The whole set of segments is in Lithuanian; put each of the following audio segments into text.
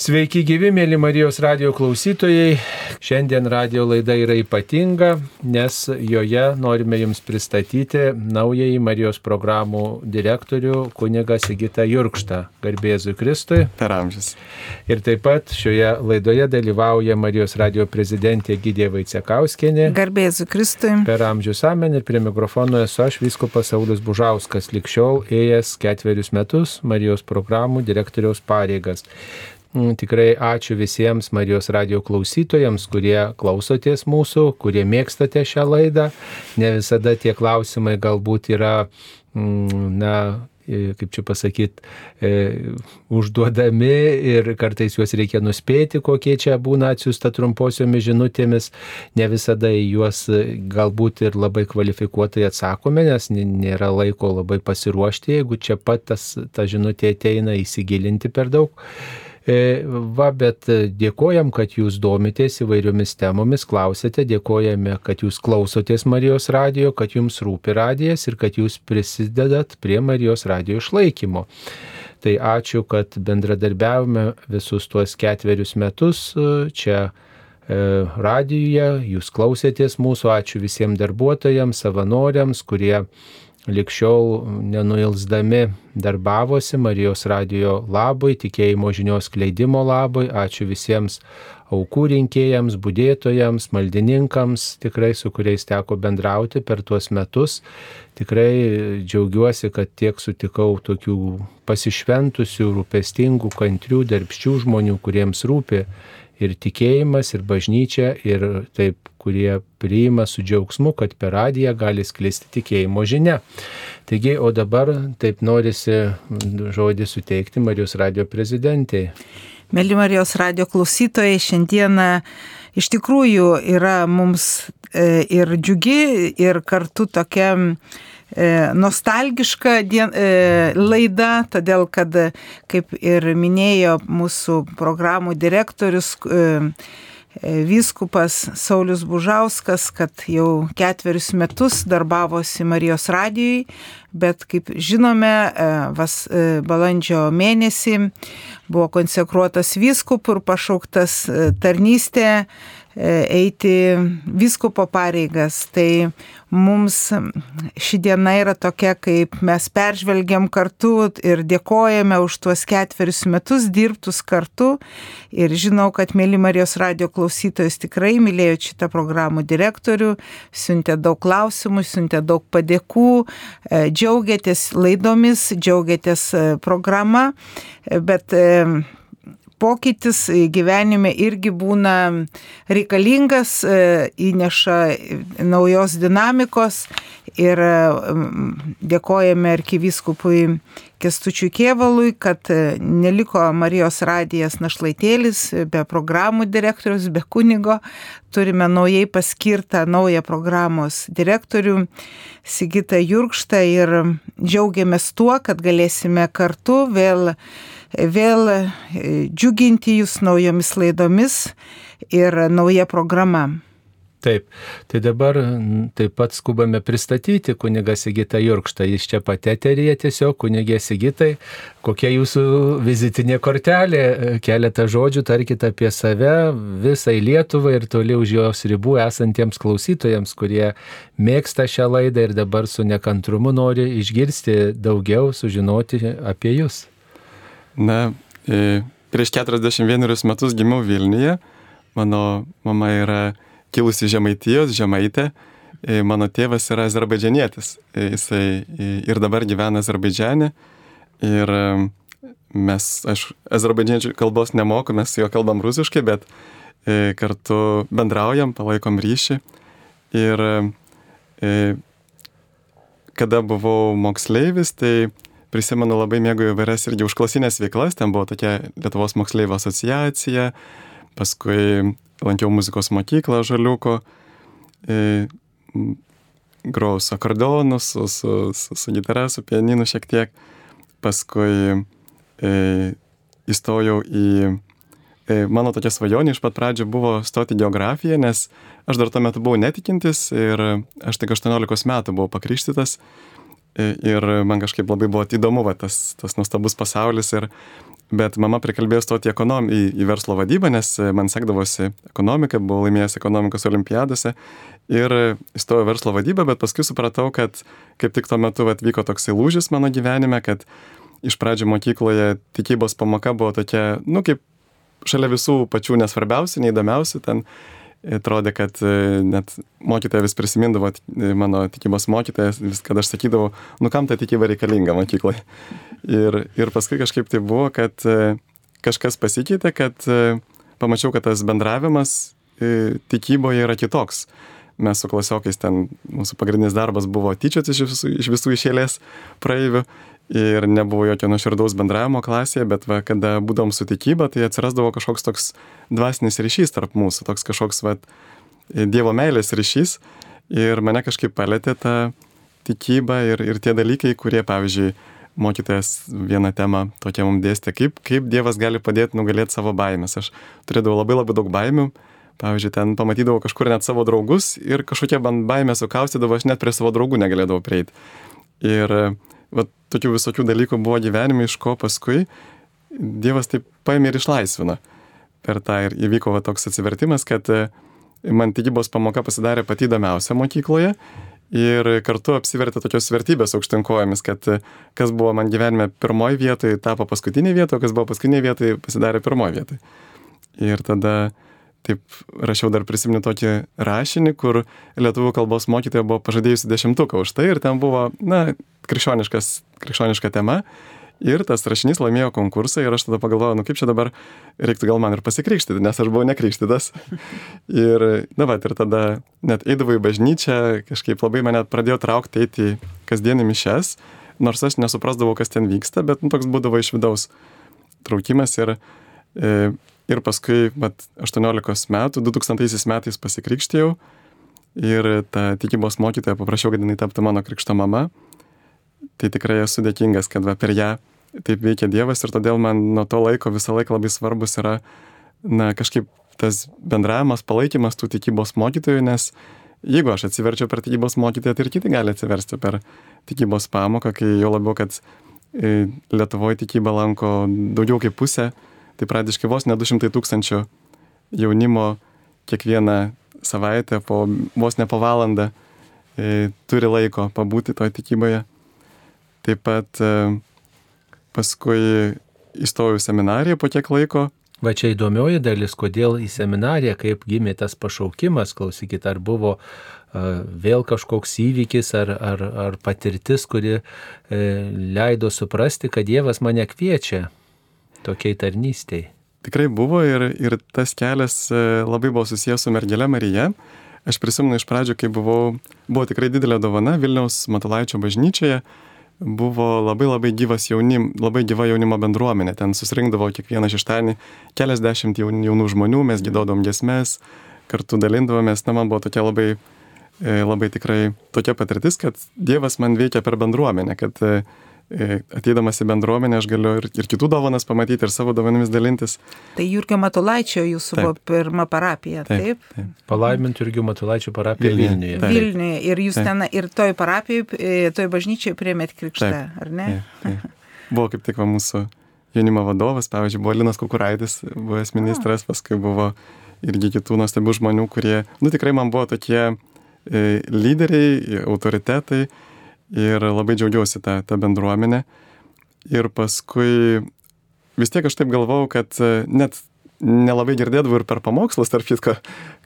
Sveiki gyvi, mėly Marijos radio klausytojai. Šiandien radio laida yra ypatinga, nes joje norime Jums pristatyti naująjį Marijos programų direktorių kunigą Sigitą Jurkštą. Garbėzui Kristui. Per amžius. Ir taip pat šioje laidoje dalyvauja Marijos radio prezidentė Gydė Vaicekauskinė. Garbėzui Kristui. Per amžius amen ir prie mikrofono esu aš, Vyskopas Saulis Bužauskas, likščiol ėjęs ketverius metus Marijos programų direktoriaus pareigas. Mm, tikrai ačiū visiems Marijos radio klausytojams, kurie klausotės mūsų, kurie mėgstate šią laidą. Ne visada tie klausimai galbūt yra, mm, na, kaip čia pasakyti, e, užduodami ir kartais juos reikia nuspėti, kokie čia būna atsiųsta trumposiomis žinutėmis. Ne visada į juos galbūt ir labai kvalifikuotai atsakome, nes nėra laiko labai pasiruošti, jeigu čia pat tas, ta žinutė ateina įsigilinti per daug. E, va, bet dėkojam, kad jūs domitės įvairiomis temomis, klausėte, dėkojame, kad jūs klausotės Marijos radijo, kad jums rūpi radijas ir kad jūs prisidedat prie Marijos radijo išlaikymo. Tai ačiū, kad bendradarbiavome visus tuos ketverius metus e, čia e, radijuje, jūs klausėtės mūsų, ačiū visiems darbuotojams, savanoriams, kurie likščiol nenuilsdami darbavosi Marijos radijo labui, tikėjimo žinios kleidimo labui. Ačiū visiems aukų rinkėjams, būdėtojams, maldininkams, tikrai su kuriais teko bendrauti per tuos metus. Tikrai džiaugiuosi, kad tiek sutikau tokių pasišventusių, rūpestingų, kantrių, darbščių žmonių, kuriems rūpi ir tikėjimas, ir bažnyčia, ir taip, kurie priima su džiaugsmu, kad per radiją gali sklisti tikėjimo žinia. Taigi, o dabar taip norisi žodį suteikti Marijos radio prezidentai. Mėly Marijos radio klausytojai, šiandieną iš tikrųjų yra mums e, ir džiugi, ir kartu tokia nostalgiška dien, e, laida, todėl kad, kaip ir minėjo mūsų programų direktorius, e, Vyskupas Saulis Bužauskas, kad jau ketverius metus darbavosi Marijos radijui, bet kaip žinome, vas, balandžio mėnesį buvo konsekruotas vyskupų ir pašauktas tarnystė eiti vyskupo pareigas. Tai mums ši diena yra tokia, kaip mes peržvelgiam kartu ir dėkojame už tuos ketverius metus dirbtus kartu. Ir žinau, kad mėly Marijos radio klausytojus tikrai mylėjo šitą programų direktorių, siuntė daug klausimų, siuntė daug padėkų, e, džiaugiatės laidomis, džiaugiatės e, programa, bet e, pokytis gyvenime irgi būna reikalingas, e, įneša naujos dinamikos ir dėkojame arkivyskupui Kestučiui Kievalui, kad e, neliko Marijos radijas našlaitėlis be programų direktorius, be kunigo. Turime naujai paskirtą naują programos direktorių Sigitą Jurkštą ir džiaugiamės tuo, kad galėsime kartu vėl vėl e, džiuginti jūs naujomis laidomis ir nauja programa. Taip, tai dabar taip pat skubame pristatyti kunigą Sigitą Jurkštą. Jis čia pateterėje tiesiog, kunigė Sigitai, kokia jūsų vizitinė kortelė, keletą žodžių tarkite apie save visai Lietuvai ir toli už jos ribų esantiems klausytojams, kurie mėgsta šią laidą ir dabar su nekantrumu nori išgirsti daugiau, sužinoti apie jūs. Na, e, prieš 41 metus gimiau Vilniuje. Mano mama yra kilusi Žemaitijos, Žemaitė. E, mano tėvas yra azerbaidžianietis. E, jisai ir dabar gyvena Azerbaidžiane. Ir mes, aš azerbaidžianiečių kalbos nemoku, mes su juo kalbam rusiškai, bet kartu bendraujam, palaikom ryšį. Ir kada buvau moksleivis, tai prisimenu labai mėgau įvairias irgi užklasinės veiklas, ten buvo tokia Lietuvos moksleivo asociacija, paskui lankiau muzikos mokyklą Žaliuko, e, grojau su akordeonu, su, su, su, su gitara, su pianinu šiek tiek, paskui e, įstojau į e, Mano tokia svajonė iš pat pradžio buvo stoti geografiją, nes aš dar tuo metu buvau netikintis ir aš tik 18 metų buvau pakrikštytas. Ir man kažkaip labai buvo įdomu va, tas, tas nuostabus pasaulis ir Bet mama prikalbėjo stoti ekonom, į, į verslo vadybą, nes man sekdavosi ekonomika, buvau laimėjęs ekonomikos olimpiadose ir įstojau verslo vadybą, bet paskui supratau, kad kaip tik tuo metu atvyko toksai lūžis mano gyvenime, kad iš pradžių mokykloje tikybos pamoka buvo tokia, nu kaip šalia visų pačių nesvarbiausių, neįdomiausių, ten atrodė, kad e, net mokytoja vis prisimindavo, e, mano tikybos mokytojas, vis kad aš sakydavau, nu kam ta tikyba reikalinga mokykloje. Ir, ir paskui kažkaip tai buvo, kad e, kažkas pasikeitė, kad pamačiau, kad tas bendravimas tikyboje yra kitoks. Mes su klasiokais ten, mūsų pagrindinis darbas buvo tyčiotis iš visų, iš visų išėlės praeivių ir nebuvo jokio nuoširdaus bendravimo klasėje, bet va, kada būdom su tikyba, tai atsirasdavo kažkoks toks dvasinis ryšys tarp mūsų, toks kažkoks va, Dievo meilės ryšys ir mane kažkaip palėtė ta tikyba ir, ir tie dalykai, kurie, pavyzdžiui, mokytojas vieną temą tokia mums dėstė, kaip, kaip Dievas gali padėti nugalėti savo baimės. Aš turėdavau labai labai daug baimių, pavyzdžiui, ten pamatydavau kažkur net savo draugus ir kažkokie baimė sukaustydavo, aš net prie savo draugų negalėdavau prieiti. Ir va, tokių visokių dalykų buvo gyvenime, iš ko paskui Dievas taip paėmė ir išlaisvino. Per tą ir įvyko va, toks atsivertimas, kad e, man tikybos pamoka pasidarė pati įdomiausia mokykloje ir kartu apsivertė tokios vertybės aukštinkojomis, kad e, kas buvo man gyvenime pirmoji vietoje, tapo paskutinė vieta, o kas buvo paskutinė vietoje, pasidarė pirmoji vietoje. Ir tada taip rašiau dar prisimenu tokį rašinį, kur lietuvių kalbos mokytoja buvo pažadėjusi dešimtuką už tai ir ten buvo, na, krikščioniška tema. Ir tas rašinys laimėjo konkursą ir aš tada pagalvojau, nu kaip čia dabar reiktų gal man ir pasikrikštyti, nes aš buvau nekrikštytas. ir, na, va, ir tada net eidavau į bažnyčią, kažkaip labai mane pradėjo traukti eiti kasdienį mišes, nors aš nesuprasdavau, kas ten vyksta, bet nu, toks būdavo iš vidaus traukimas ir e, Ir paskui, mat, 18 metų, 2000 metais pasikrikštėjau ir tą tikybos mokytoją paprašiau, kad jinai taptų mano krikšto mama. Tai tikrai esu dėkingas, kad va, per ją taip veikia Dievas ir todėl man nuo to laiko visą laiką labai svarbus yra, na, kažkaip tas bendravimas, palaikymas tų tikybos mokytojų, nes jeigu aš atsiverčiau per tikybos mokytoją, tai ir kiti gali atsiversti per tikybos pamoką, kai jau labiau, kad e, Lietuvoje tikybą lanko daugiau kaip pusė tai pradiškai vos ne 200 tūkstančių jaunimo kiekvieną savaitę, po, vos ne po valandą e, turi laiko pabūti toje tikyboje. Taip pat e, paskui įstojau į seminariją po kiek laiko. Va čia įdomioji dalis, kodėl į seminariją, kaip gimė tas pašaukimas, klausykit, ar buvo uh, vėl kažkoks įvykis ar, ar, ar patirtis, kuri uh, leido suprasti, kad Dievas mane kviečia tokiai tarnystėjai? Tikrai buvo ir, ir tas kelias e, labai buvo susijęs su mergelė Marija. Aš prisimenu iš pradžių, kai buvau, buvo tikrai didelė dovana Vilniaus Matulaičio bažnyčioje, buvo labai labai gyvas jaunim, labai gyva jaunimo bendruomenė. Ten susirinkdavo kiekvieną šeštadienį keliasdešimt jaunų žmonių, mes gėdodom gesmes, kartu dalindavomės. Na, man buvo tokia labai, e, labai tikrai tokia patirtis, kad Dievas man veikia per bendruomenę, kad e, ateidamas į bendruomenę aš galiu ir, ir kitų dovanas pamatyti, ir savo dovanomis dalintis. Tai Jurgio Matulaičio jūsų taip. buvo pirma parapija, taip? taip? taip. Palaiminti Jurgio Matulaičio parapija Vilniuje. Taip. Vilniuje. Ir jūs taip. ten, ir toj parapijoje, e, toj bažnyčioje priemėt krikštą, taip. ar ne? Taip, taip. Buvo kaip tik va, mūsų jaunimo vadovas, pavyzdžiui, buvo Linas Kukuraitis, buvęs ministras, paskui buvo irgi kitų nuostabių žmonių, kurie, nu tikrai man buvo tokie e, lyderiai, autoritetai ir labai džiaugiausi tą, tą bendruomenę. Ir paskui vis tiek aš taip galvau, kad e, net nelabai girdėdavau ir per pamokslus, tarp kitko,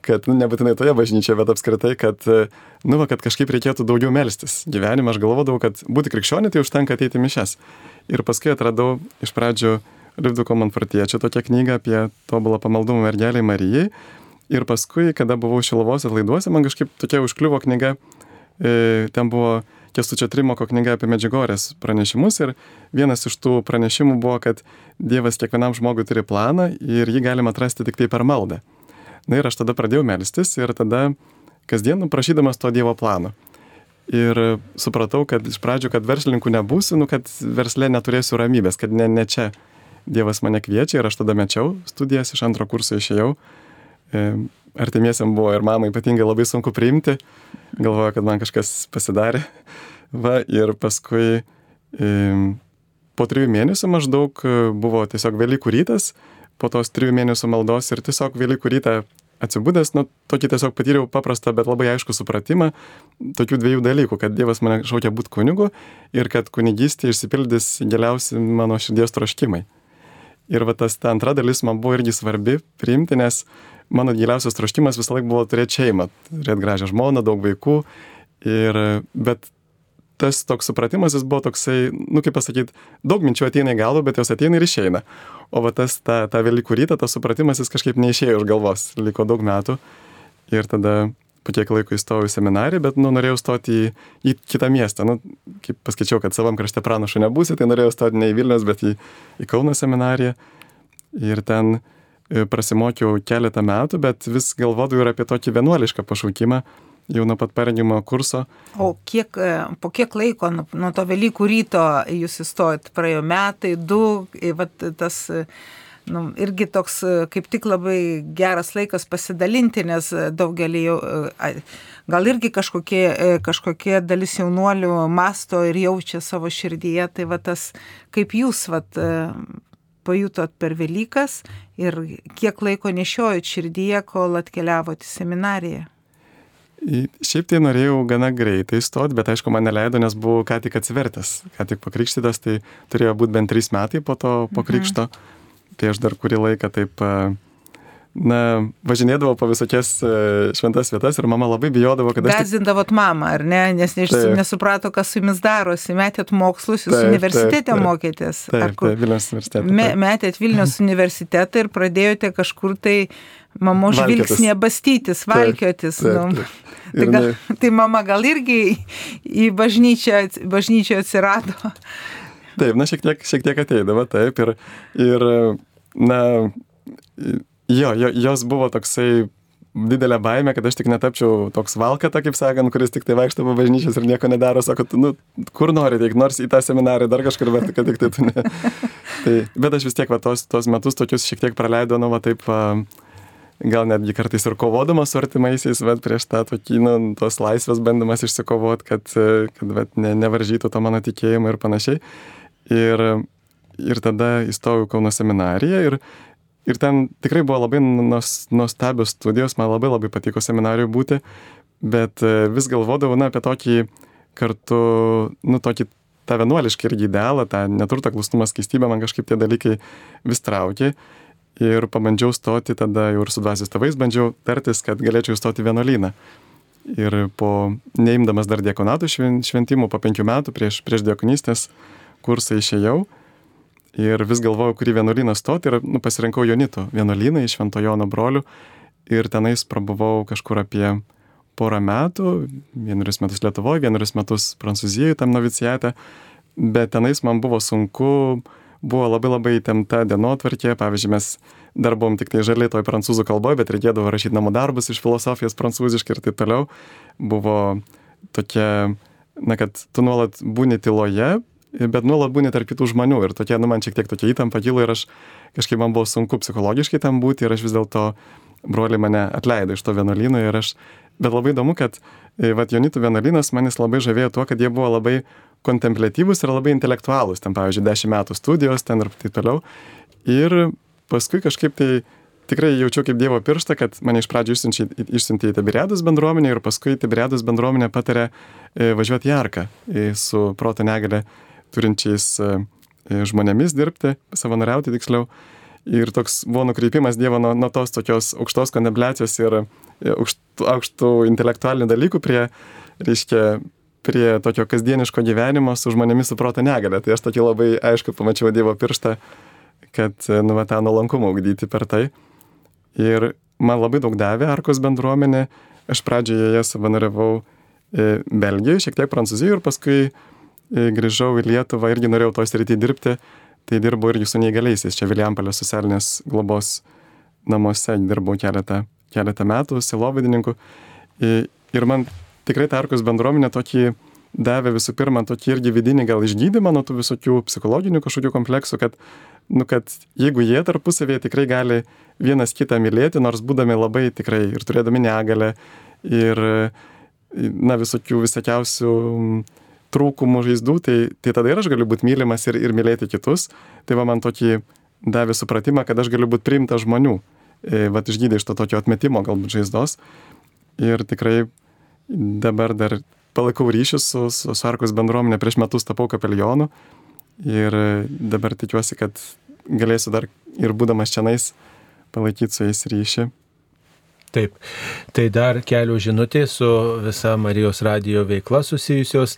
kad nu, nebūtinai toje bažnyčioje, bet apskritai, kad, e, nu, va, kad kažkaip reikėtų daugiau melstis. Gyvenime aš galvodavau, kad būti krikščionė tai užtenka ateiti mišes. Ir paskui atradau iš pradžių Livduko Manfortiečio tokią knygą apie tobulą pamaldumą mergeliai Marijai. Ir paskui, kada buvau Šilovos atlaiduose, man kažkaip tokia užkliuvo knyga, e, ten buvo Kestučio Trimoko knyga apie Medžiugorės pranešimus ir vienas iš tų pranešimų buvo, kad Dievas kiekvienam žmogui turi planą ir jį galima atrasti tik tai per maldą. Na ir aš tada pradėjau melstis ir tada kasdien prašydamas to Dievo plano. Ir supratau, kad iš pradžių, kad verslininkų nebūsiu, nu, kad verslė neturėsiu ramybės, kad ne, ne čia Dievas mane kviečia ir aš tada mečiau studijas, iš antro kurso išėjau. E, artimiesiam buvo ir mamai ypatingai labai sunku priimti, galvoju, kad man kažkas pasidarė. Va, ir paskui, po trijų mėnesių maždaug buvo tiesiog Velykų rytas, po tos trijų mėnesių maldos ir tiesiog Velykų rytą atsibūdęs, nu, tokį tiesiog patyriau paprastą, bet labai aišku supratimą tokių dviejų dalykų, kad Dievas mane šaukia būti kunigu ir kad kunigystė išsipildys giliausi mano širdies troškimai. Ir va tas ta antra dalis man buvo irgi svarbi priimti, nes mano giliausias troškimas visą laiką buvo turėti šeimą, turėti gražią žmoną, daug vaikų. Ir, bet tas toks supratimas jis buvo toksai, nu kaip pasakyti, daug minčių ateina į galvą, bet jos ateina ir išeina. O va tas, ta, ta Velykų rytą, tas supratimas jis kažkaip neišėjo iš galvos, liko daug metų. Ir tada po kiek laiko įstojau į seminariją, bet, nu, norėjau stoti į, į kitą miestą. Nu, kaip paskaičiau, kad savam krašte pranašu nebūsi, tai norėjau stoti ne į Vilnius, bet į, į Kauno seminariją. Ir ten e, prasimokiau keletą metų, bet vis galvodavau ir apie tokį vienuolišką pašaukimą jau nuo pat parengimo kurso. O kiek, e, po kiek laiko nuo, nuo to Velykų ryto jūs įstojot? Praėjo metai, du, vat, tas nu, irgi toks kaip tik labai geras laikas pasidalinti, nes daugelį jau, gal irgi kažkokie, kažkokie dalis jaunuolių masto ir jaučia savo širdyje, tai va tas, kaip jūs vat, pajutot per Velykas ir kiek laiko nešiojot širdyje, kol atkeliavote į seminariją. Šiaip tai norėjau gana greitai stoti, bet aišku, man neleido, nes buvau ką tik atsivertęs, ką tik pakrikštytas, tai turėjo būti bent trys metai po to po krikšto. Mhm. Tai aš dar kurį laiką taip, na, važinėdavau po visokias šventas vietas ir mama labai bijodavo, kad. Gazindavot tik... mamą, ar ne? Nes nes nesuprato, kas su jumis darosi. Metėt mokslus, jūs taip, universitete taip, taip. mokėtės. Taip, taip, Vilnius universitete. Me, metėt Vilnius universitetą ir pradėjote kažkur tai mamo žvilgsnė bastytis, valkiotis. Taip, taip, taip. Nu. Tai, gal, ne... tai mama gal irgi į bažnyčią, bažnyčią atsirado. Taip, na šiek tiek, šiek tiek ateidavo, taip. Ir, ir na, jo, jo, jos buvo toksai didelė baimė, kad aš tik netapčiau toks valkata, kaip sakant, kuris tik tai vaikšto po bažnyčias ir nieko nedaro, sako, nu, kur nori, tik nors į tą seminarą, dar kažkur, bet kad tik tai tu ne. tai, bet aš vis tiek va, tos, tos metus tokius šiek tiek praleidau, nu, va, taip, gal netgi kartais ir kovodamas su artimaisiais, bet prieš tą tokį, nu, tos laisvės bandymas išsikovot, kad, kad bet, ne, nevaržytų to mano tikėjimo ir panašiai. Ir, ir tada įstojau Kauno seminariją ir, ir ten tikrai buvo labai nuostabios studijos, man labai labai patiko seminarijoje būti, bet vis galvodavau, na, apie tokį kartu, nu, tokį tą vienuolišką irgi idealą, tą neturtą klustumą, skaistybę, man kažkaip tie dalykai vis traukė ir pabandžiau stoti tada jau ir su dvasios tėvais bandžiau tartis, kad galėčiau įstoti vienuolyną. Ir po neimdamas dar diekonatų šventimų, po penkių metų prieš, prieš diekonystės kursą išėjau ir vis galvojau, kurį vienuolyną stoti ir nu, pasirinkau Jonito vienuolyną iš Šventojono brolių ir tenais prabuvau kažkur apie porą metų, vienerius metus Lietuvoje, vienerius metus Prancūzijoje tam novicijate, bet tenais man buvo sunku buvo labai labai įtempta dienotvarkė, pavyzdžiui, mes dar buvom tik tai žaliai toj prancūzų kalboje, bet reikėdavo rašyti namų darbus iš filosofijos prancūziškai ir taip toliau. Buvo tokia, na, kad tu nuolat būni tyloje, bet nuolat būni tarp kitų žmonių ir tokia, nu, man šiek tiek tokia įtampa kilo ir aš kažkaip man buvo sunku psichologiškai tam būti ir aš vis dėlto broliai mane atleido iš to vienuolyno ir aš, bet labai įdomu, kad, e, va, Jonitų vienuolynas manis labai žavėjo tuo, kad jie buvo labai kontemplatyvūs ir labai intelektualūs, ten pavyzdžiui, 10 metų studijos ten ir taip toliau. Ir paskui kažkaip tai tikrai jaučiau kaip Dievo pirštą, kad mane iš pradžių išsiuntė į Tiberiados bendruomenę ir paskui Tiberiados bendruomenė patarė e, važiuoti į Arką e, su proto negalę turinčiais e, žmonėmis dirbti, savanoriauti tiksliau. Ir toks buvo nukreipimas Dievo nuo, nuo tos tokios aukštos kontempliacijos ir aukštų, aukštų intelektualinių dalykų prie, reiškia, prie tokio kasdieniško gyvenimo su žmonėmis su proto negale. Tai aš tokį labai aišku pamačiau Dievo pirštą, kad, nu, tą nuolankumą ugdyti per tai. Ir man labai daug davė Arkos bendruomenė. Aš pradžioje ją savanoriavau e, Belgijoje, šiek tiek Prancūzijoje ir paskui e, grįžau į Lietuvą, irgi norėjau to srity dirbti. Tai dirbau irgi su neįgaliaisiais, čia Viliampalės socialinės globos namuose dirbau keletą, keletą metų, silovadininku. Ir man tikrai Tarkos bendruomenė tokį davė visų pirma tokį irgi vidinį gal išgydymą nuo tų visokių psichologinių kažkokių kompleksų, kad, nu, kad jeigu jie tarpusavėje tikrai gali vienas kitą mylėti, nors būdami labai tikrai ir turėdami negalę ir, na, visokių visokiausių trūkumų, žaizdų, tai, tai tada ir aš galiu būti mylimas ir, ir mylėti kitus. Tai va man tokį davė supratimą, kad aš galiu būti priimtas žmonių. E, vat išgydė iš to tokio atmetimo galbūt žaizdos. Ir tikrai dabar dar palaikau ryšius su, su, su Arkos bendruomenė, prieš metus tapau kapelionu. Ir dabar tikiuosi, kad galėsiu dar ir būdamas čianais palaikyti su jais ryšį. Taip, tai dar kelių žinutė su visa Marijos radijo veikla susijusios.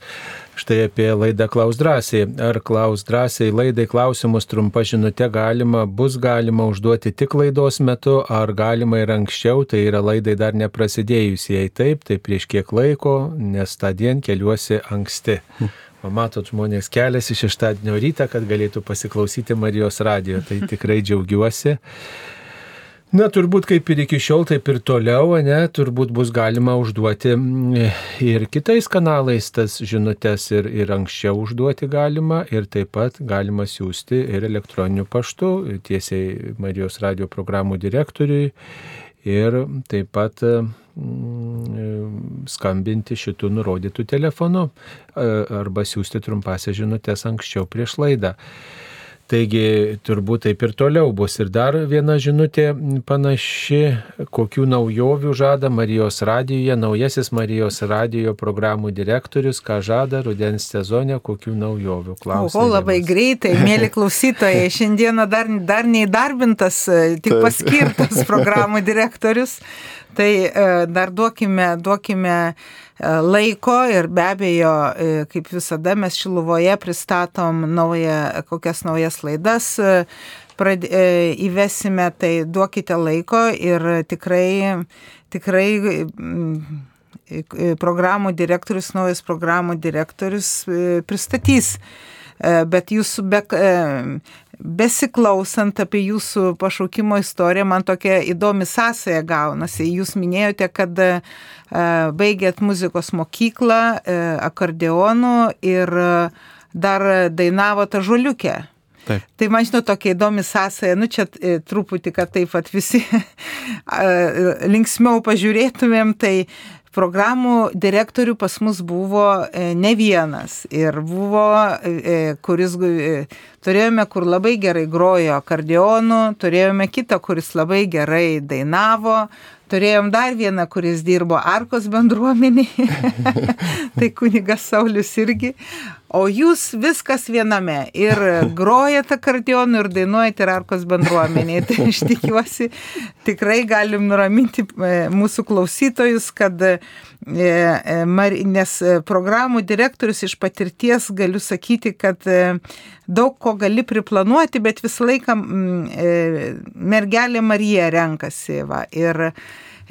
Štai apie laidą Klaus drąsiai. Ar Klaus drąsiai laidai klausimus trumpa žinutė galima, bus galima užduoti tik laidos metu, ar galima ir anksčiau, tai yra laidai dar neprasidėjus. Jei taip, tai prieš kiek laiko, nes tą dieną keliuosi anksti. Pamatot, žmonės keliasi šeštadienio rytą, kad galėtų pasiklausyti Marijos radijo. Tai tikrai džiaugiuosi. Na, turbūt kaip ir iki šiol, taip ir toliau, ne, turbūt bus galima užduoti mm, ir kitais kanalais tas žinutės ir, ir anksčiau užduoti galima ir taip pat galima siūsti ir elektroniniu paštu tiesiai Marijos radio programų direktoriui ir taip pat mm, skambinti šitų nurodytų telefonu arba siūsti trumpasią žinutės anksčiau prieš laidą. Taigi turbūt taip ir toliau bus. Ir dar viena žinutė panaši, kokių naujovių žada Marijos radijoje, naujasis Marijos radijo programų direktorius, ką žada rudens sezone, kokių naujovių. Klausimas. O, labai greitai, mėly klausytojai, šiandieną dar, dar neįdarbintas, tik paskirtas programų direktorius. Tai e, dar duokime, duokime E, laiko ir be abejo, e, kaip visada, mes Šiluvoje pristatom naują, kokias naujas laidas prad, įvesime, tai duokite laiko ir tikrai, tikrai programų direktorius, naujas programų direktorius pristatys. Bet jūsų be, besiklausant apie jūsų pašaukimo istoriją, man tokia įdomi sąsaja gaunasi. Jūs minėjote, kad e, baigėt muzikos mokyklą e, akordeonų ir e, dar dainavote žoliukę. Taip. Tai man žinau tokia įdomi sąsaja, nu čia truputį, kad taip pat visi linksmiau pažiūrėtumėm, tai programų direktorių pas mus buvo e, ne vienas. Ir buvo, e, e, kuris turėjome, kur labai gerai grojo akordeonu, turėjome kitą, kuris labai gerai dainavo, turėjom dar vieną, kuris dirbo Arkos bendruomenėje, tai kunigas Saulis irgi, O jūs viskas viename ir grojate akordeonu ir dainuojate ir arkos bendruomeniai. Tai aš tikiuosi, tikrai galim nuraminti e, mūsų klausytojus, kad e, e, nes programų direktorius iš patirties galiu sakyti, kad daug ko gali priplanuoti, bet visą laiką mergelė Marija renkasi. Va, ir,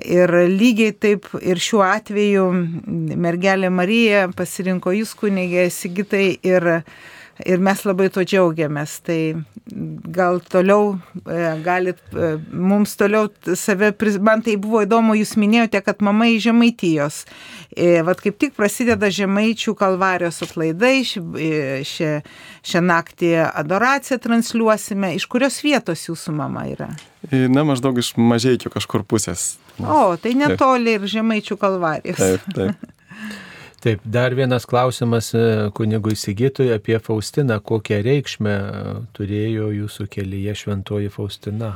Ir lygiai taip ir šiuo atveju mergelė Marija pasirinko jūs kunigė Sigitai ir, ir mes labai to džiaugiamės. Tai gal toliau e, galit e, mums toliau save, man tai buvo įdomu, jūs minėjote, kad mama iš Žemaitijos. E, vat kaip tik prasideda Žemaičių kalvarijos atlaidai, šią, naktį adoraciją transliuosime. Iš kurios vietos jūsų mama yra? Na, maždaug iš mažiekių kažkur pusės. O, tai netoli ir Žemaičių kalvarijos. Taip, taip. Taip, dar vienas klausimas e, kunigui Sigitui apie Faustiną. Kokią reikšmę e, turėjo jūsų kelyje šventoji Faustina?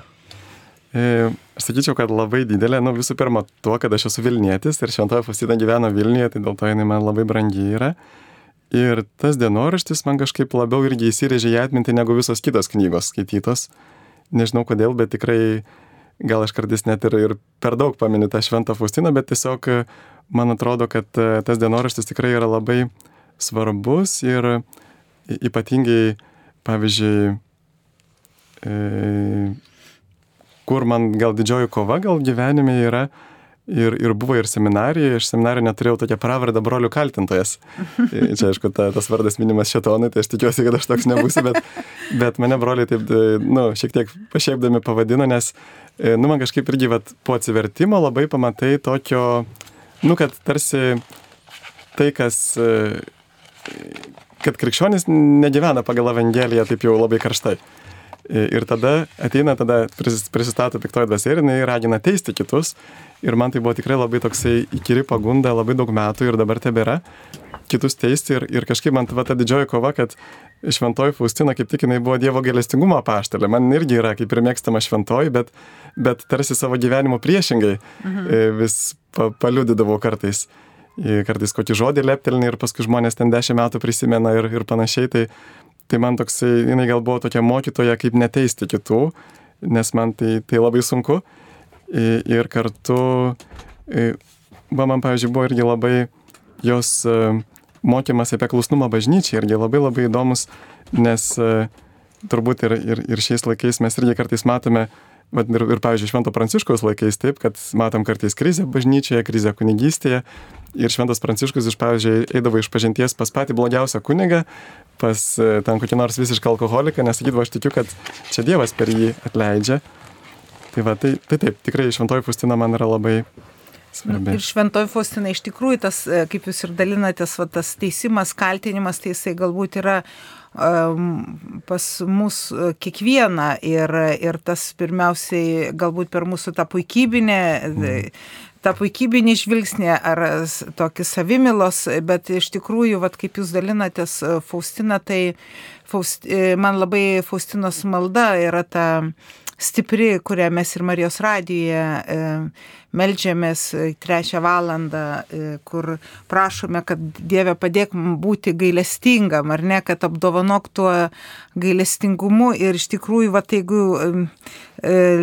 E, aš sakyčiau, kad labai didelė, nu visų pirma, tuo, kad aš esu Vilnietis ir šventoji Faustina gyveno Vilniuje, tai dėl to jinai man labai brangi yra. Ir tas dienoraštis man kažkaip labiau irgi įsirėžė į atmintį negu visos kitos knygos skaitytos. Nežinau kodėl, bet tikrai gal aš kartais net ir, ir per daug paminiu tą šventą Faustiną, bet tiesiog man atrodo, kad e, tas dienoraštis tikrai yra labai svarbus ir ypatingai, pavyzdžiui, e, kur man gal didžioji kova gal gyvenime yra, ir, ir buvo ir seminarija, iš seminarijų neturėjau tokią pravardę brolių kaltintojas. Čia, aišku, ta, tas vardas minimas šetonai, tai aš tikiuosi, kad aš toks nebūsiu, bet, bet mane broliai taip, nu, šiek tiek pašiepdami pavadino, nes, e, nu, man kažkaip irgi, vat, po atsivertimo labai pamatai tokio, nu, kad tarsi tai, kas e, kad krikščionis negyvena pagal Evangeliją taip jau labai karštai. Ir tada ateina, tada prisistato piktoji dvasia ir jinai ragina teisti kitus. Ir man tai buvo tikrai labai toksai įkyri pagunda, labai daug metų ir dabar tebėra kitus teisti. Ir, ir kažkaip man ta didžioji kova, kad šventoji Faustina kaip tik jinai buvo Dievo gailestingumo apaštalė. Man irgi yra kaip ir mėgstama šventoji, bet, bet tarsi savo gyvenimo priešingai mhm. E, vis pa, paliudydavau kartais. Kartais kokį žodį leptelni ir paskui žmonės ten dešimt metų prisimena ir, ir panašiai. Tai, Tai man toksai, jinai gal buvo tokia mokytoja, kaip neteisti kitų, nes man tai, tai labai sunku. Ir kartu, va, man, pavyzdžiui, buvo irgi labai jos e, mokymas apie klusnumą bažnyčiai irgi labai labai įdomus, nes e, turbūt ir, ir, ir šiais laikais mes irgi kartais matome, bet ir, ir pavyzdžiui, Švento Pranciškaus laikais taip, kad matom kartais krizę bažnyčioje, krizę kunigystėje. Ir Šventas Pranciškus, iš pavyzdžiui, eidavo iš pažinties pas patį blogiausią kunigą, pas e, ten kokį nors visišką alkoholiką, nes sakydavo, aš tikiu, kad čia Dievas per jį atleidžia. Tai va, tai, tai taip, tikrai Šventoji Faustina man yra labai svarbi. Ir Šventoji Faustina iš tikrųjų tas, e, kaip jūs ir dalinatės, va, tas teisimas, kaltinimas, tai jisai galbūt yra um, pas mus e, kiekvieną ir, ir tas pirmiausiai galbūt per mūsų tą puikybinę. Mm tą puikybinį žvilgsnį ar tokį savimilos, bet iš tikrųjų, vat, kaip jūs dalinatės Faustina, tai Faust, man labai Faustinos malda yra ta stipri, kurią mes ir Marijos radijoje e, melžiamės trečią valandą, e, kur prašome, kad Dieve padėk būti gailestingam, ar ne, kad apdovanok tuo gailestingumu. Ir iš tikrųjų, va, jeigu e,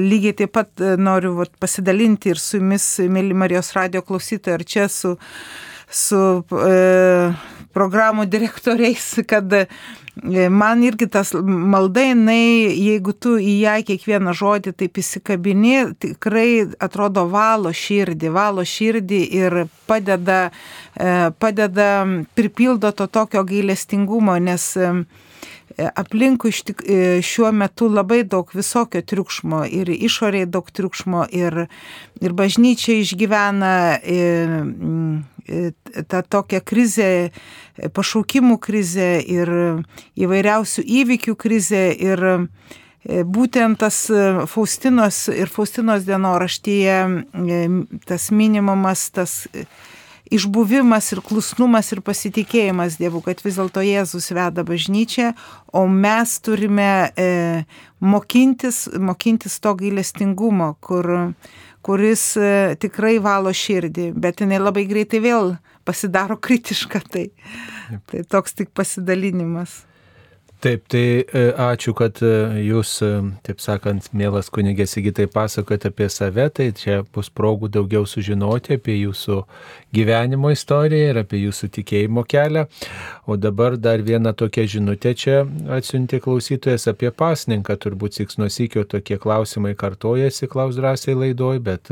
lygiai taip pat noriu va, pasidalinti ir su jumis, mėly Marijos radio klausytojai, ar čia su, su e, programų direktoriais, kad E, man irgi tas malda, jinai, jeigu tu į ją kiekvieną žodį taip įsikabini, tikrai atrodo valo širdį, valo širdį ir padeda, e, padeda pripildo to tokio gailestingumo, nes e, aplinkui šiuo metu labai daug visokio triukšmo ir išoriai daug triukšmo ir, ir bažnyčia išgyvena ir, tą tokią krizę, pašaukimų krizę ir įvairiausių įvykių krizę. Ir e, būtent tas Faustinos ir Faustinos dienoraštyje e, tas minimumas, tas išbuvimas ir klusnumas ir pasitikėjimas Dievu, kad vis dėlto Jėzus veda bažnyčią, o mes turime e, mokintis, mokintis to gailestingumo, kur, kuris e, tikrai valo širdį, bet jinai labai greitai vėl pasidaro kritiška. Tai, tai toks tik pasidalinimas. Taip, tai e, ačiū, kad e, jūs, e, taip sakant, mielas kunigės įgytai pasakojate apie save, tai čia bus progų daugiau sužinoti apie jūsų gyvenimo istoriją ir apie jūsų tikėjimo kelią. O dabar dar viena tokia žinutė čia atsiunti klausytojas apie pasninką, turbūt siks nusikio tokie klausimai kartojasi, klaus drąsiai laidoj, bet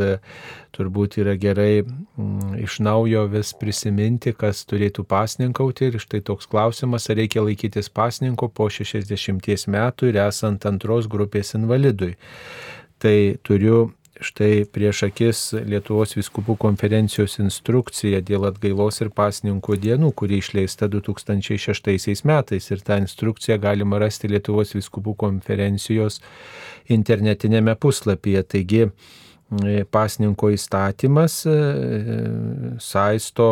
turbūt yra gerai mm, iš naujo vis prisiminti, kas turėtų pasninkauti. Ir štai toks klausimas, ar reikia laikytis pasninko po 60 metų ir esant antros grupės invalidui. Tai turiu štai prieš akis Lietuvos viskupų konferencijos instrukcija dėl atgailos ir pasninkų dienų, kuri išleista 2006 metais. Ir tą instrukciją galima rasti Lietuvos viskupų konferencijos internetinėme puslapyje. Taigi E, pasninko įstatymas e, saisto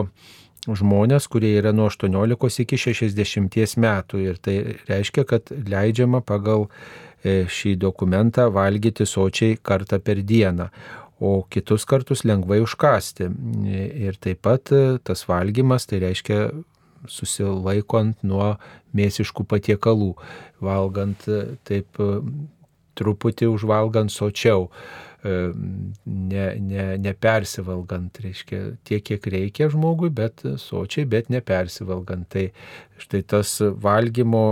žmonės, kurie yra nuo 18 iki 60 metų. Ir tai reiškia, kad leidžiama pagal šį dokumentą valgyti sočiai kartą per dieną, o kitus kartus lengvai užkasti. Ir taip pat tas valgymas, tai reiškia susilaikant nuo mėsiškų patiekalų, valgant taip truputį užvalgant sočiau ne, ne, nepersivalgant, reiškia tiek, kiek reikia žmogui, bet sočiai, bet nepersivalgant. Tai štai tas valgymo,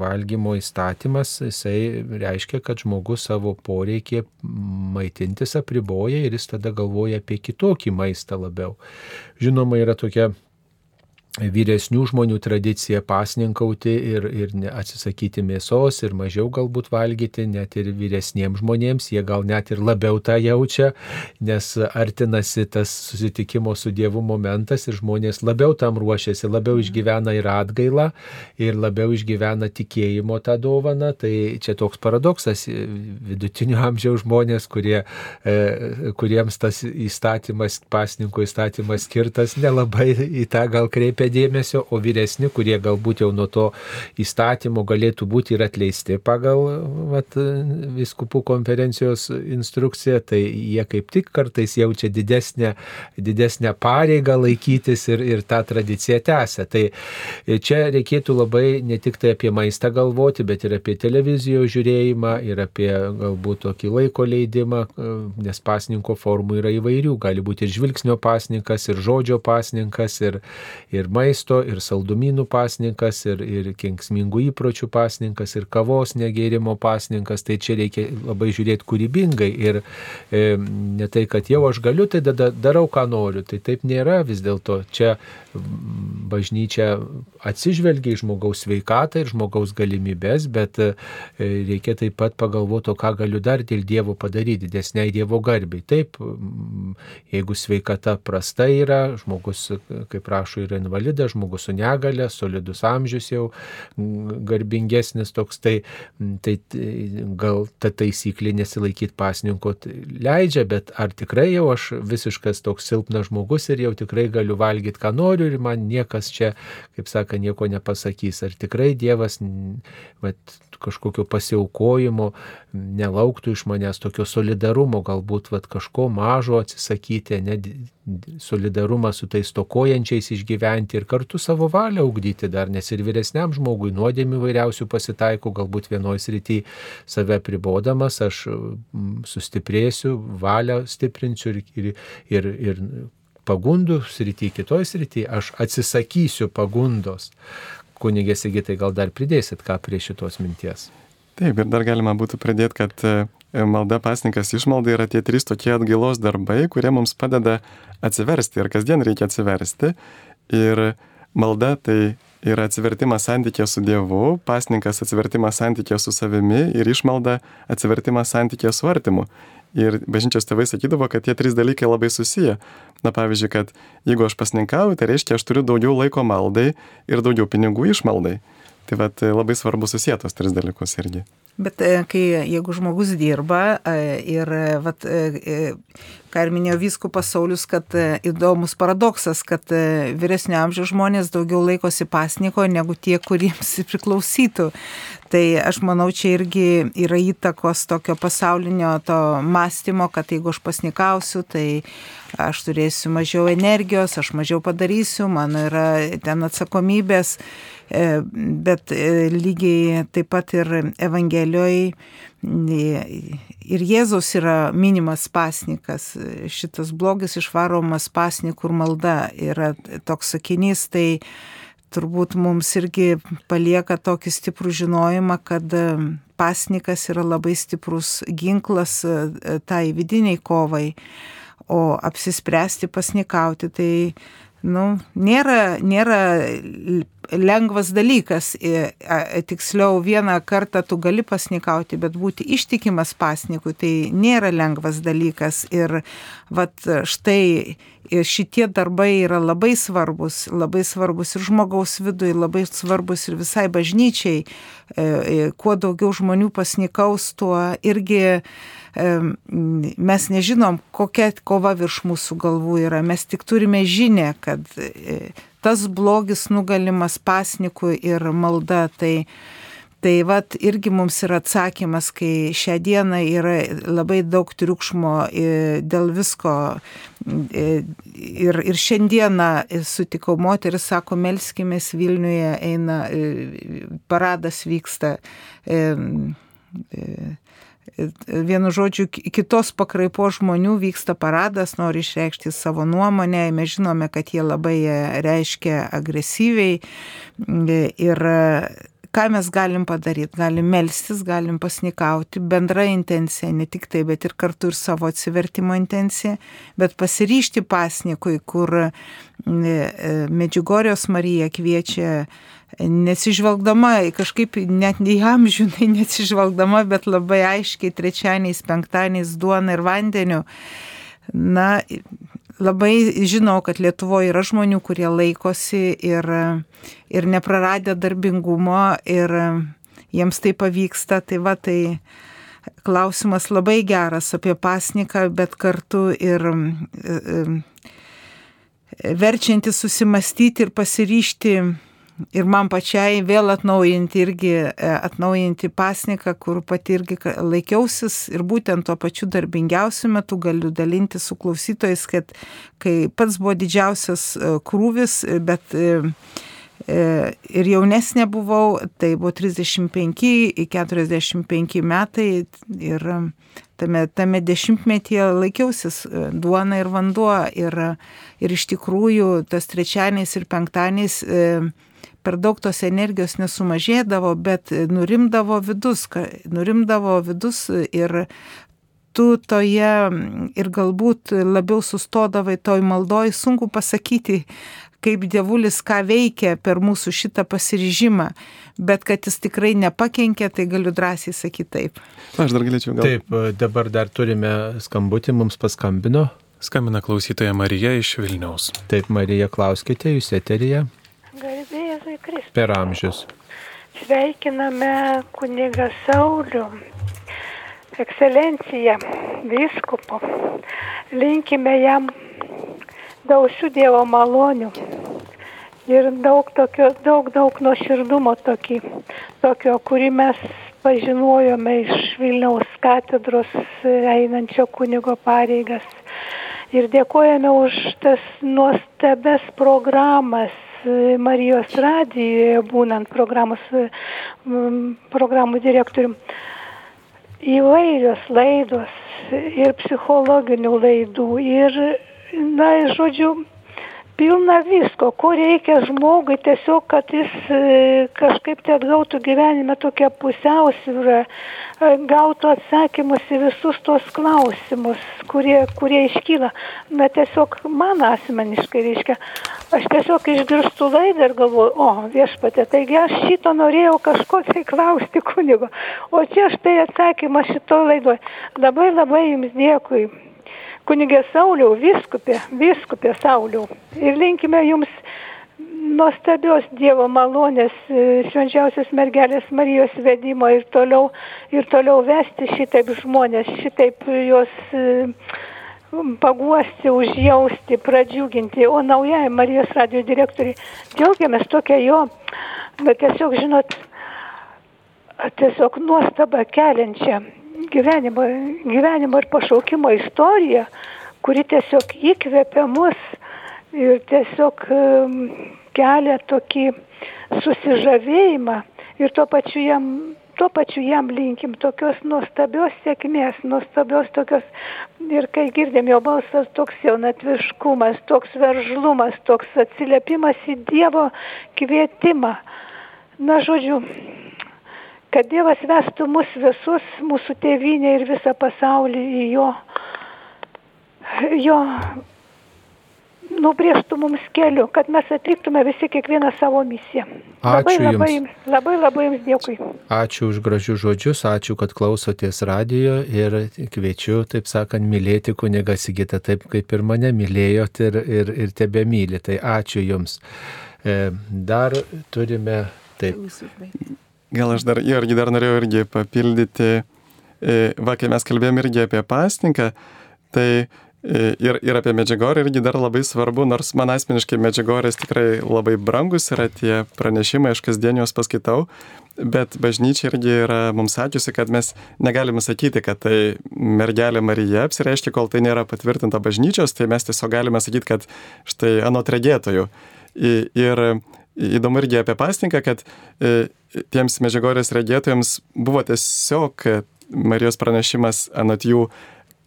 valgymo įstatymas, jisai reiškia, kad žmogus savo poreikį maitintis apriboja ir jis tada galvoja apie kitokį maistą labiau. Žinoma, yra tokia vyresnių žmonių tradicija pasninkauti ir, ir atsisakyti mėsos ir mažiau galbūt valgyti, net ir vyresniems žmonėms, jie gal net ir labiau tą jaučia, nes artinasi tas susitikimo su Dievu momentas ir žmonės labiau tam ruošiasi, labiau išgyvena ir atgailą ir labiau išgyvena tikėjimo tą dovaną. Tai čia toks paradoksas vidutinio amžiaus žmonės, kurie, e, kuriems tas įstatymas, pasninko įstatymas skirtas, nelabai į tą gal kreipia nekreipia dėmesio, o vyresni, kurie galbūt jau nuo to įstatymo galėtų būti ir atleisti pagal vat, viskupų konferencijos instrukciją, tai jie kaip tik kartais jaučia didesnę, didesnę pareigą laikytis ir, ir tą tradiciją tęsia. Tai čia reikėtų labai ne tik tai apie maistą galvoti, bet ir apie televizijos žiūrėjimą ir apie galbūt tokį laiko leidimą, nes pasninko formų yra įvairių. Gali būti ir žvilgsnio pasninkas, ir žodžio pasninkas, ir, ir maisto, ir saldumynų pasninkas, ir, ir kenksmingų įpročių pasninkas, ir kavos negėrimo pasninkas. Tai čia reikia labai žiūrėti kūrybingai ir e, ne tai, kad jau aš galiu, tai tada darau, ką noriu. Tai taip nėra vis dėlto. Čia bažnyčia atsižvelgia į žmogaus sveikatą ir žmogaus galimybės, bet e, reikia taip pat pagalvoti, ką galiu dar dėl Dievo padaryti, didesniai Dievo garbiai. Taip, jeigu sveikata prasta yra, žmogus, kaip prašo, yra invalidas, invalidas, žmogus su negale, solidus amžius jau garbingesnis toks, tai, tai gal ta taisyklė nesilaikyti pasninko leidžia, bet ar tikrai jau aš visiškas toks silpnas žmogus ir jau tikrai galiu valgyti, ką noriu ir man niekas čia, kaip sako, nieko nepasakys. Ar tikrai Dievas vat, kažkokio pasiaukojimo nelauktų iš manęs, tokio solidarumo, galbūt vat, kažko mažo atsisakyti, ne, solidarumą su tais tokojančiais išgyventi ir kartu savo valią augdyti dar, nes ir vyresniam žmogui nuodėmių vairiausių pasitaiko, galbūt vienoje srityje save pribodamas, aš sustiprėsiu, valią stiprinsiu ir, ir, ir, ir pagundų srityje, kitoje srityje, aš atsisakysiu pagundos. Kunigė Sigitai, gal dar pridėsit ką prie šitos minties? Taip, ir dar galima būtų pridėti, kad e, malda pasninkas išmalda yra tie trys tokie atgailos darbai, kurie mums padeda atsiversti ir kasdien reikia atsiversti. Ir malda tai yra atsivertimas santykė su Dievu, pasninkas atsivertimas santykė su savimi ir išmalda atsivertimas santykė su artimu. Ir bažnyčios tėvai sakydavo, kad tie trys dalykai labai susiję. Na pavyzdžiui, kad jeigu aš pasninkauju, tai reiškia, aš turiu daugiau laiko maldai ir daugiau pinigų išmaldai. Tai vat, labai svarbu susijęs tris dalykus irgi. Bet e, kai jeigu žmogus dirba e, ir, vat, ką ir minėjo Vyskupas Saulis, kad įdomus paradoksas, kad vyresnio amžiaus žmonės daugiau laikosi pasniko negu tie, kuriems priklausytų. Tai aš manau, čia irgi yra įtakos tokio pasaulinio to mąstymo, kad jeigu aš pasnikausiu, tai aš turėsiu mažiau energijos, aš mažiau padarysiu, mano yra ten atsakomybės. E, bet e, lygiai taip pat ir Evangelijoje ir Jėzaus yra minimas pasnikas. Šitas blogis išvaromas pasnikų ir malda yra toks sakinys, tai turbūt mums irgi palieka tokį stiprų žinojimą, kad pasnikas yra labai stiprus ginklas tai vidiniai kovai, o apsispręsti pasnikauti tai nu, nėra, nėra lengvas dalykas. Tiksliau, vieną kartą tu gali pasnikauti, bet būti ištikimas pasnikui tai nėra lengvas dalykas. Ir vat, štai šitie darbai yra labai svarbus, labai svarbus ir žmogaus vidui, labai svarbus ir visai bažnyčiai. E, e, kuo daugiau žmonių pasnikaus, tuo irgi mes nežinom, kokia kova virš mūsų galvų yra. Mes tik turime žinę, kad e, tas blogis nugalimas pasnikui ir malda. Tai, tai vat irgi mums yra atsakymas, kai šią dieną yra labai daug triukšmo e, dėl visko. E, ir, ir šiandieną sutikau moterį, sako, melskimės Vilniuje, eina, paradas vyksta vienu žodžiu, kitos pakraipos žmonių vyksta paradas, nori išreikšti savo nuomonę, mes žinome, kad jie labai reiškia agresyviai. Ir ką mes galim padaryti? Galim melstis, galim pasnikauti, bendra intencija, ne tik tai, bet ir kartu ir savo atsivertimo intencija, bet pasiryšti pasnikui, kur e, Medžiugorjos Marija kviečia nesižvelgdama, kažkaip net į amžinai nesižvelgdama, bet labai aiškiai trečianiais, penktadieniais duona ir vandeniu. Na, labai žinau, kad Lietuvoje yra žmonių, kurie laikosi ir, ir nepraradę darbingumo ir jiems tai pavyksta. Tai va, tai klausimas labai geras apie pasniką, bet kartu ir verčianti susimastyti ir pasiryšti ir man pačiai vėl atnaujinti irgi, e, atnaujinti pasniką, kur pati irgi laikiausis ir būtent tuo pačiu darbingiausiu metu galiu dalinti su klausytojais, kad kai pats buvo didžiausias e, krūvis, bet e, ir jaunesnė buvau, tai buvo 35-45 metai ir tame, tame dešimtmetyje laikiausis duona ir vanduo ir, ir iš tikrųjų tas trečianiais ir penktaniais per daug tos energijos nesumažėdavo, bet nurimdavo vidus, nurimdavo vidus ir tu toje ir galbūt labiau sustodavai toj maldoj, sunku pasakyti, kaip dievulis ką veikia per mūsų šitą pasiryžimą, bet kad jis tikrai nepakenkė, tai galiu drąsiai sakyti taip. Aš dar galėčiau gal. Taip, dabar dar turime skambutį, mums paskambino. Skambina klausytoja Marija iš Vilniaus. Taip, Marija, klauskite, jūs eterija. Garbėjai Kristus. Per amžius. Sveikiname kunigą Saulių, ekscelenciją, vyskupo. Linkime jam dausių Dievo malonių ir daug, tokio, daug, daug nuoširdumo tokį, tokio, kurį mes pažinojome iš Vilniaus katedros einančio kunigo pareigas. Ir dėkojame už tas nuostabes programas, Marijos radijoje, būnant programos, programų direktorium. Įvairios laidos ir psichologinių laidų ir, na, žodžiu, pilna visko, ko reikia žmogui tiesiog, kad jis e, kažkaip tai atgautų gyvenime tokią pusiausvyrą, e, gautų atsakymus į visus tos klausimus, kurie, kurie iškyla. Na tiesiog man asmeniškai reiškia, aš tiesiog išgirstu laidą ir galvoju, o viešpatė, taigi aš šito norėjau kažko tai klausti kunigo, o čia štai atsakymas šito laidoje. Labai labai jums dėkui kunigė Sauliau, viskupė, viskupė Sauliau. Ir linkime jums nuostabios Dievo malonės, e, švenčiausios mergelės Marijos vedimo ir toliau, ir toliau vesti šitaip žmonės, šitaip juos e, paguosti, užjausti, pradžiuginti. O naujai Marijos radio direktoriai džiaugiamės tokia jo, bet tiesiog, žinot, tiesiog nuostabą keliančią gyvenimo, gyvenimo ir pašaukimo istorija, kuri tiesiog įkvepia mus ir tiesiog kelia tokį susižavėjimą ir tuo pačiu jam, tuo pačiu jam linkim tokios nuostabios sėkmės, nuostabios tokios ir kai girdėm jo balsas, toks jaunatviškumas, toks veržlumas, toks atsiliepimas į Dievo kvietimą. Na, žodžiu, kad Dievas vestų mus visus, mūsų tėvynę ir visą pasaulį į jo, jo nubrėžtų mums keliu, kad mes atliktume visi kiekvieną savo misiją. Ačiū labai, labai, jums. labai labai Jums dėkui. Ačiū už gražius žodžius, ačiū, kad klausotės radijo ir kviečiu, taip sakant, mylėti kunigą Sigitą taip, kaip ir mane mylėjot ir, ir, ir tebe myli. Tai ačiū Jums. E, dar turime taip. Gal aš dar irgi dar norėjau irgi papildyti, e, va, kai mes kalbėjom irgi apie pasninką, tai ir, ir apie medžiagorį irgi dar labai svarbu, nors man asmeniškai medžiagorės tikrai labai brangus yra tie pranešimai, aš kasdien juos paskaitau, bet bažnyčia irgi yra mums sakiusi, kad mes negalime sakyti, kad tai mergelė Marija apsireiškia, kol tai nėra patvirtinta bažnyčios, tai mes tiesiog galime sakyti, kad štai anot regėtojų. Ir įdomu irgi apie pasninką, kad e, tiems medžiagorės regėtojams buvo tiesiog Marijos pranešimas anot jų,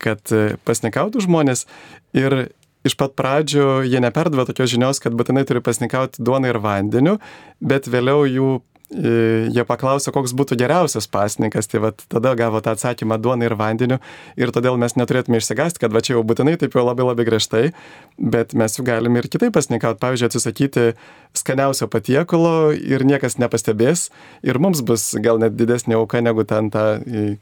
kad e, pasnikautų žmonės ir iš pat pradžių jie neperdavė tokios žinios, kad būtinai turi pasnikauti duoną ir vandeniu, bet vėliau jų jie paklausė, koks būtų geriausias pasninkas, tai vat, tada gavo tą atsakymą duona ir vandeniu ir todėl mes neturėtume išsigasti, kad va čia jau būtinai taip jau labai labai griežtai, bet mes jau galime ir kitaip pasninkauti, pavyzdžiui, atsisakyti skaniausio patiekalo ir niekas nepastebės ir mums bus gal net didesnė auka negu ten tą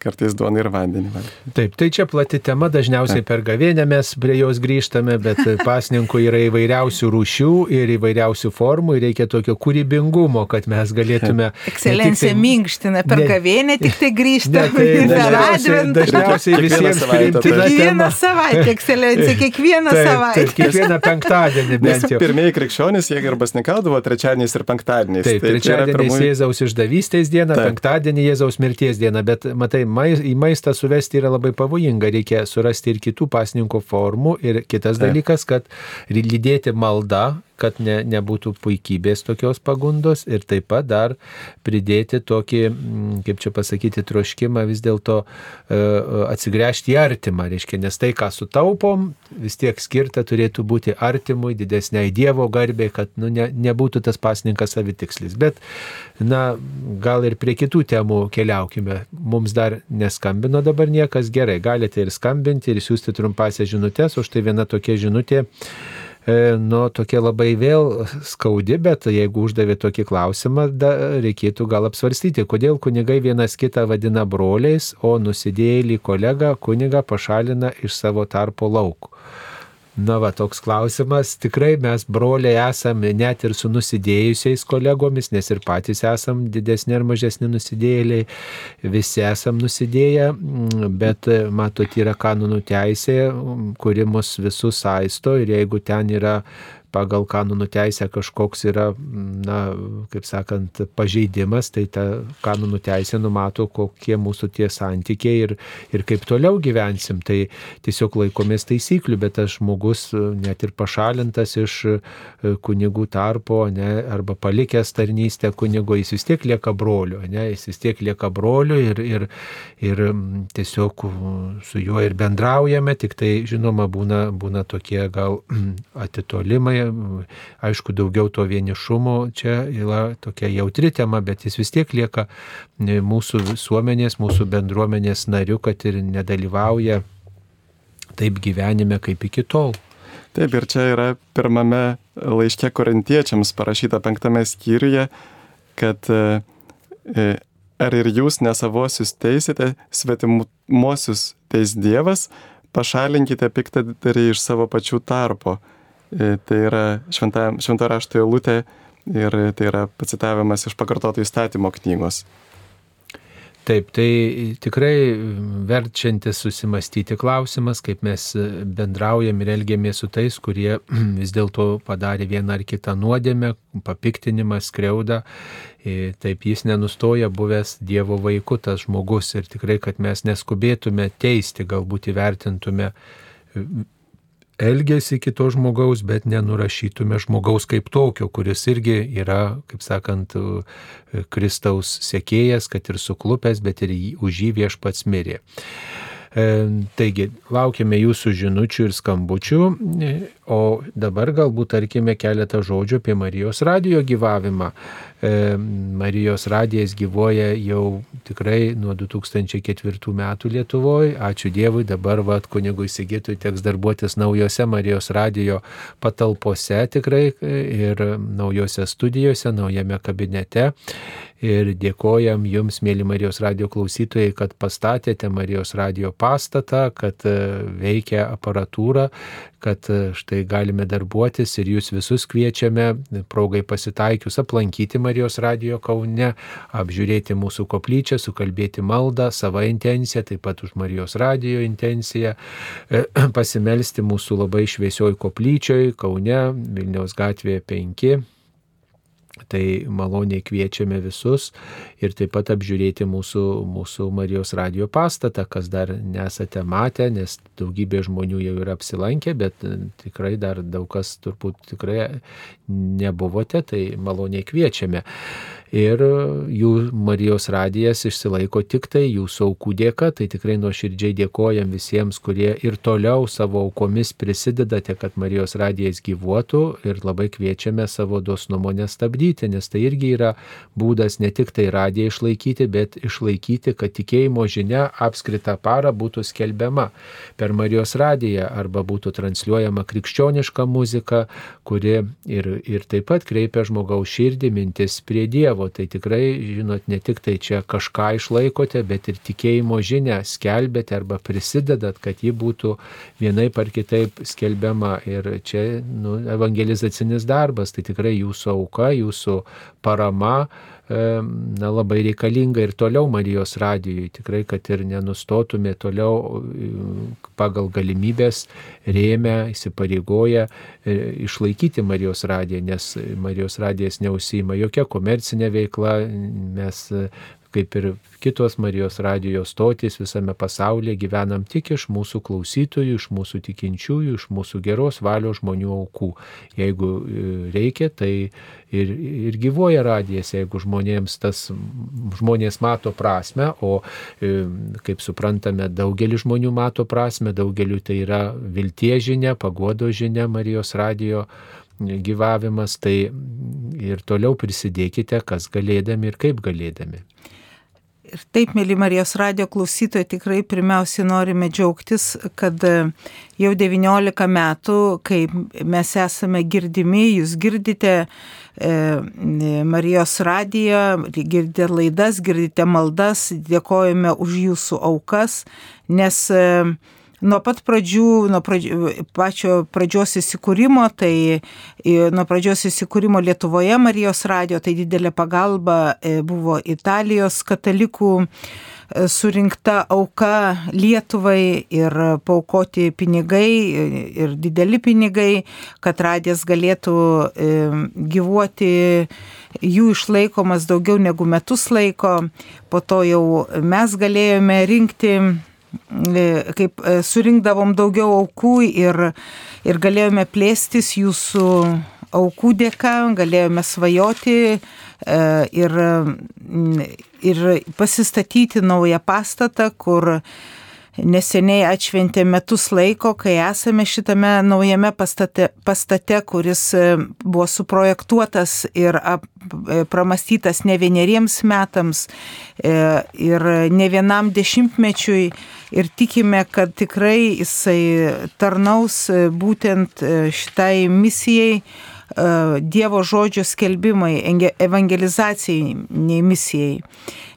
kartais duoną ir vandenį. Taip, tai čia plati tema, dažniausiai per gavėnę mes prie jos grįžtame, bet pasninkų yra įvairiausių rūšių ir įvairiausių formų ir reikia tokio kūrybingumo, kad mes galėtume... Ekscelencija tai, minkština per gavėnę, tik tai grįžtame ne, tai, adventą. Dažniausiai visiems priimtina. Kiekvieną savaitę, ekscelencija, kiekvieną taip, savaitę. Taip, kiekvieną penktadienį bent jau. Pirmieji krikščionys, jie ir basnikaudavo trečiadieniais ir penktadieniais. Taip, tai trečiadienis pirmųjų... Jėzaus išdavystės diena, taip. penktadienį Jėzaus mirties diena, bet matai, mais, į maistą suvesti yra labai pavojinga, reikia surasti ir kitų pasninkų formų ir kitas taip. dalykas, kad lydėti malda kad ne, nebūtų puikybės tokios pagundos ir taip pat dar pridėti tokį, mm, kaip čia pasakyti, troškimą vis dėlto e, atsigręžti į artimą, reiškia, nes tai, ką sutaupom, vis tiek skirta turėtų būti artimui, didesniai Dievo garbė, kad nu, ne, nebūtų tas pasninkas savitikslis. Bet, na, gal ir prie kitų temų keliaukime. Mums dar neskambino dabar niekas gerai, galite ir skambinti, ir siūsti trumpasią žinutės, už tai viena tokia žinutė E, nu, tokia labai vėl skaudi, bet jeigu uždavė tokį klausimą, da, reikėtų gal apsvarstyti, kodėl kunigai vienas kitą vadina broliais, o nusidėjėlį kolegą kunigą pašalina iš savo tarpo laukų. Na va, toks klausimas. Tikrai mes broliai esame net ir su nusidėjusiais kolegomis, nes ir patys esam didesni ar mažesni nusidėjėliai, visi esam nusidėję, bet matot, yra kanonų teisė, kuri mus visus saisto ir jeigu ten yra pagal kanonų teisę kažkoks yra, na, kaip sakant, pažeidimas, tai ta kanonų teisė numato, kokie mūsų tie santykiai ir, ir kaip toliau gyvensim. Tai tiesiog laikomės taisyklių, bet tas žmogus net ir pašalintas iš e, kunigų tarpo, ne, arba palikęs tarnystę kunigo, jis vis tiek lieka broliu, ne, jis vis tiek lieka broliu ir, ir, ir tiesiog su juo ir bendraujame, tik tai žinoma būna, būna tokie gal atitolimai aišku, daugiau to vienišumo, čia yra tokia jautri tema, bet jis vis tiek lieka e, mūsų visuomenės, mūsų bendruomenės nariu, kad ir nedalyvauja taip gyvenime kaip iki tol. Taip, ir čia yra pirmame laiške korintiečiams parašyta penktame skyriuje, kad e, e, ar ir jūs nesavosius teisite, svetimuosius teis Dievas, pašalinkite piktadarį iš savo pačių tarpo tai yra šventa, švento rašto eilutė ir tai yra pacitavimas iš pakartoto įstatymo knygos. Taip, tai tikrai verčiantis susimastyti klausimas, kaip mes bendraujam ir elgiamės su tais, kurie vis dėlto padarė vieną ar kitą nuodėmę, papiktinimą, skriaudą. E, taip jis nenustoja buvęs Dievo vaiku, tas žmogus ir tikrai, kad mes neskubėtume teisti, galbūt įvertintume elgesį kito žmogaus, bet nenurašytume žmogaus kaip tokio, kuris irgi yra, kaip sakant, Kristaus sekėjas, kad ir suklupęs, bet ir už jį viešpats mirė. E, taigi, laukiame jūsų žinučių ir skambučių, e, o dabar galbūt tarkime keletą žodžių apie Marijos radijo gyvavimą. E, Marijos radijas gyvoja jau tikrai nuo 2004 metų Lietuvoje. Ačiū Dievui, dabar vad kunigui Sigitui teks darbuotis naujose Marijos radijo patalpose tikrai ir naujose studijose, naujame kabinete ir dėkojam Jums, mėly Marijos radio klausytojai, kad pastatėte Marijos radio pastatą, kad e, veikia aparatūra, kad e, štai galime darbuotis ir Jūs visus kviečiame, progai pasitaikius, aplankyti Marijos radio Kaune, apžiūrėti mūsų koplyčią, sukalbėti maldą, savo intenciją, taip pat už Marijos radio intenciją, e, pasimelsti mūsų labai šviesioj koplyčioj Kaune, Vilniaus gatvėje 5 Tai maloniai kviečiame visus ir taip pat apžiūrėti mūsų, mūsų Marijos radio pastatą, kas dar nesate matę, nes daugybė žmonių jau yra apsilankę, bet e, tikrai dar daug kas turbūt tikrai nebuvote, tai maloniai kviečiame. Ir jų Marijos radijas išsilaiko tik tai jūsų aukų dėka, tai tikrai nuoširdžiai dėkojam visiems, kurie ir toliau savo aukomis prisidedate, kad Marijos radijas gyvuotų ir labai kviečiame savo dosnumo nestabdyti nes tai irgi yra būdas ne tik tai radiją išlaikyti, bet išlaikyti, kad tikėjimo žinia apskritą parą būtų skelbiama per Marijos radiją arba būtų transliuojama krikščioniška muzika, kuri ir, ir taip pat kreipia žmogaus širdį, mintis prie Dievo. Tai tikrai, žinot, ne tik tai čia kažką išlaikote, bet ir tikėjimo žinę skelbėte arba prisidedat, kad ji būtų vienaip ar kitaip skelbiama. Ir čia nu, evangelizacinis darbas, tai tikrai jūsų auka, jūsų parama na, labai reikalinga ir toliau Marijos radijui. Tikrai, kad ir nenustotume toliau pagal galimybės rėmę, įsipareigoję e, išlaikyti Marijos radiją, nes Marijos radijas neusima jokia komercinė veikla, mes kaip ir kitos Marijos radijos stotys visame pasaulyje gyvenam tik iš mūsų klausytojų, iš mūsų tikinčiųjų, iš mūsų geros valios žmonių aukų. Jeigu e, reikia, tai ir, ir gyvoja radijas, jeigu žmonėms tas, žmonės mato prasme, o e, kaip suprantame, daugelis žmonių mato prasme, daugeliu tai yra viltie žinia, pagodo žinia Marijos radijo gyvavimas, tai ir toliau prisidėkite, kas galėdami ir kaip galėdami. Ir taip, mėly Marijos radio klausytojai, tikrai pirmiausiai norime džiaugtis, kad e, jau 19 metų, kai mes esame girdimi, jūs girdite e, Marijos radiją, girdite laidas, girdite maldas, dėkojame už jūsų aukas, nes e, nuo pat pradžių, nuo pradžių, pačio pradžios įsikūrimo, tai nuo pradžios įsikūrimo Lietuvoje Marijos radio, tai didelė pagalba e, buvo Italijos katalikų e, surinkta auka Lietuvai ir paukoti pinigai e, ir dideli pinigai, kad radijas galėtų gyvuoti jų išlaikomas daugiau negu metus laiko. Po to jau mes galėjome rinkti kaip e, surinkdavom daugiau aukų ir, ir galėjome plėstis jūsų aukų dėka, galėjome svajoti e, ir, ir pasistatyti naują pastatą, kur neseniai atšventė metus laiko, kai esame šitame naujame pastate, pastate kuris e, buvo suprojektuotas ir ap, e, pramastytas ne vieneriems metams e, ir ne vienam dešimtmečiui ir tikime, kad tikrai jisai tarnaus būtent šitai misijai Dievo žodžio skelbimai, evangelizacijai, nei misijai.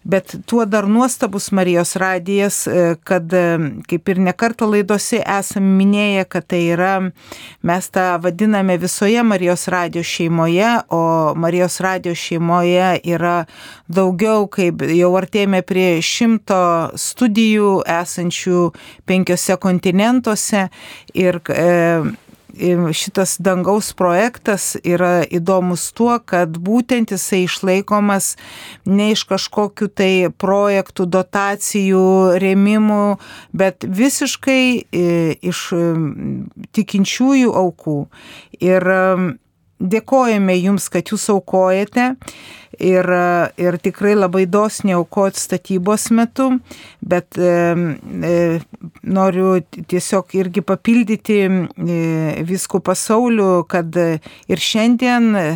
Bet tuo dar nuostabus Marijos radijas, e, kad e, kaip ir nekartą laidose esame minėję, kad tai yra, mes tą vadiname visoje Marijos radijos šeimoje, o Marijos radijos šeimoje yra daugiau, kaip jau artėjame prie šimto studijų esančių penkiose kontinentuose ir e, šitas dangaus projektas yra įdomus tuo, kad būtent jisai išlaikomas ne iš kažkokių tai projektų, dotacijų, rėmimų, bet visiškai iš tikinčiųjų aukų. Ir dėkojame Jums, kad Jūs aukojate ir, ir tikrai labai dosniai aukot statybos metu, bet e, e, noriu tiesiog irgi papildyti e, viskų pasauliu, kad ir šiandien e,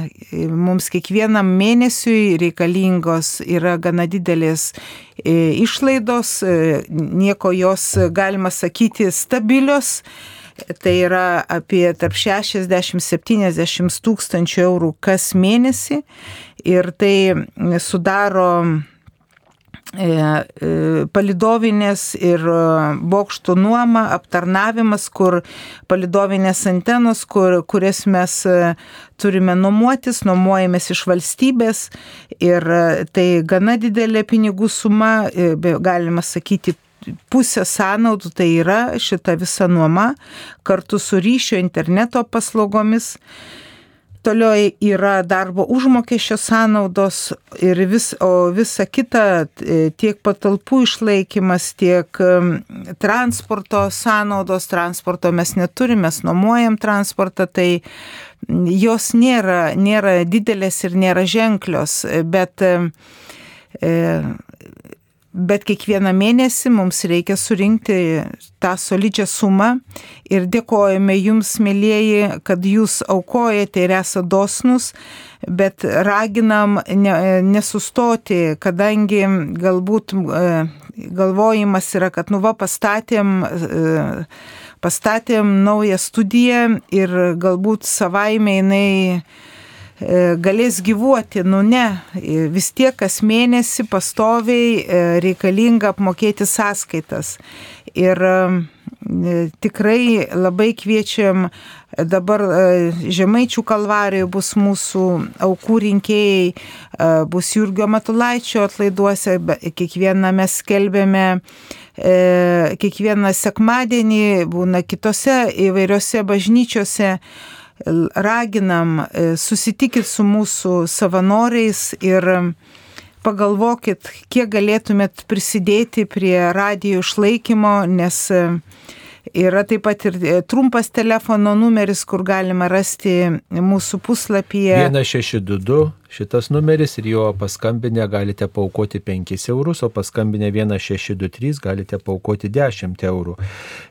mums kiekvienam mėnesiui reikalingos yra gana didelės e, išlaidos, e, nieko jos galima sakyti stabilios tai yra apie tarp 60-70 tūkstančių eurų kas mėnesį. Ir tai sudaro e, e, palidovinės ir bokštų nuoma, aptarnavimas, kur palidovinės antenos, kur, kurias mes e, turime nuomotis, nuomojamės iš valstybės. Ir tai gana didelė pinigų suma, galima sakyti, pusė sąnaudų tai yra šita visa nuoma kartu su ryšio interneto paslaugomis. Toliau yra darbo užmokesčio sąnaudos ir vis, visa kita, e, tiek patalpų išlaikymas, tiek transporto sąnaudos, transporto mes neturime, mes nuomojam transportą, tai jos nėra, nėra didelės ir nėra ženklios, bet e, bet kiekvieną mėnesį mums reikia surinkti tą solidžią sumą ir dėkojame jums, mėlyjeji, kad jūs aukojate ir esate dosnus, bet raginam ne, nesustoti, kadangi galbūt galvojimas yra, kad nu va pastatėm pastatėm naują studiją ir galbūt savaime jinai E, galės gyvuoti, nu ne, e, vis tiek kas mėnesį pastoviai e, reikalinga apmokėti sąskaitas. Ir tikrai labai kviečiam dabar Žemaičių kalvarijoje bus mūsų aukų rinkėjai, bus Jurgio Matulaičio atlaiduose, kiekvieną mes skelbėme kiekvieną sekmadienį būna kitose įvairiose bažnyčiose raginam, e, susitikit su mūsų savanoriais ir pagalvokit, kiek galėtumėt prisidėti prie radijų išlaikymo, nes e, yra taip pat ir e, trumpas telefono numeris, kur galima rasti mūsų puslapyje. 1622 šitas numeris ir jo paskambinę galite paukoti 5 eurus, o paskambinę 1623 galite paukoti 10 eurų.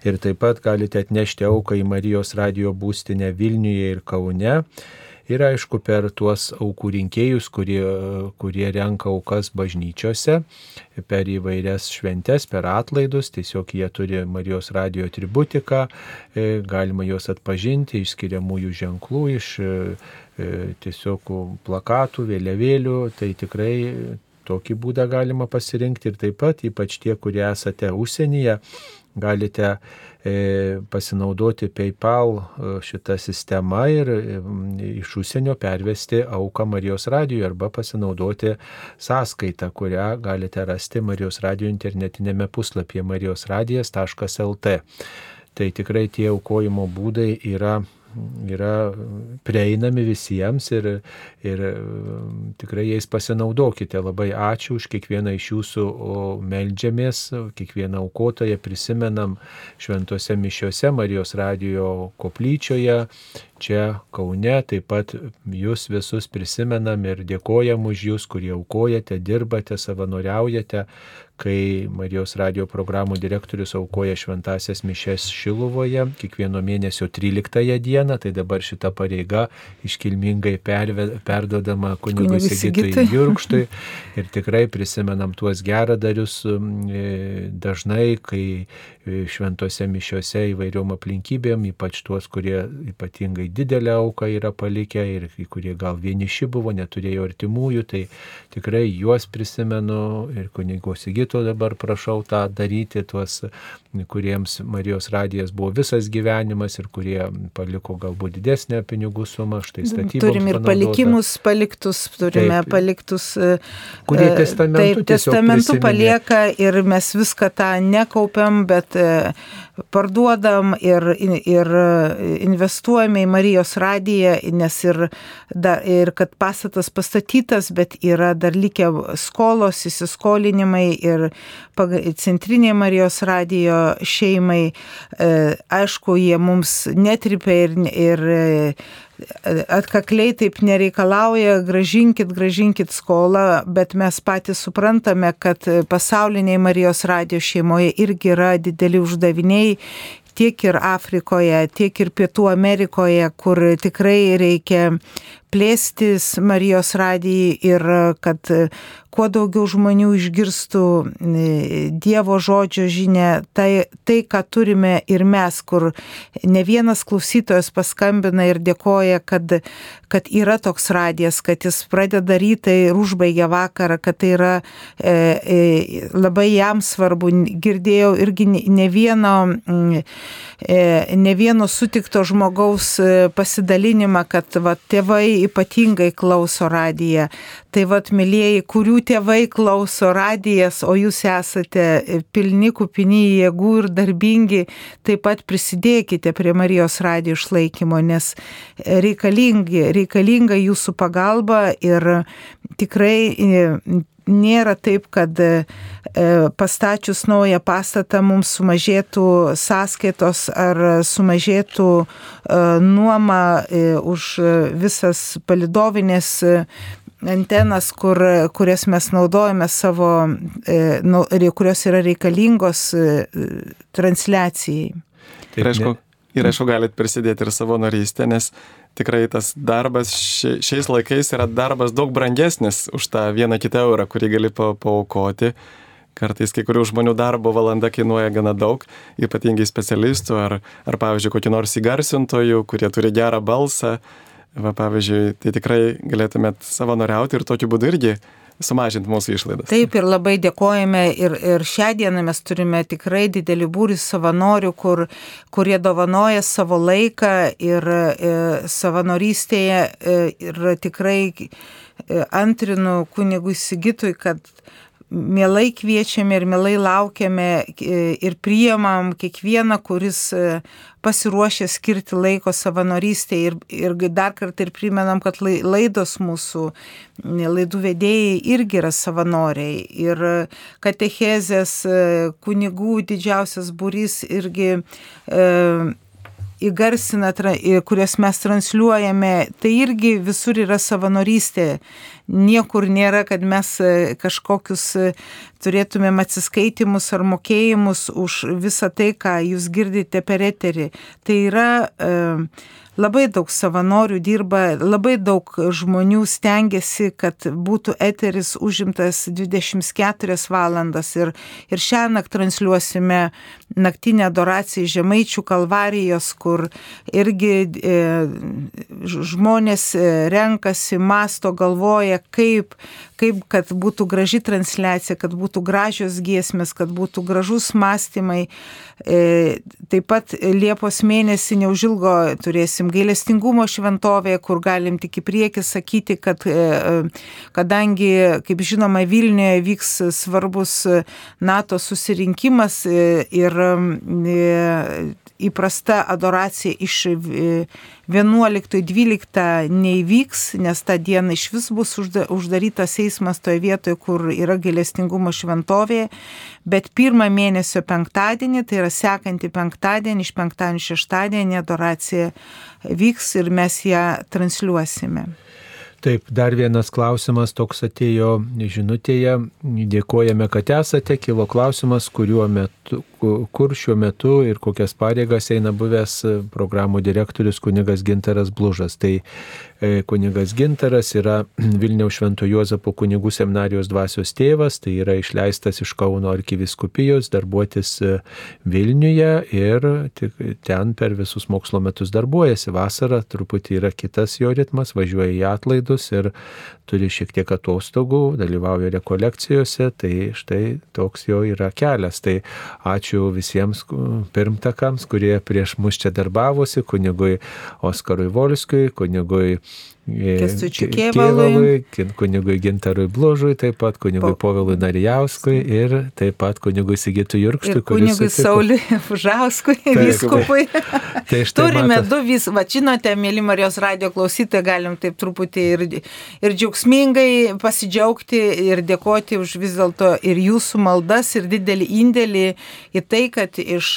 Ir taip pat galite atnešti auką į Marijos radio būstinę Vilniuje ir Kaune. Ir aišku, per tuos aukų rinkėjus, kurie, kurie renka aukas bažnyčiose, per įvairias šventes, per atlaidus, tiesiog jie turi Marijos radio atributiką, e, galima juos atpažinti iš skiriamųjų ženklų, iš E, tiesiog plakatų, vėliavėlių, tai tikrai tokį būdą galima pasirinkti ir taip pat, ypač tie, kurie esate užsienyje, galite e, pasinaudoti PayPal e, šitą sistemą ir iš užsienio pervesti auką Marijos radijui arba pasinaudoti sąskaitą, kurią galite rasti Marijos radijo internetinėme puslapyje marijosradijas.lt. Tai tikrai tie aukojimo būdai yra yra prieinami visiems ir, ir tikrai jais pasinaudokite. Labai ačiū už kiekvieną iš jūsų meldžiamės, kiekvieną aukotoją prisimenam šventose mišiuose Marijos radijo koplyčioje, čia Kaune, taip pat jūs visus prisimenam ir dėkojam už jūs, kurie aukojate, dirbate, savanoriaujate, kai Marijos radio programų direktorius aukoja šventasias mišes Šiluvoje kiekvieno mėnesio 13 dieną, tai dabar šita pareiga iškilmingai perve, perdodama kunigui Sigitui Jurkštui. Ir tikrai prisimenam tuos geradarius e, dažnai, kai e, šventose mišiose įvairiom aplinkybėm, ypač tuos, kurie ypatingai didelę auką yra palikę ir kurie gal vieniši buvo, neturėjo artimųjų, tai tikrai juos prisimenu ir kunigo Sigitui Sigito dabar prašau tą daryti, tuos, kuriems Marijos radijas buvo visas gyvenimas ir kurie paliko galbūt didesnę pinigų sumą, štai statybos. Turim ir panaudota. palikimus paliktus, turime taip, paliktus, kurie e, testamentu, taip, testamentu palieka ir mes viską tą nekaupiam, bet e, parduodam ir, ir investuojame į Marijos radiją, nes ir, da, ir kad pastatas pastatytas, bet yra dar likę skolos, įsiskolinimai ir centrinė Marijos radijo šeimai, e, aišku, jie mums netripia ir, ir atkakliai taip nereikalauja, gražinkit, gražinkit skolą, bet mes patys suprantame, kad pasauliniai Marijos radio šeimoje irgi yra dideli uždaviniai tiek ir Afrikoje, tiek ir Pietų Amerikoje, kur tikrai reikia plėstis Marijos radijai ir kad kuo daugiau žmonių išgirstų Dievo žodžio žinę, tai, tai, ką turime ir mes, kur ne vienas klausytojas paskambina ir dėkoja, kad, kad yra toks radijas, kad jis pradeda rytą ir užbaigia vakarą, kad tai yra e, e, labai jam svarbu. Girdėjau irgi ne vieno, e, ne vieno sutikto žmogaus e, pasidalinimą, kad va, tėvai ypatingai klauso radiją. Tai vad, mėlyjeji, kurių tėvai klauso radijas, o jūs esate pilni kupini jėgų ir darbingi, taip pat prisidėkite prie Marijos radijo išlaikymo, nes reikalinga jūsų pagalba ir tikrai e, nėra taip, kad e, pastačius naują pastatą mums sumažėtų sąskaitos ar sumažėtų e, nuoma už visas palidovinės antenas, kur, kurias mes naudojame savo, e, nu, kurios yra reikalingos e, transliacijai. Ir aišku, ir aišku, galit prisidėti ir savo narystę, nes tikrai tas darbas šiais laikais yra darbas daug brangesnis už tą vieną kitą eurą, kurį gali pa paukoti. Kartais kai kurių žmonių darbo valanda kainuoja gana daug, ypatingai specialistų ar, ar pavyzdžiui, kokį nors įgarsintojų, kurie turi gerą balsą. Va, pavyzdžiui, tai tikrai galėtumėt savanoriauti ir tokiu būdu irgi sumažinti mūsų išlaidas. Taip ir labai dėkojame ir, ir šią dieną mes turime tikrai didelį būrį savanorių, kur, kurie dovanoja savo laiką ir e, savanorystėje e, ir tikrai e, antrinu kunigui Sigitui, kad mielai kviečiame ir mielai laukiame e, ir priemam kiekvieną, kuris e, pasiruošę skirti laiko savanorystėje ir, ir dar kartą ir primenam, kad laidos mūsų laidų vedėjai irgi yra savanoriai. Ir katechezės e, kunigų didžiausias būrys irgi e, įgarsina, kurias mes transliuojame, tai irgi visur yra savanorystė niekur nėra, kad mes e, kažkokius e, turėtumėm atsiskaitimus ar mokėjimus už visą tai, ką jūs girdite per eterį. Tai yra e, labai daug savanorių dirba, labai daug žmonių stengiasi, kad būtų eteris užimtas 24 valandas ir, ir šią naktį transliuosime naktinę adoraciją Žemaičių kalvarijos, kur irgi e, žmonės renkasi, masto, galvoja, kaip, kaip kad būtų graži transliacija, kad būtų gražios giesmės, kad būtų gražus mąstymai. E, taip pat Liepos mėnesį neužilgo turėsim gailestingumo šventovėje, kur galim tik į priekį sakyti, kad e, kadangi, kaip žinoma, Vilniuje vyks svarbus NATO susirinkimas e, ir įprasta adoracija iš 11-12 neįvyks, nes tą dieną iš vis bus uždarytas eismas toje vietoje, kur yra gailestingumo šventovė, bet pirmą mėnesio penktadienį, tai yra sekantį penktadienį, iš penktadienį šeštadienį adoracija vyks ir mes ją transliuosime. Taip, dar vienas klausimas toks atėjo žinutėje. Dėkojame, kad esate. Kilo klausimas, metu, kur šiuo metu ir kokias pareigas eina buvęs programų direktorius kunigas Ginteras Blužas. Tai e, kunigas Ginteras yra Vilniaus Švento Juozapo kunigų seminarijos dvasios tėvas, tai yra išleistas iš Kauno arkiviskupijos darbuotis e, Vilniuje ir ten per visus mokslo metus darbuojasi. Vasarą truputį yra kitas jo ritmas, važiuoja į atlaidus ir turi šiek tiek atostogų, dalyvauja rekolekcijose, tai štai toks jo yra kelias. Tai ačiū visiems pirmtakams, kurie prieš mus čia darbavosi, kunigui Oskarui Volskiui, kunigui Kestučiu Kėvalui, kunigui Gintarui Blužui, taip pat kunigui Povilui Narijauskui ir taip pat kunigui Sigitui Jurkštui. Kunigui Sauliui Fužauskui, viskupui. Tai Turime matas... du vis, va žinote, mėly Marijos radio klausytojai, galim taip truputį ir, ir džiaugsmingai pasidžiaugti ir dėkoti už vis dėlto ir jūsų maldas ir didelį indėlį į tai, kad iš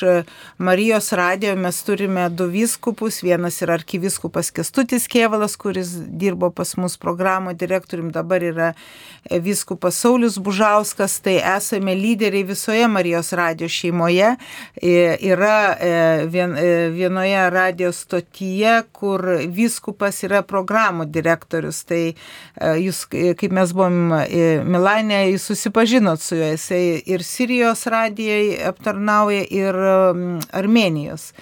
Marijos radio mes turime du viskupus, vienas yra arkiviskupas Kestutis Kėvalas, kuris dirbo pas mus programų direktorium, dabar yra e, viskupas Saulis Bužauskas, tai esame lyderiai visoje Marijos radijos šeimoje. E, yra e, vienoje radijos stotyje, kur viskupas yra programų direktorius. Tai jūs, kaip mes buvom Milanė, jūs susipažinot su juo, jisai ir Sirijos radijai aptarnauja, ir Armenijos.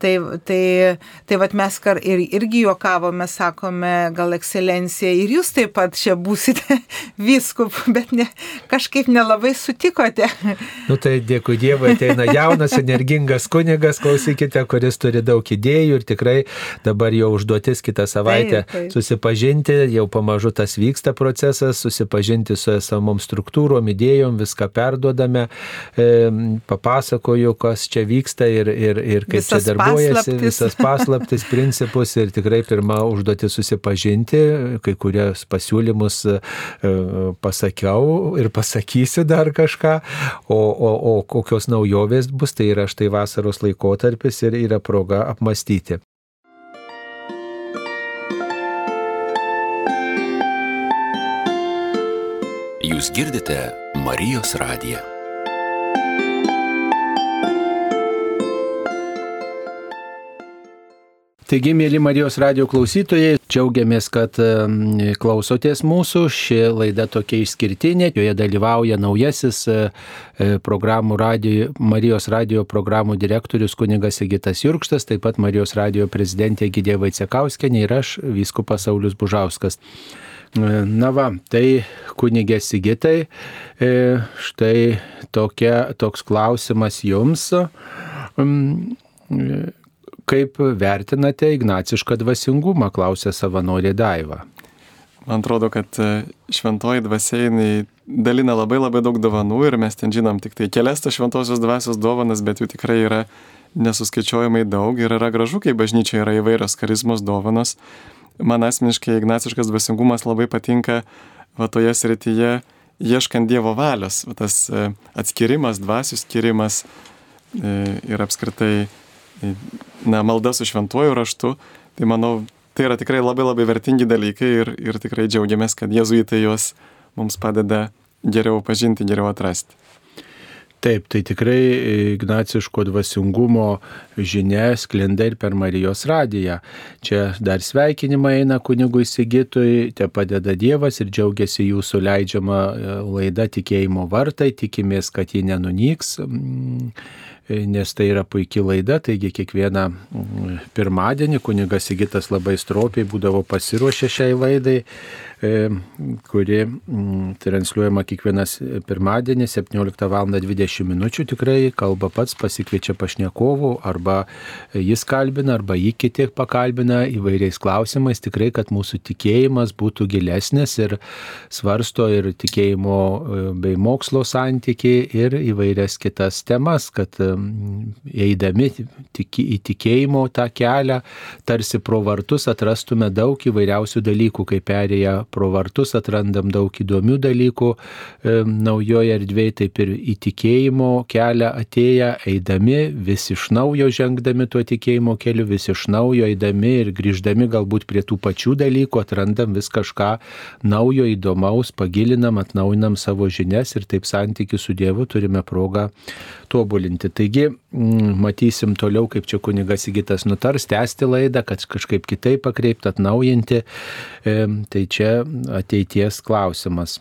Tai, tai, tai vat mes kar, ir, irgi juokavome, sakome, gal ekscelencija, ir jūs taip pat čia būsite viskup, bet ne, kažkaip nelabai sutikote. Nu tai dėkui Dievui, ateina jaunas, energingas kunigas, klausykite, kuris turi daug idėjų ir tikrai dabar jau užduotis kitą savaitę taip, taip. susipažinti, jau pamažu tas vyksta procesas, susipažinti su esamom struktūrom, idėjom, viską perduodame, e, papasakoju, kas čia vyksta ir, ir, ir kaip Visas čia darbuojasi darbuojasi visas paslaptis, principus ir tikrai pirmą užduotį susipažinti, kai kurias pasiūlymus e, pasakiau ir pasakysiu dar kažką, o, o, o kokios naujovės bus, tai yra štai vasaros laikotarpis ir yra proga apmastyti. Jūs girdite Marijos radiją. Taigi, mėly Marijos radio klausytojai, džiaugiamės, kad klausotės mūsų. Ši laida tokia išskirtinė, joje dalyvauja naujasis e, e, radio, Marijos radio programų direktorius kunigas Sigitas Jurkštas, taip pat Marijos radio prezidentė Gidė Vaicekauskenė ir aš, Vyskupas Saulis Bužauskas. E, na va, tai kunigė Sigitai, štai tokia, toks klausimas jums Kaip vertinate ignacišką dvasingumą, klausė savanorė Daiva. Man atrodo, kad e, šventoji dvasiai dalina labai labai daug dovanų ir mes ten žinom tik tai kelias tos šventosios dvasios dovanas, bet jų tikrai yra nesuskaičiuojamai daug ir yra gražu, kai bažnyčia yra įvairios charizmos dovanos. Man asmeniškai ignaciškas dvasingumas labai patinka va toje srityje, ieškant Dievo valios, va, tas e, atskirimas, dvasių skirimas e, ir apskritai na, malda su šventuoju raštu, tai manau, tai yra tikrai labai labai vertingi dalykai ir, ir tikrai džiaugiamės, kad jezuitai juos mums padeda geriau pažinti, geriau atrasti. Taip, tai tikrai ignaciško dvasingumo žinia sklinda ir per Marijos radiją. Čia dar sveikinimai eina kunigui Sigitui, te padeda Dievas ir džiaugiasi jūsų leidžiama e, laida tikėjimo vartai, tikimės, kad ji nenunyks. Mm nes tai yra puikia laida, taigi kiekvieną mm, pirmadienį kunigas Sigitas labai stropiai būdavo pasiruošę šiai laidai, kuri mm, transliuojama kiekvienas pirmadienį 17 val. 20 min. tikrai kalba pats, pasikviečia pašnekovų, arba jis kalbina, arba jį kiti pakalbina įvairiais klausimais, tikrai, kad mūsų tikėjimas būtų gilesnis ir svarsto ir tikėjimo e, bei mokslo santyki ir įvairias kitas temas, kad eidami į tikėjimo tą kelią, tarsi pro vartus atrastume daug įvairiausių dalykų, kai perėję pro vartus atrandam daug įdomių dalykų e, naujoje erdvėje, taip ir į tikėjimo kelią atėję, eidami vis iš naujo žengdami tuo tikėjimo keliu, vis iš naujo eidami ir grįždami galbūt prie tų pačių dalykų, atrandam vis kažką naujo, įdomaus, pagilinam, atnaujinam savo žinias ir taip santykių su Dievu turime progą tobulinti. Taigi, mm, matysim toliau, kaip čia kunigas įgytas nutars, tęsti laidą, kad kažkaip kitaip pakreipti, atnaujinti. Tai čia ateities klausimas.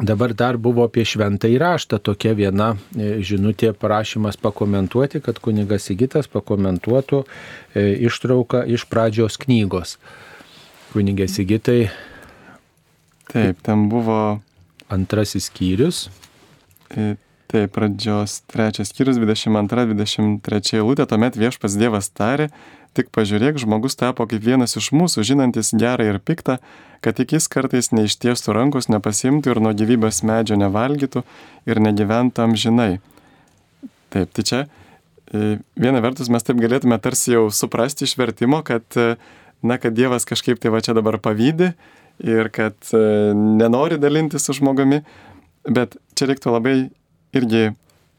Dabar dar buvo apie šventą įraštą tokia viena e, žinutė prašymas pakomentuoti, kad kunigas Sigitas pakomentuotų e, ištrauką iš pradžios knygos. Kunigė Sigitai. Taip, ten buvo. Antrasis skyrius. E, Tai pradžios trečias skyrius 22-23 eilutė, tuomet viešpas Dievas tarė, tik pažiūrėk, žmogus tapo kaip vienas iš mūsų, žinantis gerą ir piktą, kad tik jis kartais neištiestų rankos, nepasimtų ir nuo gyvybės medžio nevalgytų ir negyventų amžinai. Taip, tai čia e, viena vertus mes taip galėtume tarsi jau suprasti iš vertimo, kad, e, na, kad Dievas kažkaip tai va čia dabar pavydė ir kad e, nenori dalintis su žmogumi, bet čia reiktų labai irgi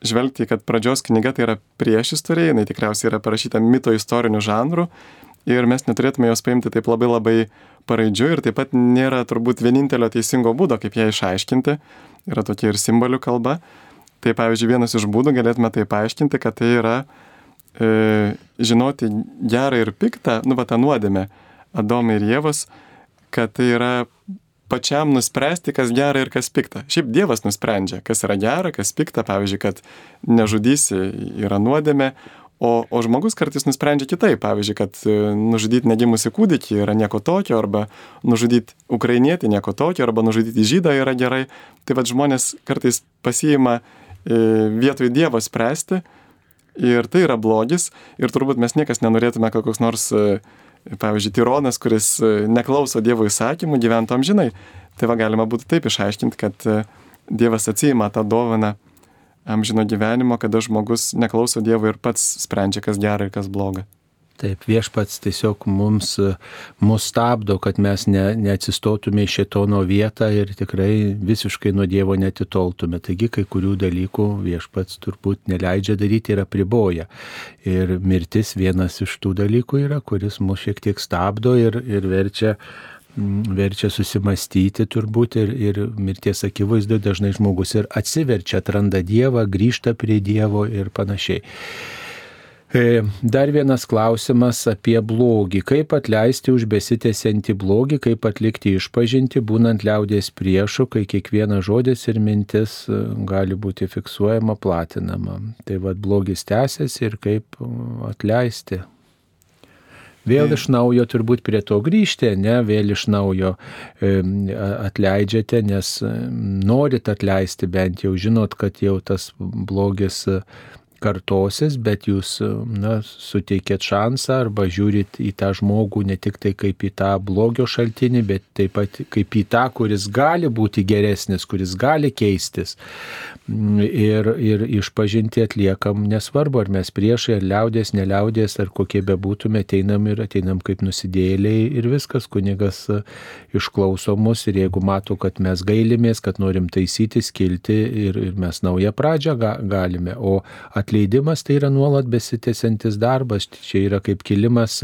žvelgti, kad pradžios knyga tai yra prieš istoriją, jinai tikriausiai yra parašyta mito istoriniu žanru ir mes neturėtume jos paimti taip labai labai paraidžiu ir taip pat nėra turbūt vienintelio teisingo būdo, kaip ją išaiškinti, yra tokia ir simbolių kalba. Tai pavyzdžiui, vienas iš būdų galėtume tai paaiškinti, kad tai yra e, žinoti gerą ir piktą, nu, va tą nuodėmę Adomai ir Jėvos, kad tai yra pačiam nuspręsti, kas gera ir kas pikta. Šiaip Dievas nusprendžia, kas yra gera, kas pikta, pavyzdžiui, kad nežudysi yra nuodėmė, o, o žmogus kartais nusprendžia kitaip, pavyzdžiui, kad e, nužudyti negimusi kūdikį yra nieko tokio, arba nužudyti ukrainietį nieko tokio, arba nužudyti žydą yra gerai. Tai vad žmonės kartais pasiima e, vietoj Dievo spręsti ir tai yra blogis ir turbūt mes niekas nenorėtume, kad koks nors e, pavyzdžiui, tironas, kuris e, neklauso Dievo įsakymų, gyventų amžinai. Tai va galima būtų taip išaiškinti, kad e, Dievas atsijima tą dovaną amžino gyvenimo, kada žmogus neklauso Dievo ir pats sprendžia, kas gera ir kas bloga. Taip, viešpats tiesiog mums mus stabdo, kad mes ne, neatsistotume į šitono vietą ir tikrai visiškai nuo Dievo netitoltume. Taigi kai kurių dalykų viešpats turbūt neleidžia daryti ir apriboja. Ir mirtis vienas iš tų dalykų yra, kuris mus šiek tiek stabdo ir, ir verčia verčia susimastyti turbūt ir, ir mirties akivaizdu dažnai žmogus ir atsiverčia, atranda Dievą, grįžta prie Dievo ir panašiai. E, dar vienas klausimas apie blogį. Kaip atleisti už besitęsiantį blogį, kaip atlikti išpažinti, būnant liaudės priešų, kai kiekvienas žodis ir mintis e, gali būti fiksuojama, platinama. Tai vad blogis tęsiasi ir kaip e, atleisti. Vėl iš naujo turbūt prie to grįžti, ne, vėl iš naujo atleidžiate, nes norit atleisti bent jau, žinot, kad jau tas blogis kartosis, bet jūs na, suteikėt šansą arba žiūrit į tą žmogų ne tik tai kaip į tą blogio šaltinį, bet taip pat kaip į tą, kuris gali būti geresnis, kuris gali keistis. Ir, ir išpažinti atliekam nesvarbu, ar mes priešai, ar liaudės, neliaudės, ar kokie bebūtume, ateinam ir ateinam kaip nusidėliai ir viskas, kunigas išklauso mus ir jeigu mato, kad mes gailimės, kad norim taisyti, skilti ir, ir mes naują pradžią ga, galime, o atliekam atleidimas tai yra nuolat besitęsiantis darbas, čia yra kaip kilimas,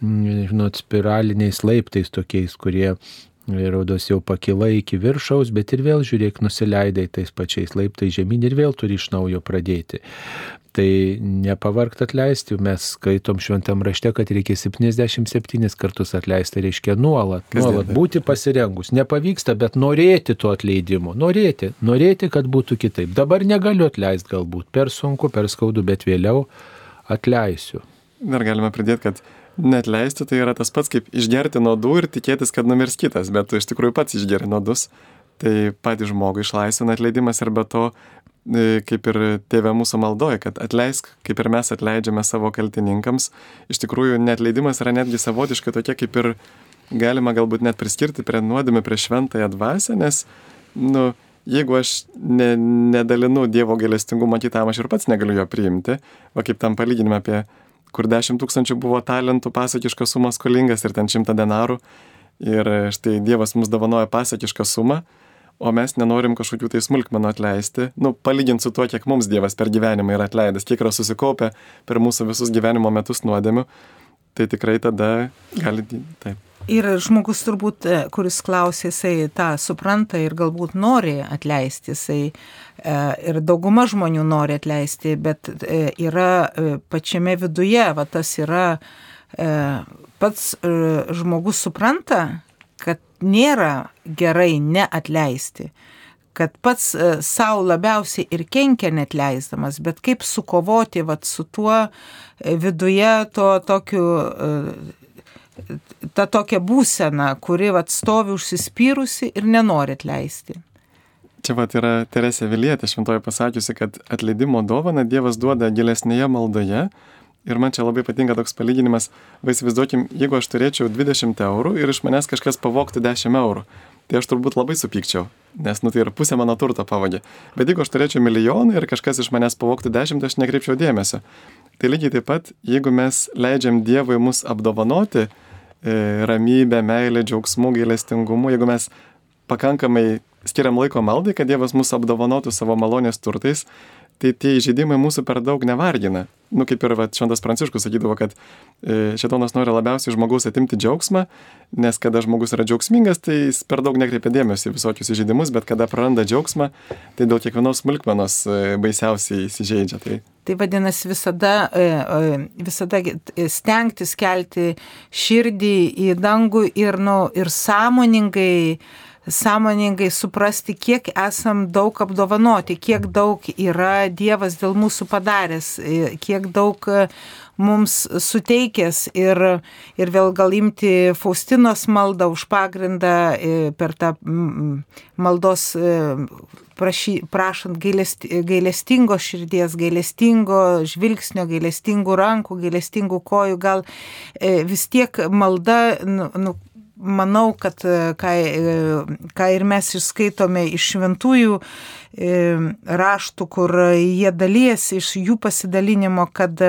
mm, žinot, spiraliniais laiptais tokiais, kurie Raudos jau pakila iki viršaus, bet ir vėl žiūrėk, nusileidai tais pačiais laiptais žemyn ir vėl turi iš naujo pradėti. Tai nepavargt atleisti, mes skaitom šventam rašte, kad reikia 77 kartus atleisti, reiškia nuolat, nuolat būti pasirengus. Nepavyksta, bet norėti to atleidimo, norėti, norėti, kad būtų kitaip. Dabar negaliu atleisti galbūt, per sunku, per skaudu, bet vėliau atleisiu. Dar galime pridėti, kad net leisti tai yra tas pats kaip išgerti nuodų ir tikėtis, kad numirs kitas, bet tu iš tikrųjų pats išgeri nuodus. Tai patį žmogų išlaisvina atleidimas ir be to, e, kaip ir tėvė mūsų maldoja, kad atleisk, kaip ir mes atleidžiame savo kaltininkams. Iš tikrųjų, netleidimas yra netgi savotiškai tokia, kaip ir galima galbūt net priskirti prie nuodėmę, prie šventąją dvasę, nes, nu, jeigu aš ne, nedalinu Dievo gailestingumo kitam, aš ir pats negaliu jo priimti, va kaip tam palyginime apie kur 10 tūkstančių buvo talentų pasakiškas sumas skolingas ir ten 100 denarų. Ir štai Dievas mums dovanoja pasakišką sumą, o mes nenorim kažkokių tai smulkmenų atleisti. Nu, palyginti su tuo, kiek mums Dievas per gyvenimą yra atleidęs, kiek yra susikaupę per mūsų visus gyvenimo metus nuodėmių, tai tikrai tada gali, taip. Ir žmogus turbūt, e, kuris klausė, jisai tą supranta ir galbūt nori atleisti, jisai e, ir dauguma žmonių nori atleisti, bet e, yra pačiame viduje, va tas yra, pats žmogus supranta, kad nėra gerai neatleisti kad pats savo labiausiai ir kenkia net leisdamas, bet kaip sukovoti vat, su tuo viduje to tokiu ta tokia būsena, kuri vat, stovi užsispyrusi ir nenori atleisti. Čia vat yra Teresė Vilietė šventoje pasakiusi, kad atleidimo dovana Dievas duoda gilesnėje maldoje. Ir man čia labai patinka toks palyginimas, va įsivaizduokim, jeigu aš turėčiau 20 eurų ir iš manęs kažkas pavoktų 10 eurų, tai aš turbūt labai supykčiau, nes, nu, tai yra pusė mano turto pavogė. Bet jeigu aš turėčiau milijoną ir kažkas iš manęs pavoktų 10, tai aš nekreipčiau dėmesio. Tai lygiai taip pat, jeigu mes leidžiam Dievui mus apdovanoti, ramybę, meilę, džiaugsmų, gailestingumu, jeigu mes pakankamai skiriam laiko maldai, kad Dievas mus apdovanotų savo malonės turtais, tai tie įžeidimai mūsų per daug nevargina. Nu, kaip ir va, Šventas Pranciškus sakydavo, kad e, šetonas nori labiausiai žmogaus atimti džiaugsmą, nes kada žmogus yra džiaugsmingas, tai jis per daug nekreipia dėmesio į visokius įžeidimus, bet kada praranda džiaugsmą, tai dėl kiekvienos smulkmenos e, baisiausiai įsižeidžia. Tai Tai vadinasi visada, e, visada stengtis kelti širdį į dangų ir, nu, ir sąmoningai, sąmoningai suprasti, kiek esam daug apdovanoti, kiek daug yra Dievas dėl mūsų padaręs, e, kiek daug mums suteikęs ir, ir vėl gal imti Faustinos maldą už pagrindą per tą maldos prašy, prašant gailesti, gailestingo širdies, gailestingo žvilgsnio, gailestingų rankų, gailestingų kojų, gal e, vis tiek malda, nu, nu, manau, kad e, ką, e, ką ir mes išskaitome iš šventųjų raštų, kur jie dalyjasi iš jų pasidalinimo, kad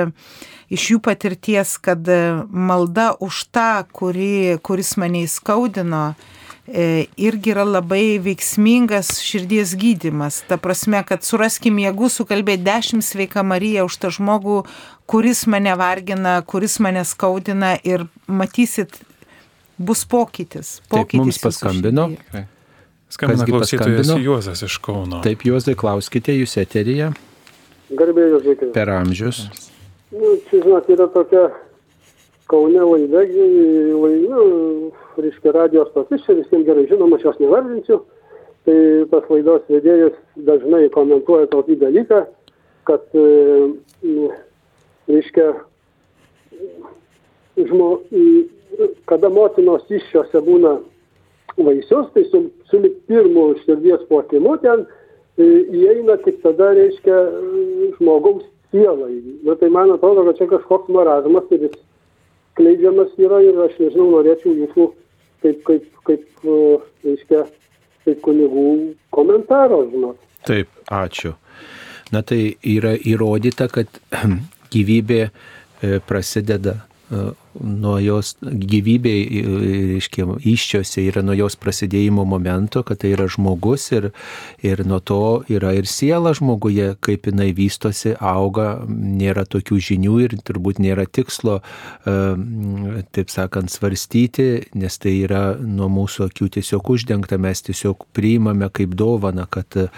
iš jų patirties, kad malda už tą, kuri, kuris mane įskaudino, E, irgi yra labai veiksmingas širdies gydimas. Ta prasme, kad suraskim jėgų sukalbėti dešimt sveika Marija už tą žmogų, kuris mane vargina, kuris mane skaudina ir matysit bus pokytis. Taip, pokytis mums jūsų paskambino. Skambina klausytojas paskambino? Juozas iš Kauno. Taip, Juozai, klauskite, jūs eteryje Garbėjau žiūrėkit. per amžius. Nu, čia, žinot, yra tokia Kaune laida, laida, reiškia, radijos stotis, čia visiems gerai žinoma, aš jos nevardinsiu. Tai tas laidos vedėjas dažnai komentuoja tokį dalyką, kad, e, reiškia, žmo, kada motinos iššiose būna vaisius, tai su, su pirmu širdies potimu ten e, įeina tik tada, reiškia, žmogaus siela. Na tai man atrodo, kad čia kažkoks marazmas ir jis skleidžiamas yra ir aš nežinau, norėčiau jūsų kaip, kaip, kaip, e, reiškia, kaip kunigų komentaro, žinot. Taip, ačiū. Na tai yra įrodyta, kad gyvybė e, prasideda nuo jos gyvybė, e, reiškia, iščiose yra nuo jos prasidėjimo momento, kad tai yra žmogus ir, ir nuo to yra ir siela žmoguje, kaip jinai vystosi, auga, nėra tokių žinių ir turbūt nėra tikslo, e, taip sakant, svarstyti, nes tai yra nuo mūsų akių tiesiog uždengta, mes tiesiog priimame kaip dovana, kad e,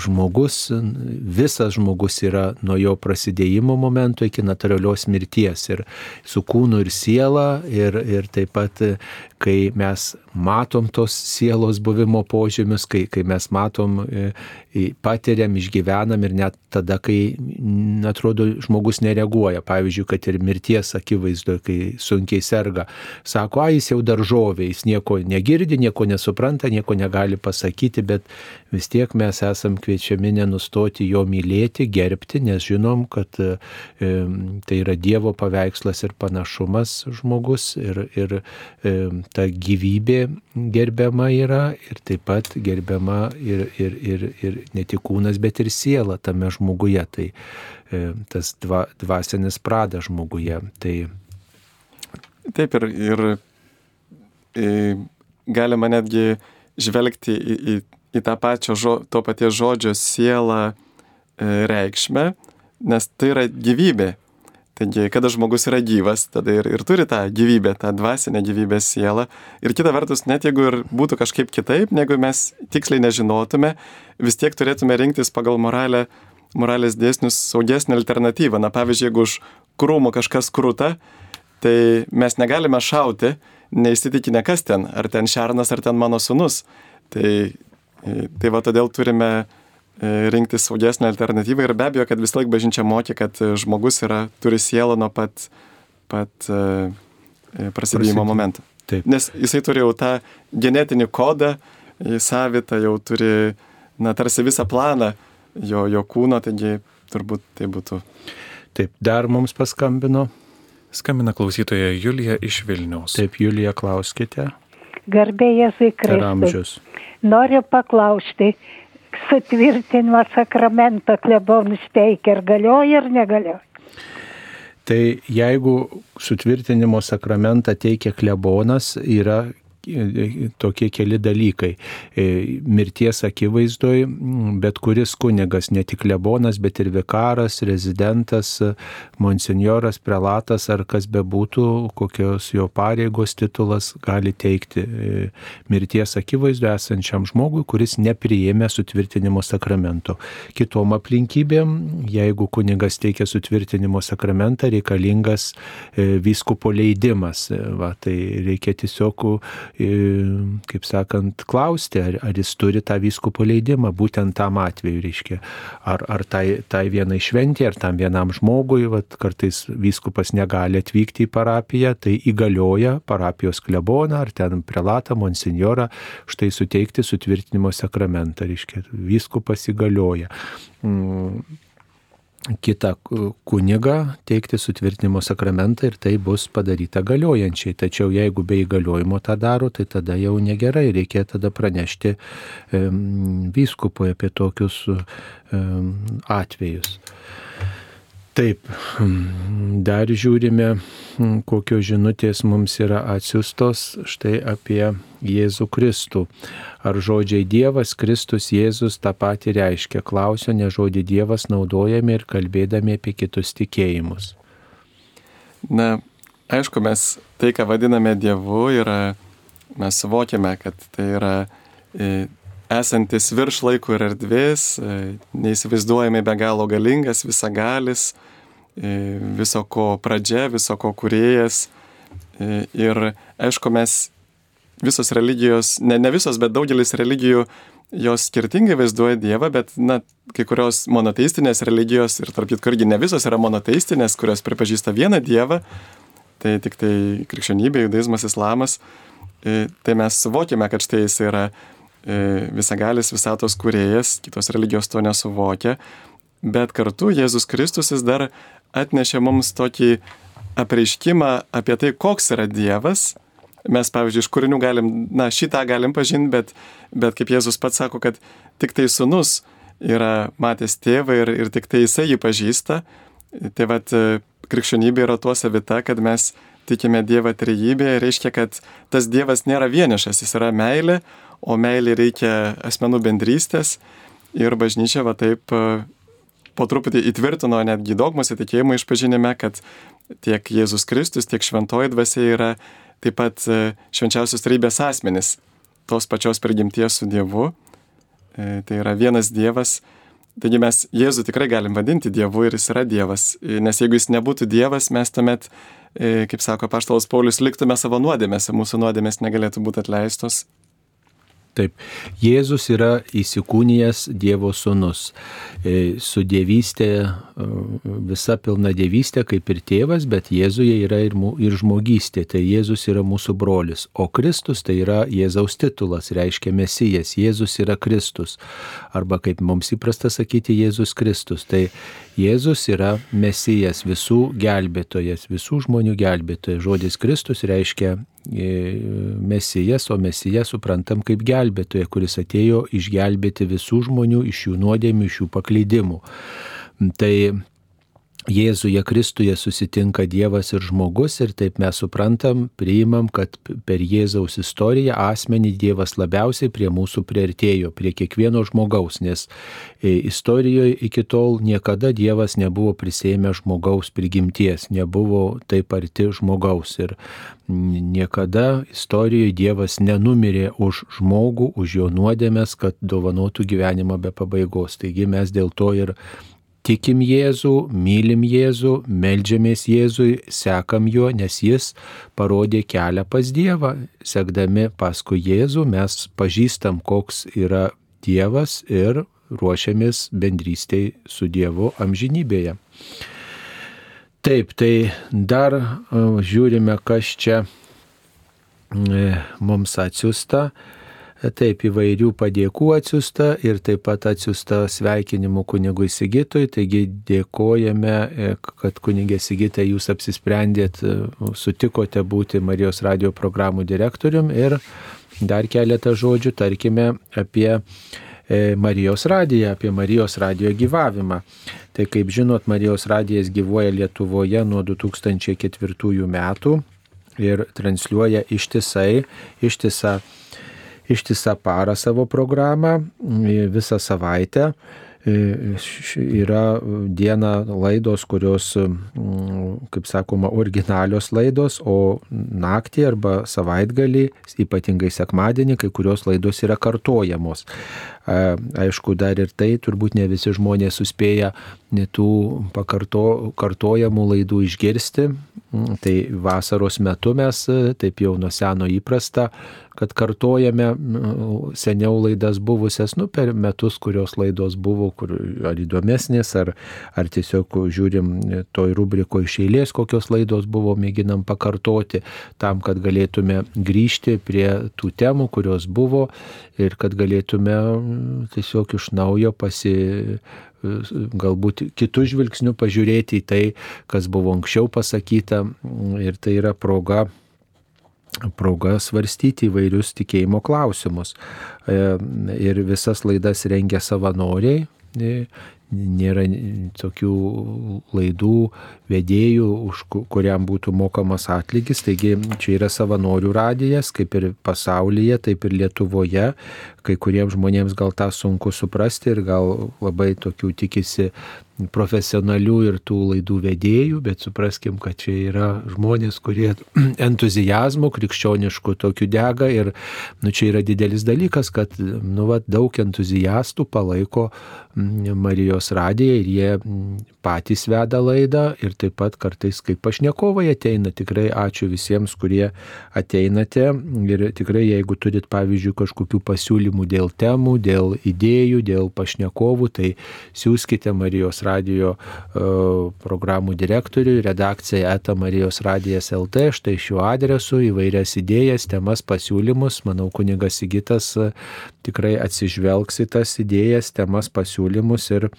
žmogus, visas žmogus yra nuo jo prasidėjimo momento iki natūralios mirties ir su kūnu ir siela ir, ir taip pat, kai mes matom tos sielos buvimo požymius, kai, kai mes matom, e, patiriam, išgyvenam ir net tada, kai, atrodo, žmogus nereaguoja. Pavyzdžiui, kad ir mirties akivaizdoje, kai sunkiai serga, sako, a, jis jau daržovė, jis nieko negirdi, nieko nesupranta, nieko negali pasakyti, bet vis tiek mes esam kviečiami nenustoti jo mylėti, gerbti, nes žinom, kad e, tai yra Dievo paveikslas ir panašumas žmogus ir, ir e, ta gyvybė gerbiama yra ir taip pat gerbiama ir, ir, ir, ir ne tik kūnas, bet ir siela tame žmoguje. Tai e, tas dva, dvasinis pradas žmoguje. Tai Taip ir, ir e, galima netgi žvelgti į, į, į tą pačią, žo, to paties žodžio sielą e, reikšmę, nes tai yra gyvybė. Taigi, kada žmogus yra gyvas, tada ir, ir turi tą gyvybę, tą dvasinę gyvybės sielą. Ir kita vertus, net jeigu ir būtų kažkaip kitaip, negu mes tiksliai nežinotume, vis tiek turėtume rinktis pagal moralę, moralės dėsnius saugesnį alternatyvą. Na, pavyzdžiui, jeigu už krūmų kažkas krūta, tai mes negalime šauti, neįsitikinę kas ten, ar ten šernas, ar ten mano sunus. Tai, tai va todėl turime rinktis saugesnę alternatyvą ir be abejo, kad vis laik bažnyčia mokė, kad žmogus yra, turi sielą nuo pat, pat prasidėjimo momento. Taip. Nes jisai turi jau tą genetinį kodą, savitą jau turi, na, tarsi visą planą jo, jo kūno, taigi turbūt tai būtų. taip, dar mums paskambino. Skambina klausytoja Julija iš Vilniaus. Taip, Julija, klauskite. Garbė Jėzui Kristui. Noriu paklausti, sutvirtinimo sakramento klebonus teikia, ar galioja ar negalioja? Tai jeigu sutvirtinimo sakramentą teikia klebonas, yra tokie keli dalykai. E, Mirties akivaizdoj, bet kuris kunigas, ne tik klebonas, bet ir vikaras, rezidentas, monsinjoras, prelatas ar kas bebūtų, kokios jo pareigos titulas gali teikti e, mirties akivaizdoje esančiam žmogui, kuris nepriėmė sutvirtinimo sakramento. Kitom aplinkybėm, jeigu kunigas teikia sutvirtinimo sakramentą, reikalingas e, vyskupo leidimas. Va, tai reikia tiesiog kaip sakant, klausti, ar, ar jis turi tą vyskupo leidimą, būtent tam atveju, reiškia, ar, ar tai, tai vienai šventė, ar tam vienam žmogui, vat, kartais vyskupas negali atvykti į parapiją, tai įgalioja parapijos kleboną, ar ten prelatą, monsinjorą, štai suteikti sutvirtinimo sakramentą, reiškia, vyskupas įgalioja. Mm kitą kunigą teikti sutvirtinimo sakramentą ir tai bus padaryta galiojančiai. Tačiau jeigu be įgaliojimo tą daro, tai tada jau negerai, reikia tada pranešti vyskupui apie tokius atvejus. Taip, dar žiūrime, kokios žinutės mums yra atsiustos štai apie Jėzų Kristų. Ar žodžiai Dievas, Kristus, Jėzus tą patį reiškia? Klausiu, ne žodį Dievas naudojame ir kalbėdami apie kitus tikėjimus. Na, aišku, mes tai, ką vadiname Dievu, yra, mes suvokiame, kad tai yra e, esantis virš laiko ir erdvės, e, neįsivaizduojamai be galo galingas, visagalis, e, viso ko pradžia, viso ko kuriejas. E, ir aišku, mes visos religijos, ne, ne visos, bet daugelis religijų jos skirtingai vaizduoja Dievą, bet, na, kai kurios monoteistinės religijos ir tarp kitko irgi ne visos yra monoteistinės, kurios pripažįsta vieną Dievą, tai tik tai krikščionybė, judaizmas, islamas, tai mes suvokime, kad štai jis yra visagalis visatos kuriejas, kitos religijos to nesuvokia, bet kartu Jėzus Kristus jis dar atnešė mums tokį apreiškimą apie tai, koks yra Dievas. Mes, pavyzdžiui, iš kūrinių galim, na, šitą galim pažinti, bet, bet kaip Jėzus pats sako, kad tik tai sunus yra matęs tėvą ir, ir tik tai jisai jį pažįsta. Tai vad, krikščionybė yra tuo savita, kad mes tikime Dievą trejybėje, reiškia, kad tas Dievas nėra vienišas, jis yra meilė, o meilė reikia asmenų bendrystės ir bažnyčia va taip e, po truputį įtvirtino netgi dogmos įtikėjimo išpažinime, kad tiek Jėzus Kristus, tiek šventoji dvasia yra taip pat e, švenčiausios trybės asmenis, tos pačios prigimties su Dievu. E, tai yra vienas Dievas. Taigi mes Jėzų tikrai galim vadinti Dievu ir jis yra Dievas. Nes jeigu jis nebūtų Dievas, mes tuomet, kaip sako Paštalas Paulius, liktume savo nuodėmėse, mūsų nuodėmės negalėtų būti atleistos Taip, Jėzus yra įsikūnijęs Dievo sūnus. E, su dievystė, e, visa pilna dievystė kaip ir tėvas, bet Jėzuje yra ir, ir žmogystė, tai Jėzus yra mūsų brolis. O Kristus tai yra Jėzaus titulas, reiškia Mesijas, Jėzus yra Kristus. Arba kaip mums įprasta sakyti, Jėzus Kristus. Tai Jėzus yra Mesijas, visų gelbėtojas, visų žmonių gelbėtojas. Žodis Kristus reiškia Mesijas, o Mesijas suprantam kaip gelbėtoja, kuris atėjo išgelbėti visų žmonių iš jų nuodėmių, iš jų paklydimų. Tai Jėzuje Kristuje susitinka Dievas ir žmogus ir taip mes suprantam, priimam, kad per Jėzaus istoriją asmenį Dievas labiausiai prie mūsų priartėjo, prie kiekvieno žmogaus, nes e, istorijoje iki tol niekada Dievas nebuvo prisėmę žmogaus prigimties, nebuvo taip arti žmogaus ir niekada istorijoje Dievas nenumirė už žmogų, už jo nuodėmės, kad dovanotų gyvenimą be pabaigos. Taigi mes dėl to ir tikim Jėzų, mylim Jėzų, melžiamės Jėzui, sekam juo, nes jis parodė kelią pas Dievą. Sekdami paskui Jėzų mes pažįstam, koks yra Dievas ir ruošiamės bendrystėj su Dievu amžinybėje. Taip, tai dar žiūrime, kas čia mums atsiusta. Taip įvairių padėkų atsiusta ir taip pat atsiusta sveikinimų kunigui Sigitui. Taigi dėkojame, e, kad kunigė Sigitė jūs apsisprendėt, e, sutikote būti Marijos radio programų direktorium ir dar keletą žodžių tarkime apie e, Marijos radiją, apie Marijos radijo gyvavimą. Tai kaip žinot, Marijos radijas gyvuoja Lietuvoje nuo 2004 metų ir transliuoja ištisai, ištisą ištisą parą savo programą, visą savaitę. Yra diena laidos, kurios, kaip sakoma, originalios laidos, o naktį arba savaitgalį, ypatingai sekmadienį, kai kurios laidos yra kartojamos. Aišku, dar ir tai turbūt ne visi žmonės suspėja tų pakarto, kartojamų laidų išgirsti. Tai vasaros metu mes, taip jau nuo seno įprasta, kad kartojame seniau laidas buvusias, nu, per metus, kurios laidos buvo, kur ar įdomesnės, ar, ar tiesiog žiūrim toj rubriko iš eilės, kokios laidos buvo, mėginam pakartoti, tam, kad galėtume grįžti prie tų temų, kurios buvo ir kad galėtume tiesiog iš naujo pasi galbūt kitų žvilgsnių pažiūrėti į tai, kas buvo anksčiau pasakyta ir tai yra proga proga svarstyti įvairius tikėjimo klausimus. E, ir visas laidas rengia savanoriai, e, nėra tokių laidų vedėjų, už kuriam būtų mokamas atlygis. Taigi čia yra savanorių radijas, kaip ir pasaulyje, taip ir Lietuvoje. Kai kuriems žmonėms gal tą sunku suprasti ir gal labai tokių tikisi profesionalių ir tų laidų vedėjų, bet supraskim, kad čia yra žmonės, kurie entuzijazmų krikščioniškų tokių dega ir nu, čia yra didelis dalykas, kad nu, va, daug entuzijastų palaiko Marijos radiją ir jie patys veda laidą ir taip pat kartais kaip pašnekovai ateina. Tikrai ačiū visiems, kurie ateinate ir tikrai jeigu turit pavyzdžiui kažkokių pasiūlymų dėl temų, dėl idėjų, dėl pašnekovų, tai siūskite Marijos radijo uh, programų direktoriui, redakcija eta Marijos radijas LT, štai šiuo adresu įvairias idėjas, temas, pasiūlymus. Manau, kunigas Sigitas uh, tikrai atsižvelgs į tas idėjas, temas, pasiūlymus ir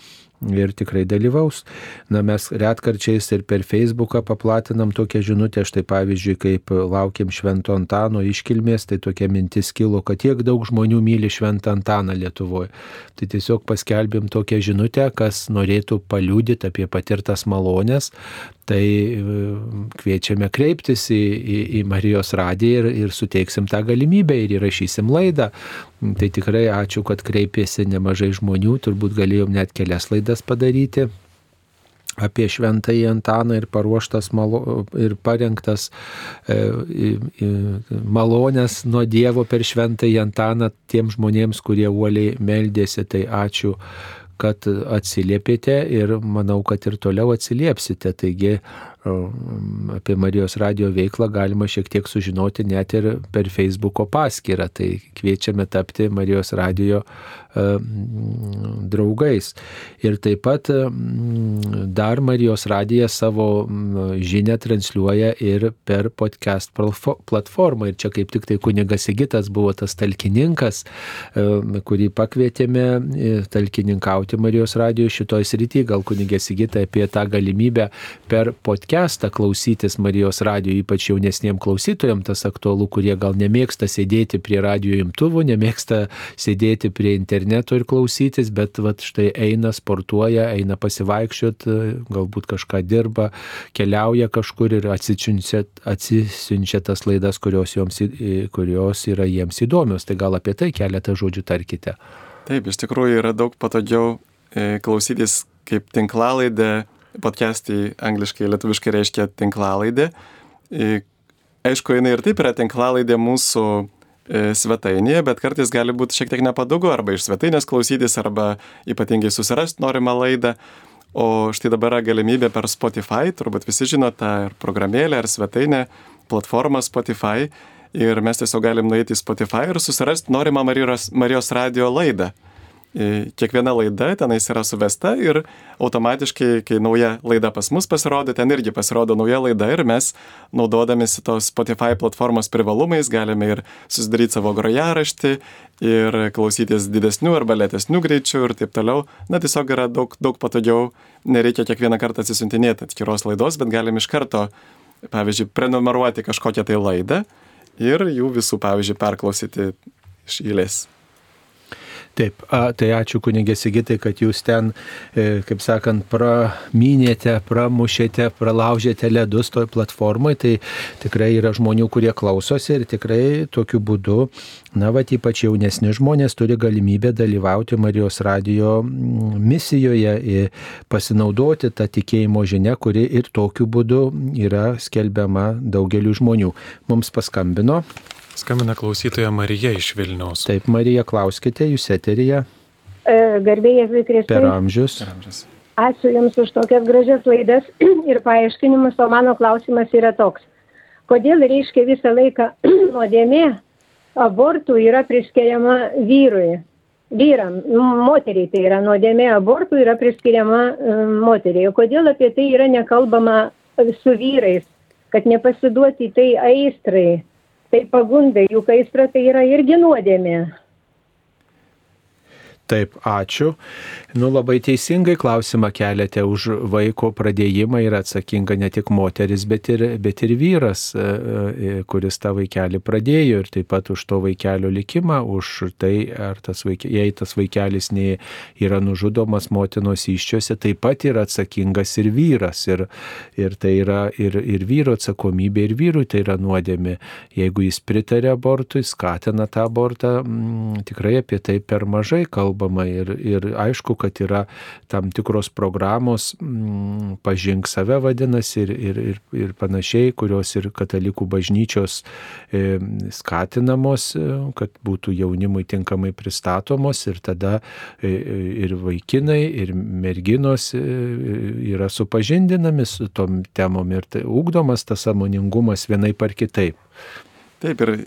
ir tikrai dalyvaus. Na, mes retkarčiais ir per Facebooką paplatinam tokią žinutę, štai pavyzdžiui, kaip laukiam Švento Antano iškilmės, tai tokia mintis kilo, kad tiek daug žmonių myli Šventą Antaną Lietuvoje. Tai tiesiog paskelbėm tokią žinutę, kas norėtų paliūdyti apie patirtas malonės, tai e, kviečiame kreiptis į, į, į Marijos radiją ir, ir suteiksim tą galimybę ir įrašysim laidą. Tai tikrai ačiū, kad kreipėsi nemažai žmonių, turbūt galėjom net kelias laidas padaryti apie šventąjį Antaną ir paruoštas malo, ir parengtas e, e, malonės nuo Dievo per šventąjį Antaną tiem žmonėms, kurie uoliai meldėsi. Tai ačiū kad atsiliepėte ir manau, kad ir toliau atsiliepsite. Taigi apie Marijos radio veiklą galima šiek tiek sužinoti net ir per Facebooko paskyrą. Tai kviečiame tapti Marijos radio draugais. Ir taip pat dar Marijos radijas savo žinę transliuoja ir per podcast platformą. Ir čia kaip tik tai kunigas Sigitas buvo tas talkininkas, kurį pakvietėme talkininkauti Marijos radijo šitoj srity. Gal kunigė Sigita apie tą galimybę per podcastą klausytis Marijos radijo, ypač jaunesniem klausytojams tas aktualu, kurie gal nemėgsta sėdėti prie radio imtuvų, nemėgsta sėdėti prie interneto ir klausytis, bet vat, štai eina, sportuoja, eina pasivaikščiot, galbūt kažką dirba, keliauja kažkur ir atsisiunčia, atsisiunčia tas laidas, kurios, joms, kurios yra jiems įdomios. Tai gal apie tai keletą žodžių tarkite. Taip, iš tikrųjų yra daug patogiau klausytis kaip tinklalaidė, podcastai angliškai, lietuviškai reiškia tinklalaidė. Aišku, jinai ir taip yra tinklalaidė mūsų svetainėje, bet kartais gali būti šiek tiek nepatogu arba iš svetainės klausytis, arba ypatingai susirasti norimą laidą. O štai dabar yra galimybė per Spotify, turbūt visi žino tą ir programėlę, ir svetainę, platformą Spotify. Ir mes tiesiog galim nueiti į Spotify ir susirasti norimą Marijos, Marijos radio laidą kiekviena laida tenais yra suvesta ir automatiškai, kai nauja laida pas mus pasirodo, ten irgi pasirodo nauja laida ir mes, naudodamėsi tos Spotify platformos privalumais, galime ir susidaryti savo grojaraštį ir klausytis didesnių arba lėtesnių greičių ir taip toliau. Na, tiesiog yra daug, daug patogiau, nereikia kiekvieną kartą atsisuntinėti atskiros laidos, bet galim iš karto, pavyzdžiui, prenumeruoti kažkokią tai laidą ir jų visų, pavyzdžiui, perklausyti iš eilės. Taip, a, tai ačiū kunigė Sigitai, kad jūs ten, e, kaip sakant, pramynėte, pramušėte, pralaužėte ledus toj platformai, tai tikrai yra žmonių, kurie klausosi ir tikrai tokiu būdu, na, va, ypač jaunesni žmonės turi galimybę dalyvauti Marijos radio misijoje, pasinaudoti tą tikėjimo žinę, kuri ir tokiu būdu yra skelbiama daugeliu žmonių. Mums paskambino. Skambina klausytoja Marija iš Vilniaus. Taip, Marija, klauskite, jūs eterija. Garbėjai Vikristai. Per amžius. Per amžius. Ačiū Jums už tokias gražias laidas ir paaiškinimus, o mano klausimas yra toks. Kodėl reiškia visą laiką nuodėmė abortų yra priskiriama vyrui? Vyram, moteriai tai yra nuodėmė abortų yra priskiriama um, moteriai. Kodėl apie tai yra nekalbama su vyrais, kad nepasiduoti tai aistrai? Tai pagundai, juk aistra tai yra irgi nuodėmė. Taip, ačiū. Nu, labai teisingai klausimą keliate už vaiko pradėjimą yra atsakinga ne tik moteris, bet ir, bet ir vyras, e, e, kuris tą vaikelį pradėjo ir taip pat už to vaikelio likimą, už tai, tas vaikė, jei tas vaikelis nei yra nužudomas motinos iščiose, taip pat yra atsakingas ir vyras. Ir, ir tai yra ir, ir vyro atsakomybė, ir vyrui tai yra nuodėmė. Jeigu jis pritarė abortui, skatina tą abortą, m, tikrai apie tai per mažai kalba kalbama ir, ir aišku, kad yra tam tikros programos, m, pažink save vadinasi ir, ir, ir, ir panašiai, kurios ir katalikų bažnyčios e, skatinamos, e, kad būtų jaunimui tinkamai pristatomos ir tada e, ir vaikinai, ir merginos e, yra supažindinami su tom temom ir tai ugdomas tas samoningumas vienai par kitaip. Taip ir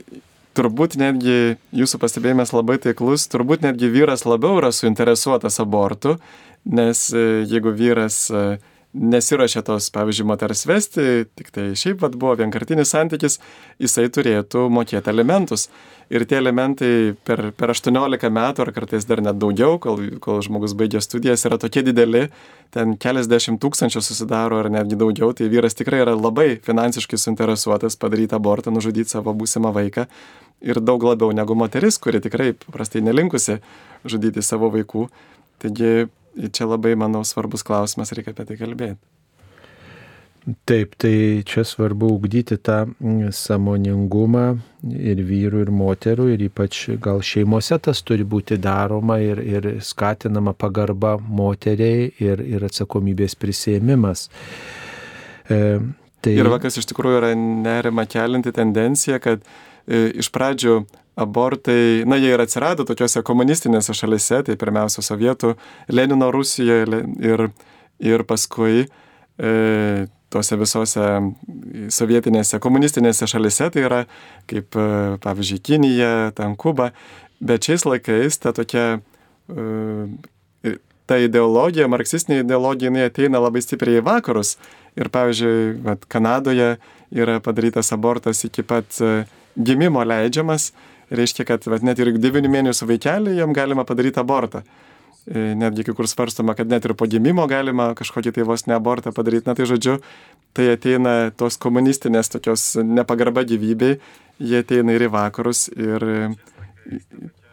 turbūt netgi jūsų pastebėjimas labai taiklus, turbūt netgi vyras labiau yra suinteresuotas abortu, nes e, jeigu vyras e, nesiuošia tos, pavyzdžiui, moters vesti, tik tai šiaip vad buvo vienkartinis santykis, jisai turėtų mokėti alimentus. Ir tie elementai per, per 18 metų, ar kartais dar net daugiau, kol, kol žmogus baigia studijas, yra tokie dideli, ten keliasdešimt tūkstančių susidaro ar netgi daugiau, tai vyras tikrai yra labai finansiškai suinteresuotas padaryti abortą, nužudyti savo būsimą vaiką. Ir daug labiau negu moteris, kuri tikrai paprastai nelinkusi žudyti savo vaikų. Taigi čia labai, manau, svarbus klausimas, reikia apie tai kalbėti. Taip, tai čia svarbu ugdyti tą mm, samoningumą ir vyrų, ir moterų, ir ypač gal šeimose tas turi būti daroma ir, ir skatinama pagarba moteriai ir, ir atsakomybės prisėmimas. E, tai... Ir vakas iš tikrųjų yra nerima kelinti tendencija, kad e, iš pradžių abortai, na, jie ir atsirado tokiuose komunistinėse šalise, tai pirmiausia Sovietų, Lenino Rusijoje ir, ir paskui e, tose visose sovietinėse komunistinėse šalise, tai yra kaip, e, pavyzdžiui, Kinija, ten Kuba, bet šiais laikais ta tokia, e, ta ideologija, marksistinė ideologija, jinai ateina labai stipriai į vakarus. Ir pavyzdžiui, vat, Kanadoje yra padarytas abortas iki pat e, gimimo leidžiamas reiškia, kad vat, net ir 9 mėnesių vaikelį jam galima padaryti abortą. E, netgi kai kur svarstama, kad net ir po gimimo galima kažkokį tai vos ne abortą padaryti. Na tai žodžiu, tai ateina tos komunistinės tokios nepagarba gyvybei, jie ateina ir į vakarus ir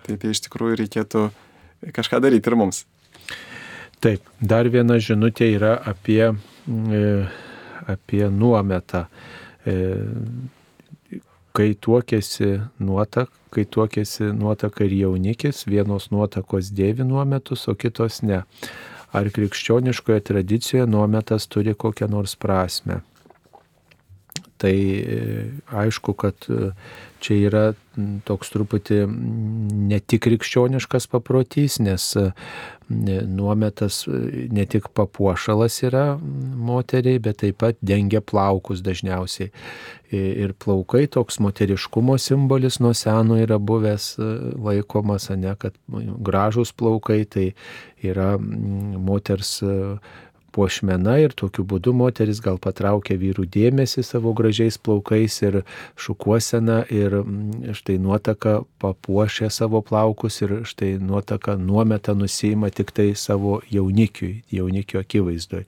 tai, tai iš tikrųjų reikėtų kažką daryti ir mums. Taip, dar viena žinutė yra apie, e, apie nuometą. Kai tuokėsi nuotak, kai tuokėsi nuotaka ir jaunikis, vienos nuotakos dėvi nuometus, o kitos ne. Ar krikščioniškoje tradicijoje nuometas turi kokią nors prasme? Tai e, aišku, kad e, čia yra toks truputį ne tik krikščioniškas paprotys, nes nuometas ne tik papuošalas yra moteriai, bet taip pat dengia plaukus dažniausiai. Ir plaukai toks moteriškumo simbolis nuo seno yra buvęs laikomas, ne, kad gražus plaukai tai yra moters puošmena ir tokiu būdu moteris gal patraukia vyrų dėmesį savo gražiais plaukais ir šukuosena ir mm, štai nuotaka papuošia savo plaukus ir štai nuotaka nuometa nusima tik tai savo jaunikiui, jaunikio akivaizdoj.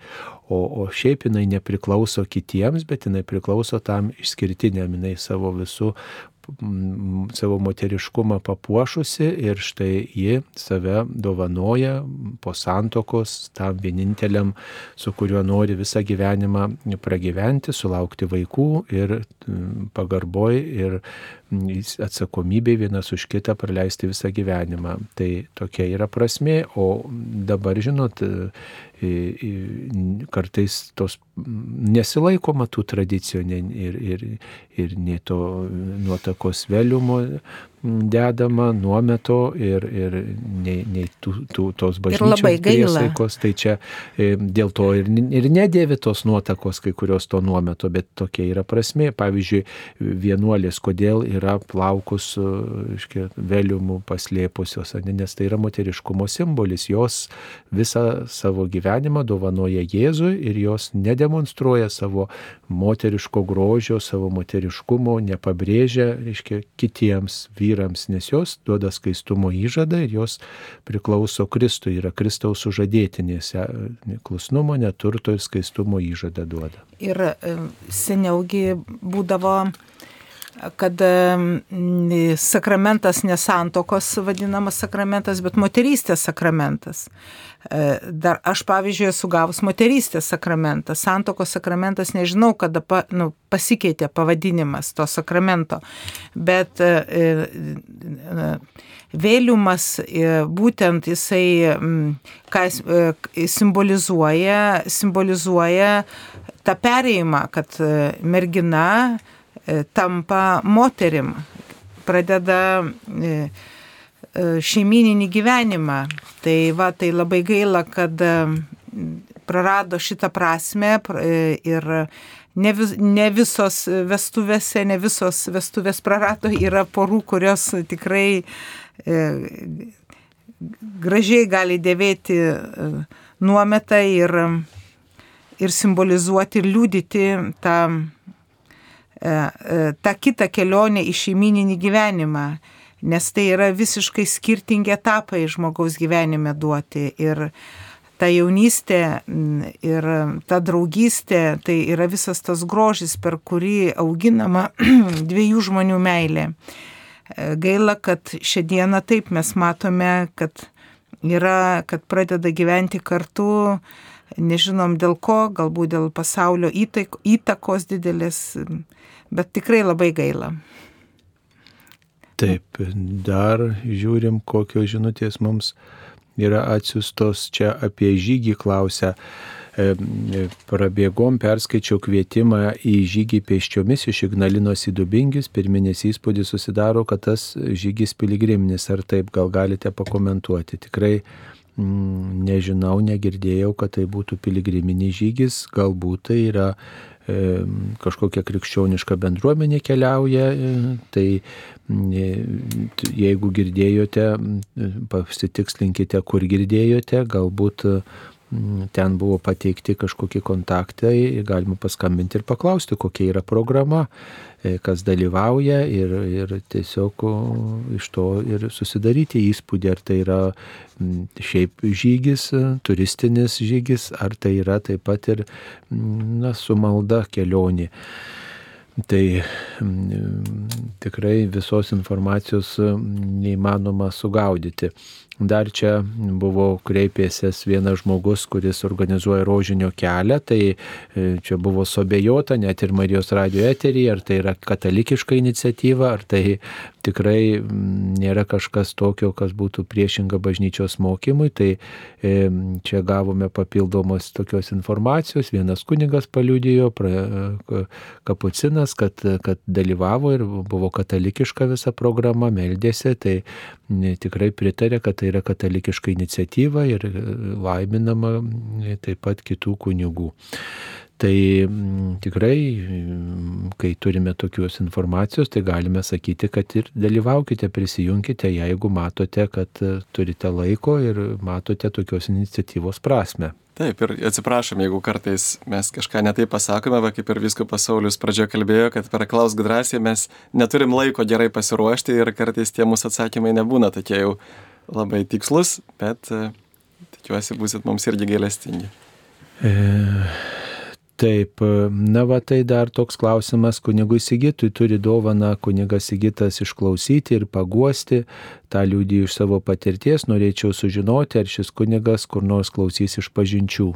O, o šiaip jinai nepriklauso kitiems, bet jinai priklauso tam išskirtiniam, jinai savo visų savo moteriškumą papuošusi ir štai ji save dovanoja po santokos tam vieninteliam, su kuriuo nori visą gyvenimą pragyventi, sulaukti vaikų ir pagarboj ir atsakomybė vienas už kitą praleisti visą gyvenimą. Tai tokia yra prasme, o dabar, žinot, kartais tos nesilaikoma tų tradicijų ir, ir, ir nei to nuotakos vėliumo dedama nuometo ir, ir nei, nei tų, tų, tos bažnyčios priesaikos. Tai čia e, dėl to ir, ir nedėvi tos nuotakos, kai kurios to nuometo, bet tokia yra prasme. Pavyzdžiui, vienuolės, kodėl yra plaukus iškia, vėliumų paslėpusios, nes tai yra moteriškumo simbolis. Jos visą savo gyvenimą dovanoja Jėzui ir jos nedemonstruoja savo moteriško grožio, savo moteriškumo, nepabrėžia, reiškia, kitiems vyrams vyrams, nes jos duoda skaistumo įžadą ir jos priklauso Kristui, yra Kristaus sužadėtinės, klusnumo, neturto ir skaistumo įžadą duoda. Ir e, seniaugi būdavo kad sakramentas nesantokos vadinamas sakramentas, bet moterystės sakramentas. E, dar aš, pavyzdžiui, esu gavus moterystės sakramentą. Santokos sakramentas nežinau, kada pa, nu, pasikeitė pavadinimas to sakramento, bet e, e, vėliumas būtent jisai, ką simbolizuoja, simbolizuoja tą perėjimą, kad mergina tampa moterim, pradeda E, šeimininį gyvenimą. Tai va, tai labai gaila, kad e, prarado šitą prasme e, ir ne, vis, ne visos vestuvėse, ne visos vestuvės prarado, yra porų, kurios tikrai e, gražiai gali dėvėti e, nuometą ir, ir simbolizuoti ir liūdyti tą, e, tą kitą kelionę į šeimininį gyvenimą nes tai yra visiškai skirtingi etapai žmogaus gyvenime duoti. Ir ta jaunystė ir ta draugystė, tai yra visas tas grožis, per kurį auginama dviejų žmonių meilė. Gaila, kad šiandieną taip mes matome, kad yra, kad pradeda gyventi kartu, nežinom dėl ko, galbūt dėl pasaulio įtakos didelės, bet tikrai labai gaila. Taip, dar žiūrim, kokios žinutės mums yra atsiustos čia apie žygį klausia. E, prabėgom, perskaičiau kvietimą į žygį pėsčiomis iš Ignalinos į Dubingius. Pirminis įspūdis susidaro, kad tas žygis piligriminis. Ar taip, gal galite pakomentuoti? Tikrai mm, nežinau, negirdėjau, kad tai būtų piligriminis žygis. Galbūt tai yra E, kažkokia krikščioniška bendruomenė keliauja, e, tai e, jeigu girdėjote, pasitikslinkite, kur girdėjote, galbūt ten buvo pateikti kažkokie kontaktai, galima paskambinti ir paklausti, kokia yra programa, e, kas dalyvauja ir, ir tiesiog iš to ir susidaryti įspūdį, ar tai yra šiaip žygis, turistinis žygis, ar tai yra taip pat ir na, su malda kelionė. Tai tikrai visos informacijos neįmanoma sugaudyti. Dar čia buvo kreipėsis vienas žmogus, kuris organizuoja rožinio kelią, tai e, čia buvo sobejota net ir Marijos radio eterį, ar tai yra katalikiška iniciatyva, ar tai tikrai nėra kažkas tokio, kas būtų priešinga bažnyčios mokymui. Tai e, čia gavome papildomos tokios informacijos. Vienas kunigas paliudijo, kapucinas, kad, kad dalyvavo ir buvo katalikiška visa programa, meldėsi. Tai tikrai pritarė, kad tai yra katalikiška iniciatyva ir e, laiminama e, taip pat kitų kunigų. Tai tikrai, kai turime tokios informacijos, tai galime sakyti, kad ir dalyvaukite, prisijunkite, jeigu matote, kad e, turite laiko ir matote tokios iniciatyvos prasme. Taip, ir atsiprašom, jeigu kartais mes kažką netai pasakome, va kaip ir visko pasaulius pradžioje kalbėjo, kad per klaus drąsiai mes neturim laiko gerai pasiruošti ir kartais tie mūsų atsakymai nebūna tokie jau labai tikslus, bet e, tikiuosi būsit mums irgi gailestingi. E... Taip, na va tai dar toks klausimas kunigui Sigitui turi dovaną kunigas Sigitas išklausyti ir paguosti, tą liūdį iš savo patirties, norėčiau sužinoti, ar šis kunigas kur nors klausys iš pažinčių.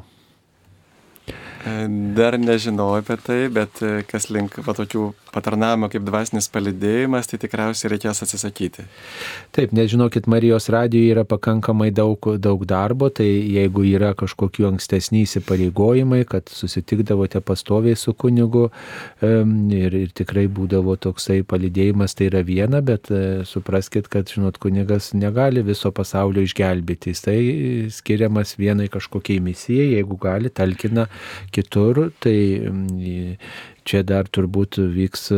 Dar nežinau apie tai, bet e, kas link va, tokių patarnavimo kaip dvasinis palidėjimas, tai tikriausiai reikės atsisakyti. Taip, nežinokit, Marijos radijoje yra pakankamai daug, daug darbo, tai jeigu yra kažkokių ankstesnių įsipareigojimai, kad susitikdavote pastoviai su kunigu ir, ir tikrai būdavo toksai palidėjimas, tai yra viena, bet e, supraskite, kad, žinot, kunigas negali viso pasaulio išgelbėti, jis tai skiriamas vienai kažkokiai misijai, jeigu gali, talkina kitur, tai Čia dar turbūt vyks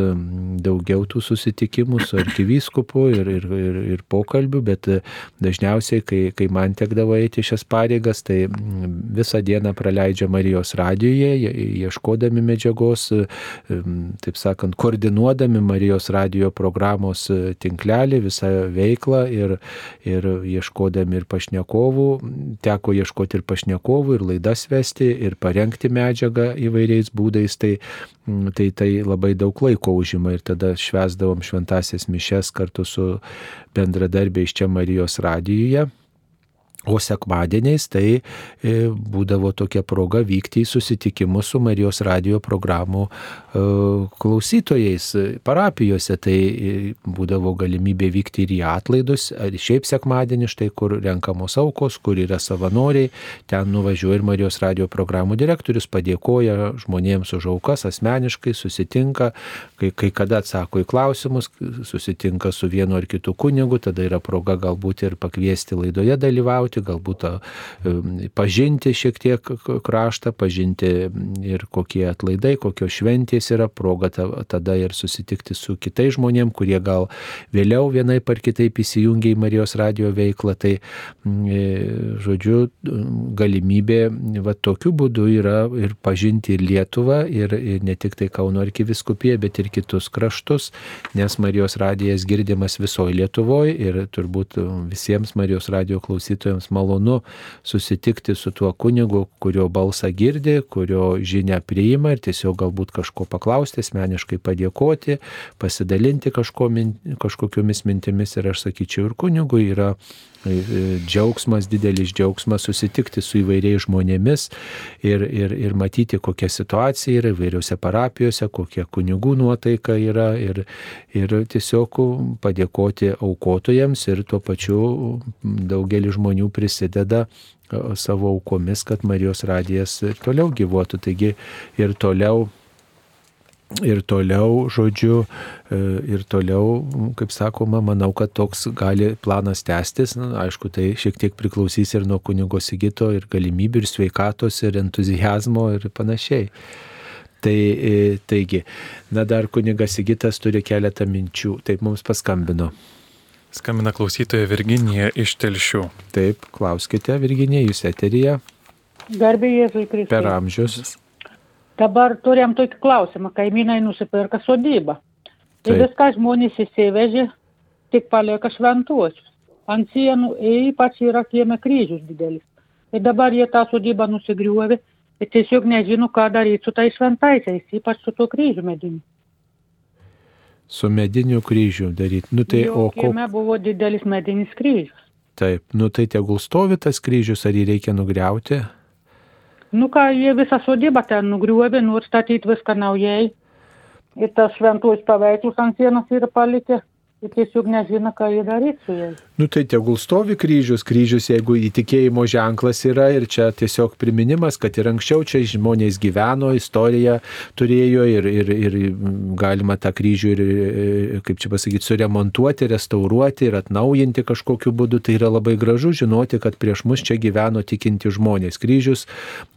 daugiau tų susitikimų su arkivyskupu ir, ir, ir, ir pokalbių, bet e, dažniausiai, kai, kai man tekdavo eiti šias pareigas, tai visą dieną praleidžia Marijos radijoje, ieškodami medžiagos, e, taip sakant, koordinuodami Marijos radijo programos e, tinklelį, visą veiklą ir, ir ieškodami ir pašnekovų, teko ieškoti ir pašnekovų, ir laidas vesti, ir parengti medžiagą įvairiais būdais. Tai tai tai labai daug laiko užima ir tada švesdavom šventasias mišes kartu su bendradarbiais čia Marijos radijuje. O sekmadieniais tai e, būdavo tokia proga vykti į susitikimus su Marijos radio programų e, klausytojais parapijose. Tai e, būdavo galimybė vykti ir į atlaidus, šiaip sekmadienį, štai kur renkamos aukos, kur yra savanoriai. Ten nuvažiuoja ir Marijos radio programų direktorius padėkoja žmonėms už aukas asmeniškai, susitinka, kai, kai kada atsako į klausimus, susitinka su vienu ar kitu kunigu, tada yra proga galbūt ir pakviesti laidoje dalyvauti keliauti, galbūt pažinti šiek tiek kraštą, pažinti ir kokie atlaidai, kokios šventės yra, proga tada ir susitikti su kitais žmonėmis, kurie gal vėliau vienaip ar kitaip įsijungia į Marijos radio veiklą. Tai, e, žodžiu, galimybė va, tokiu būdu yra ir pažinti ir Lietuvą, ir, ir ne tik tai Kauno arkiviskupiją, bet ir kitus kraštus, nes Marijos radijas girdimas visoje Lietuvoje ir turbūt visiems Marijos radio klausytojams jiems malonu susitikti su tuo kunigu, kurio balsą girdi, kurio žinią priima ir tiesiog galbūt kažko paklausti, asmeniškai padėkoti, pasidalinti kažko, kažkokiomis mintimis. Ir aš sakyčiau, ir kunigui yra džiaugsmas, didelis džiaugsmas susitikti su įvairiais žmonėmis ir, ir, ir matyti, kokia situacija yra įvairiose parapijose, kokia kunigų nuotaika yra ir, ir tiesiog padėkoti aukotojams ir tuo pačiu daugelis žmonių prisideda savo aukomis, kad Marijos radijas toliau gyvuotų. Taigi ir toliau ir toliau, žodžiu, e, ir toliau, kaip sakoma, manau, kad toks gali planas tęstis. Na, aišku, tai šiek tiek priklausys ir nuo kunigo Sigito, ir galimybių, ir sveikatos, ir entuzijazmo, ir panašiai. Tai, e, taigi, na dar kunigas Sigitas turi keletą minčių, taip mums paskambino. Skambina klausytoja Virginija iš Telšių. Taip, klauskite, Virginija, jūs eterija. Garbė Jėzui Kristui. Per amžius. Dabar turėjom tokį klausimą. Kaimynai nusipirka sodybą. Tai viską žmonės įsivežė, tik palieka šventuosius. Ant sienų ypač yra kieme kryžius didelis. Ir dabar jie tą sodybą nusigriuovė ir tiesiog nežino, ką daryti su tais šventaisiais, ypač su tuo kryžiu mediniu. Su mediniu kryžiu daryti. Nu tai, Jo o ko, kieme buvo didelis medinis kryžius. taip, nu tai tegul stovi tas kryžius, ar jį reikia nugriauti? Nu ką, jie visą sodybą ten nugriuovė, nori statyti viską naujai. Ir tas šventuosius paveikslus ant sienos yra palikę. Ir tiesiog nežino, ką jie daryti su jais. Nu tai tegul stovi kryžius, kryžius, jeigu įtikėjimo ženklas yra ir čia tiesiog priminimas, kad ir anksčiau čia žmonės gyveno, istoriją turėjo ir, ir, ir galima tą kryžių ir, kaip čia pasakyti, suremontuoti, restauruoti ir atnaujinti kažkokiu būdu. Tai yra labai gražu žinoti, kad prieš mus čia gyveno tikinti žmonės. Kryžius,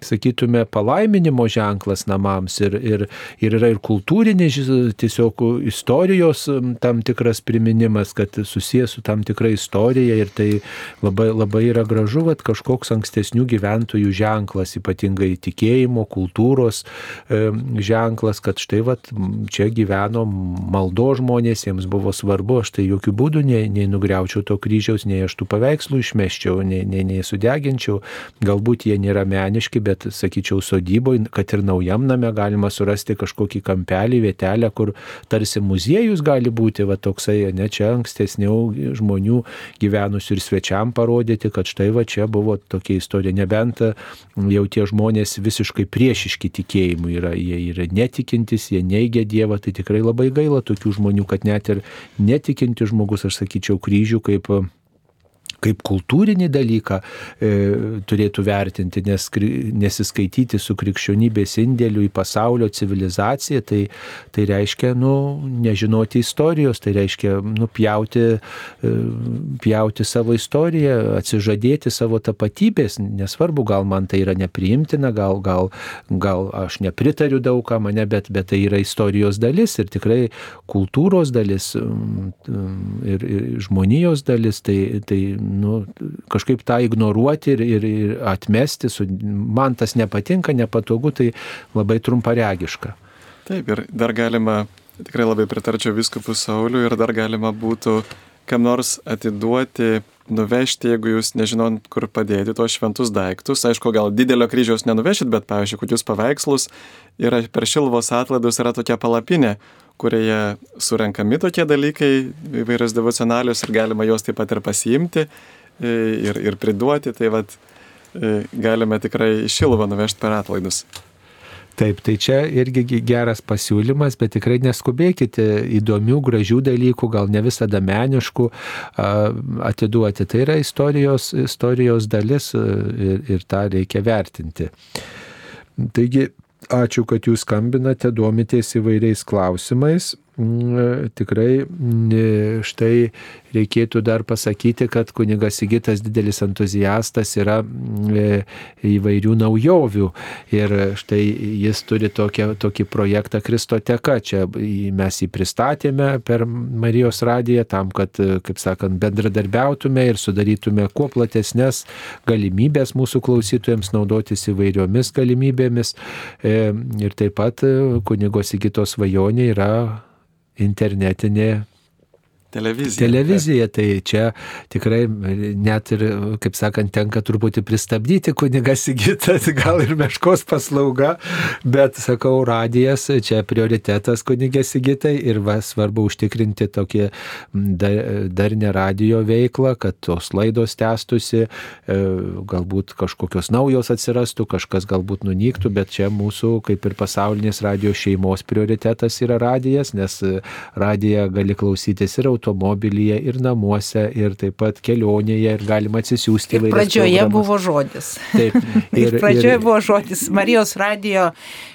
sakytume, palaiminimo ženklas namams ir, ir, ir yra ir kultūrinis, tiesiog istorijos tam tikras priminimas, kad susijęs su tam tikra istorija ir tai labai, labai yra gražu, kad kažkoks ankstesnių gyventojų ženklas, ypatingai tikėjimo, kultūros e, ženklas, kad štai vat, čia gyveno maldo žmonės, jiems buvo svarbu, aš tai jokių būdų nei, nei nugriaučiau to kryžiaus, nei aš tų paveikslų išmeščiau, nei, nei, nei sudeginčiau, galbūt jie nėra meniški, bet sakyčiau, sodyboje, kad ir naujam name galima surasti kažkokį kampelį, vietelę, kur tarsi muziejus gali būti, va toksai, ne čia ankstesnių žmonių gyvenusių ir svečiam parodyti, kad štai va čia buvo tokia istorija, nebent jau tie žmonės visiškai priešiški tikėjimui yra, jie yra netikintis, jie neigia Dievą, tai tikrai labai gaila tokių žmonių, kad net ir netikinti žmogus, aš sakyčiau, kryžių kaip kaip kultūrinį dalyką e, turėtų vertinti, nes nesiskaityti su krikščionybės indėliu į pasaulio civilizaciją, tai, tai reiškia, nu, nežinoti istorijos, tai reiškia, nu, pjauti, e, pjauti savo istoriją, atsižadėti savo tapatybės, nesvarbu, gal man tai yra nepriimtina, gal, gal, gal aš nepritariu daugam, ne, bet, bet tai yra istorijos dalis ir tikrai kultūros dalis mm, mm, ir, ir žmonijos dalis, tai, tai nu, kažkaip tą ignoruoti ir, ir, ir atmesti, su, man tas nepatinka, nepatogu, tai labai trumparegiška. Taip, ir dar galima, tikrai labai pritarčiau viskupų Sauliu ir dar galima būtų, kam nors atiduoti, nuvežti, jeigu jūs nežinot, kur padėti tos šventus daiktus. Aišku, gal didelio kryžiaus nenuvešit, bet, pavyzdžiui, kokius paveikslus yra per šilvos atlaidus yra tokia palapinė, kurioje surenkami tokie dalykai, įvairios devocionalius ir galima juos taip pat ir pasiimti e, ir, ir priduoti. Tai vad e, galime tikrai šilvą nuvežti per atlaidus. Taip, tai čia irgi geras pasiūlymas, bet tikrai neskubėkite įdomių, gražių dalykų, gal ne visada meniškų atiduoti. Tai yra istorijos, istorijos dalis ir, ir tą reikia vertinti. Taigi, ačiū, kad jūs skambinate, domitės įvairiais klausimais. Mm, tikrai štai reikėtų dar pasakyti, kad kunigas Sigitas didelis entuziastas yra mm, įvairių naujovių ir štai jis turi tokią, tokį projektą Kristoteka. Čia mes jį pristatėme per Marijos radiją tam, kad, kaip sakant, bendradarbiautume ir sudarytume kuo platesnės galimybės mūsų klausytojams naudotis įvairiomis galimybėmis. E, ir taip pat kunigo Sigitos svajonė yra internetinė Televizija. Televizija, tai čia tikrai net ir, kaip sakant, tenka truputį pristabdyti kunigas įgytas, gal ir meškos paslauga, bet, sakau, radijas čia prioritetas kunigės įgytai ir va, svarbu užtikrinti tokį dar, dar ne radio veiklą, kad tos laidos tęstusi, e, galbūt kažkokios naujos atsirastų, kažkas galbūt nunyktų, bet čia mūsų, kaip ir pasaulinės radio šeimos prioritetas yra radijas, nes radiją gali klausytis ir automobilyje automobilyje, ir namuose, ir taip pat kelionėje, ir galima atsisiųsti įvairias. Pradžioje programas. buvo žodis. Taip. Ir, ir pradžioje ir... buvo žodis Marijos radio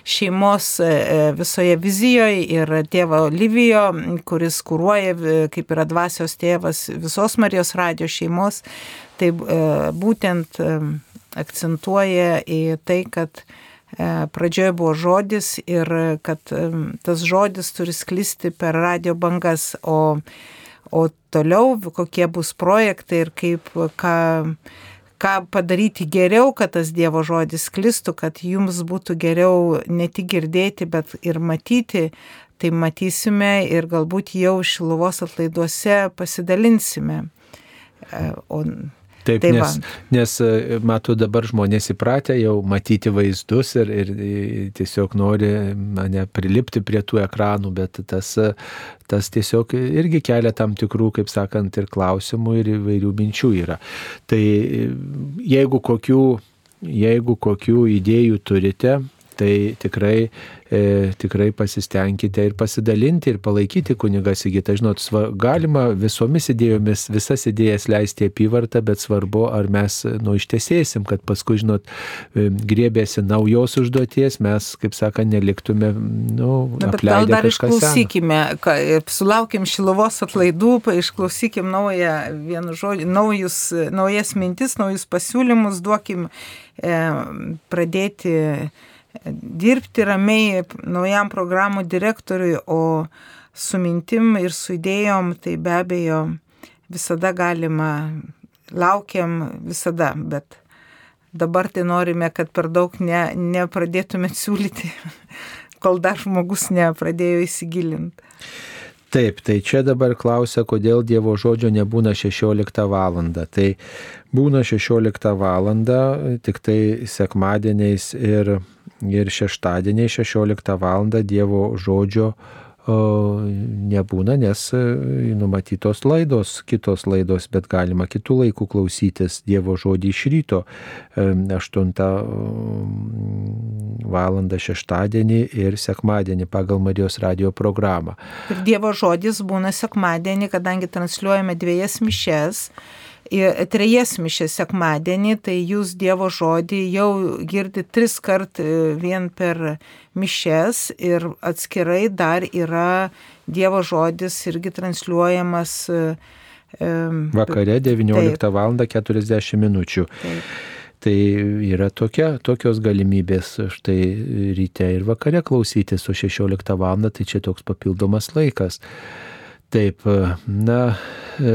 šeimos e, e, visoje vizijoje ir tėvo Livijo, kuris kūruoja, kaip yra dvasios tėvas visos Marijos radio šeimos, tai e, būtent akcentuoja į tai, kad pradžioje buvo žodis ir kad tas žodis turi sklisti per radio bangas, o o toliau kokie bus projektai ir kaip, ką, ką padaryti geriau, kad tas Dievo žodis klistų, kad jums būtų geriau ne tik girdėti, bet ir matyti, tai matysime ir galbūt jau šiluvos atlaiduose pasidalinsime. E, o Taip, tai nes, nes e, matau dabar žmonės įpratę jau matyti vaizdus ir, ir tiesiog nori mane prilipti prie tų ekranų, bet tas, tas tiesiog irgi kelia tam tikrų, kaip sakant, ir klausimų, ir įvairių minčių yra. Tai jeigu kokių, jeigu kokių idėjų turite, tai tikrai e, tikrai pasistengkite ir pasidalinti ir palaikyti kunigą Sigitą. Žinot, sva, galima visomis idėjomis visas idėjas leisti apyvartą, bet svarbu, ar mes nu, ištesėsim, kad paskui, žinot, e, griebėsi naujos užduoties, mes, kaip sakant, neliktume, nu, Na, gal dar išklausykime, ka, sulaukim šilovos atlaidų, išklausykim naują vienu žodžiu, naujus, naujas mintis, naujus pasiūlymus, duokim e, pradėti dirbti ramiai naujam programų direktoriui, o su mintim ir su idėjom tai be abejo visada galima, laukiam visada, bet dabar tai norime, kad per daug ne, nepradėtumėt siūlyti, kol dar žmogus nepradėjo įsigilinti. Taip, tai čia dabar klausia, kodėl Dievo žodžio nebūna 16 val. Tai būna 16 val. tik tai sekmadieniais ir ir šeštadieniai 16 val. Dievo žodžio nebūna, nes e, numatytos laidos, kitos laidos, bet galima kitų laikų klausytis Dievo žodį iš ryto 8 e, val. šeštadienį ir sekmadienį pagal Marijos radio programą. Ir Dievo žodis būna sekmadienį, kadangi transliuojame dviejas mišes trejas mišės sekmadienį, tai jūs Dievo žodį jau girdi tris kart e, vien per mišes ir atskirai dar yra Dievo žodis irgi transliuojamas. E, Vakare 19 val. 40 minučių. Taip. Tai yra tokia, tokios galimybės štai ryte ir vakare klausytis, o 16 val. tai čia toks papildomas laikas. Taip, na, e,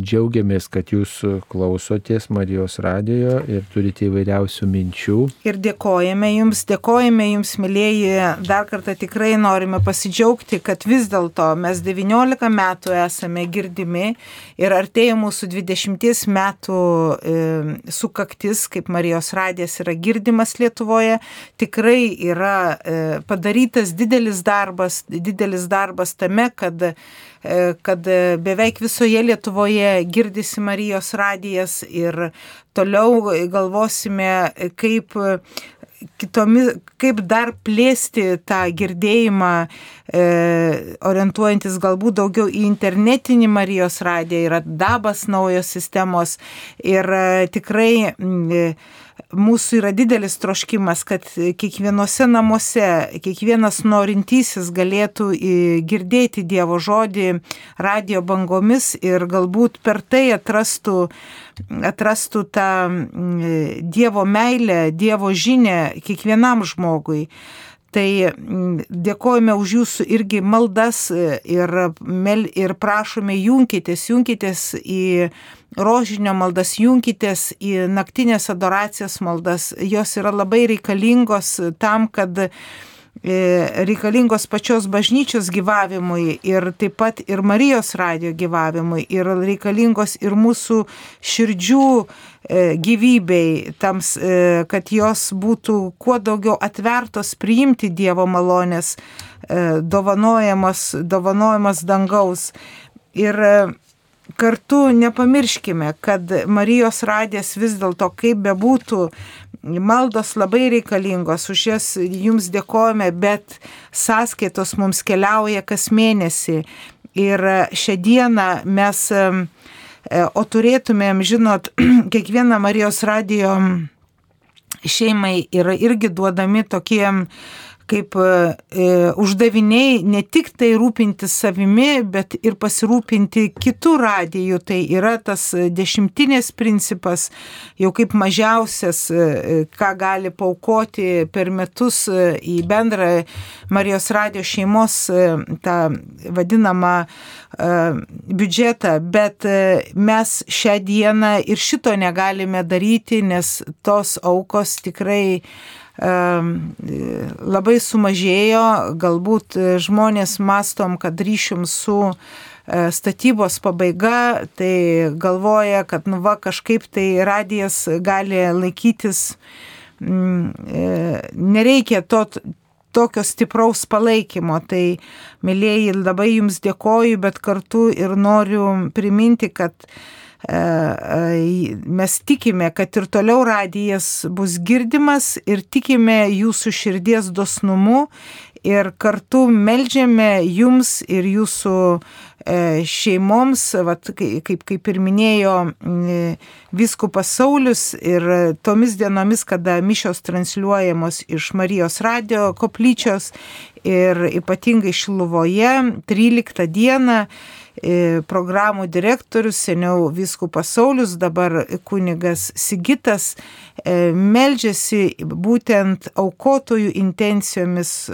džiaugiamės, kad jūs klausotės Marijos radijo ir turite įvairiausių minčių. Ir dėkojame jums, dėkojame jums, mėlyjeji, dar kartą tikrai norime pasidžiaugti, kad vis dėlto mes 19 metų esame girdimi ir artėja mūsų 20 metų e, sukaktis, kaip Marijos radijas yra girdimas Lietuvoje. Tikrai yra e, padarytas didelis darbas, didelis darbas tame, kad E, kad beveik visoje Lietuvoje girdisi Marijos radijas ir toliau galvosime, kaip kitomis, kaip dar plėsti tą girdėjimą, e, orientuojantis galbūt daugiau į internetinį Marijos radiją, yra dabas naujos sistemos ir e, tikrai e, mūsų yra didelis troškimas, kad kiekvienose namuose, kiekvienas norintysis galėtų girdėti Dievo žodį radio bangomis ir galbūt per tai atrastų, atrastų tą Dievo meilę, Dievo žinę kiekvienam žmogui. Tai dėkojame už jūsų irgi maldas ir, ir prašome junkitės, junkitės į rožinio maldas, junkitės į naktinės adoracijos maldas. Jos yra labai reikalingos tam, kad e, reikalingos pačios bažnyčios gyvavimui ir taip pat ir Marijos radio gyvavimui ir reikalingos ir mūsų širdžių e, gyvybei, tams, e, kad jos būtų kuo daugiau atvertos priimti Dievo malonės, dovanojamas, dovanojamas dangaus. Ir kartu nepamirškime, kad Marijos radijas vis dėlto, kaip bebūtų, maldos labai reikalingos, už jas jums dėkojame, bet sąskaitos mums keliauja kas mėnesį. Ir šią dieną mes, o turėtumėm, žinot, kiekvieną Marijos radijo šeimai yra irgi duodami tokie kaip e, uždaviniai ne tik tai rūpintis savimi, bet ir pasirūpinti kitų radijų. Tai yra tas dešimtinės principas, jau kaip mažiausias, e, ką gali paukoti per metus e, į bendrą Marijos radijo šeimos e, tą vadinamą e, biudžetą, bet e, mes šią dieną ir šito negalime daryti, nes tos aukos tikrai labai sumažėjo, galbūt žmonės mastom, kad ryšium su e, statybos pabaiga, tai galvoja, kad nu va kažkaip tai radijas gali laikytis, e, nereikia to tokio stipraus palaikymo. Tai, mėlyjeji, labai jums dėkoju, bet kartu ir noriu priminti, kad mes tikime, kad ir toliau radijas bus girdimas ir tikime jūsų širdies dosnumu ir kartu melžiame jums ir jūsų šeimoms, vat, kaip, kaip ir minėjo viskupas Saulis ir tomis dienomis, kada mišios transliuojamos iš Marijos radio koplyčios ir ypatingai Šiluvoje 13 dieną E, programų direktorius, seniau viskupas Saulis, dabar kunigas Sigitas, e, meldžiasi būtent aukotojų intencijomis,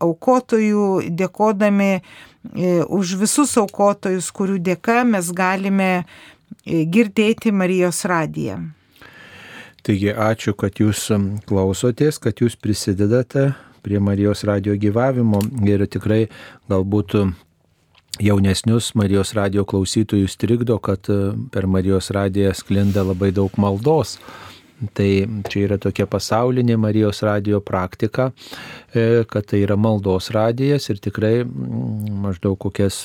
aukotojų dėkodami e, už visus aukotojus, kurių dėka mes galime girdėti Marijos radiją. Taigi ačiū, kad jūs klausotės, kad jūs prisidedate prie Marijos radio gyvavimo ir tikrai galbūt jaunesnius Marijos radio klausytojus trikdo, kad e, per Marijos radiją sklinda labai daug maldos. Tai čia yra tokia pasaulinė Marijos radio praktika, e, kad tai yra maldos radijas ir tikrai mm, maždaug kokias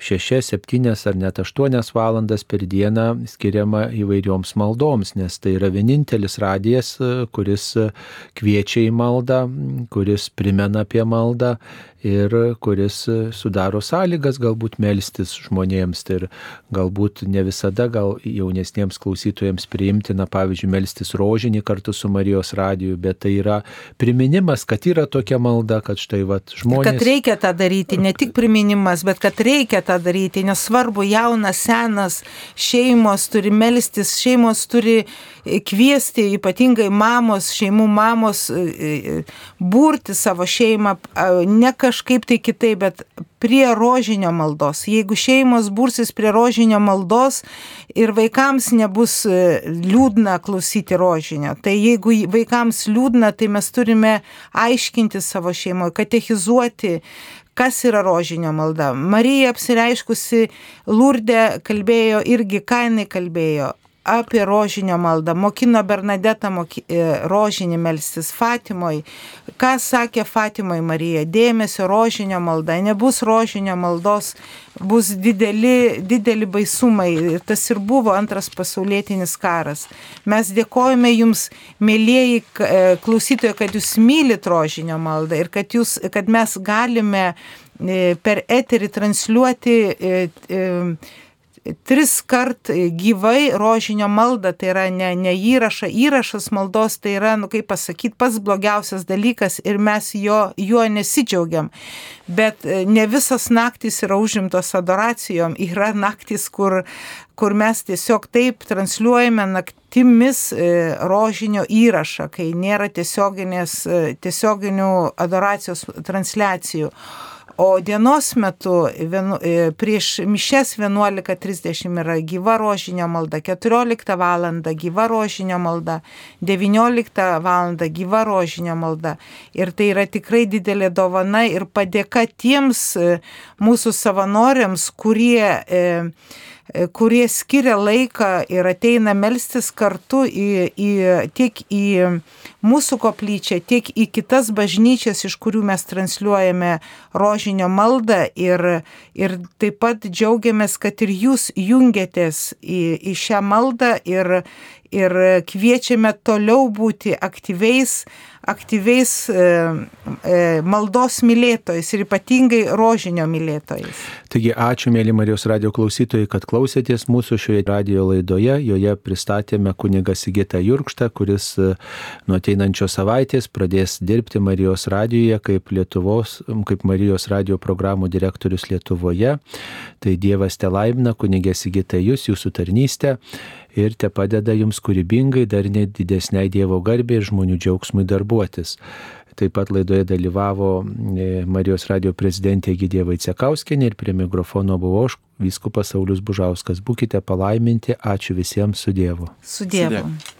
6, 7 ar net 8 valandas per dieną skiriama įvairioms maldoms, nes tai yra vienintelis radijas, e, kuris kviečia į maldą, kuris primena apie maldą ir kuris sudaro sąlygas galbūt melstis žmonėms. Tai ir galbūt ne visada gal jaunesniems klausytojams priimtina, pavyzdžiui, melstis rožinį kartu su Marijos radiju, bet tai yra priminimas, kad yra tokia malda, kad štai va žmonės. Kad reikia tą daryti, ne tik priminimas, bet kad reikia tą daryti, nesvarbu, jaunas, senas, šeimos turi melstis, šeimos turi kviesti, ypatingai mamos, šeimų mamos, burti savo šeimą, ne kažką kažkaip tai kitaip, bet prie rožinio maldos. Jeigu šeimos bursis prie rožinio maldos ir vaikams nebus e, liūdna klausyti rožinio, tai jeigu vaikams liūdna, tai mes turime aiškinti savo šeimoje, katechizuoti, kas yra rožinio malda. Marija apsireiškusi Lurdė kalbėjo irgi, ką jinai kalbėjo apie rožinio maldą, mokino Bernadetą moki, e, rožinį melstis Fatimoj. Ką sakė Fatimoj Marija? Dėmesio rožinio malda, nebus rožinio maldos, bus dideli, dideli baisumai. Ir tas ir buvo antras pasaulietinis karas. Mes dėkojame jums, mėlyjeji e, klausytojai, kad jūs mylit rožinio maldą ir kad, jūs, kad mes galime e, per eterį transliuoti tris kart gyvai rožinio maldą, tai yra ne, ne įrašą, įrašas maldos, tai yra, nu kaip pasakyti, pats blogiausias dalykas ir mes jo, juo nesidžiaugiam. Bet e, ne visas naktis yra užimtos adoracijom, yra naktis, kur, kur mes tiesiog taip transliuojame naktimis e, rožinio įrašą, kai nėra e, tiesioginių adoracijos transliacijų. O dienos metu vienu, e, prieš mišes 11.30 yra gyva rožinio malda, 14 val. gyva rožinio malda, 19 val. gyva rožinio malda. Ir tai yra tikrai didelė dovana ir padėka tiems e, mūsų savanoriams, kurie e, kurie skiria laiką ir ateina melstis kartu į, į, tiek į mūsų koplyčią, tiek į kitas bažnyčias, iš kurių mes transliuojame rožinio maldą. Ir, ir taip pat džiaugiamės, kad ir jūs jungiatės į, į šią maldą ir, ir kviečiame toliau būti aktyviais aktyviais e, e, maldos mylėtojais ir ypatingai rožinio mylėtojais. Taigi ačiū, mėly Marijos radio klausytojai, kad klausėtės mūsų šioje radio laidoje. Joje pristatėme kunigą Sigitą Jurkštą, kuris e, nuo ateinančios savaitės pradės dirbti Marijos radijoje kaip, Lietuvos, kaip Marijos radio programų direktorius Lietuvoje. Tai Dievas te laimina, kunigė Sigita jūs, jūsų tarnystę ir te padeda jums kūrybingai dar net didesniai Dievo garbė ir žmonių džiaugsmui darbuotis. Taip pat laidoje dalyvavo e, Marijos radio prezidentė Gidė Vaicekauskinė ir prie mikrofono buvo aš, vyskupas Saulis Bužauskas. Būkite palaiminti, ačiū visiems su Dievu. Su Dievu. Su dievu.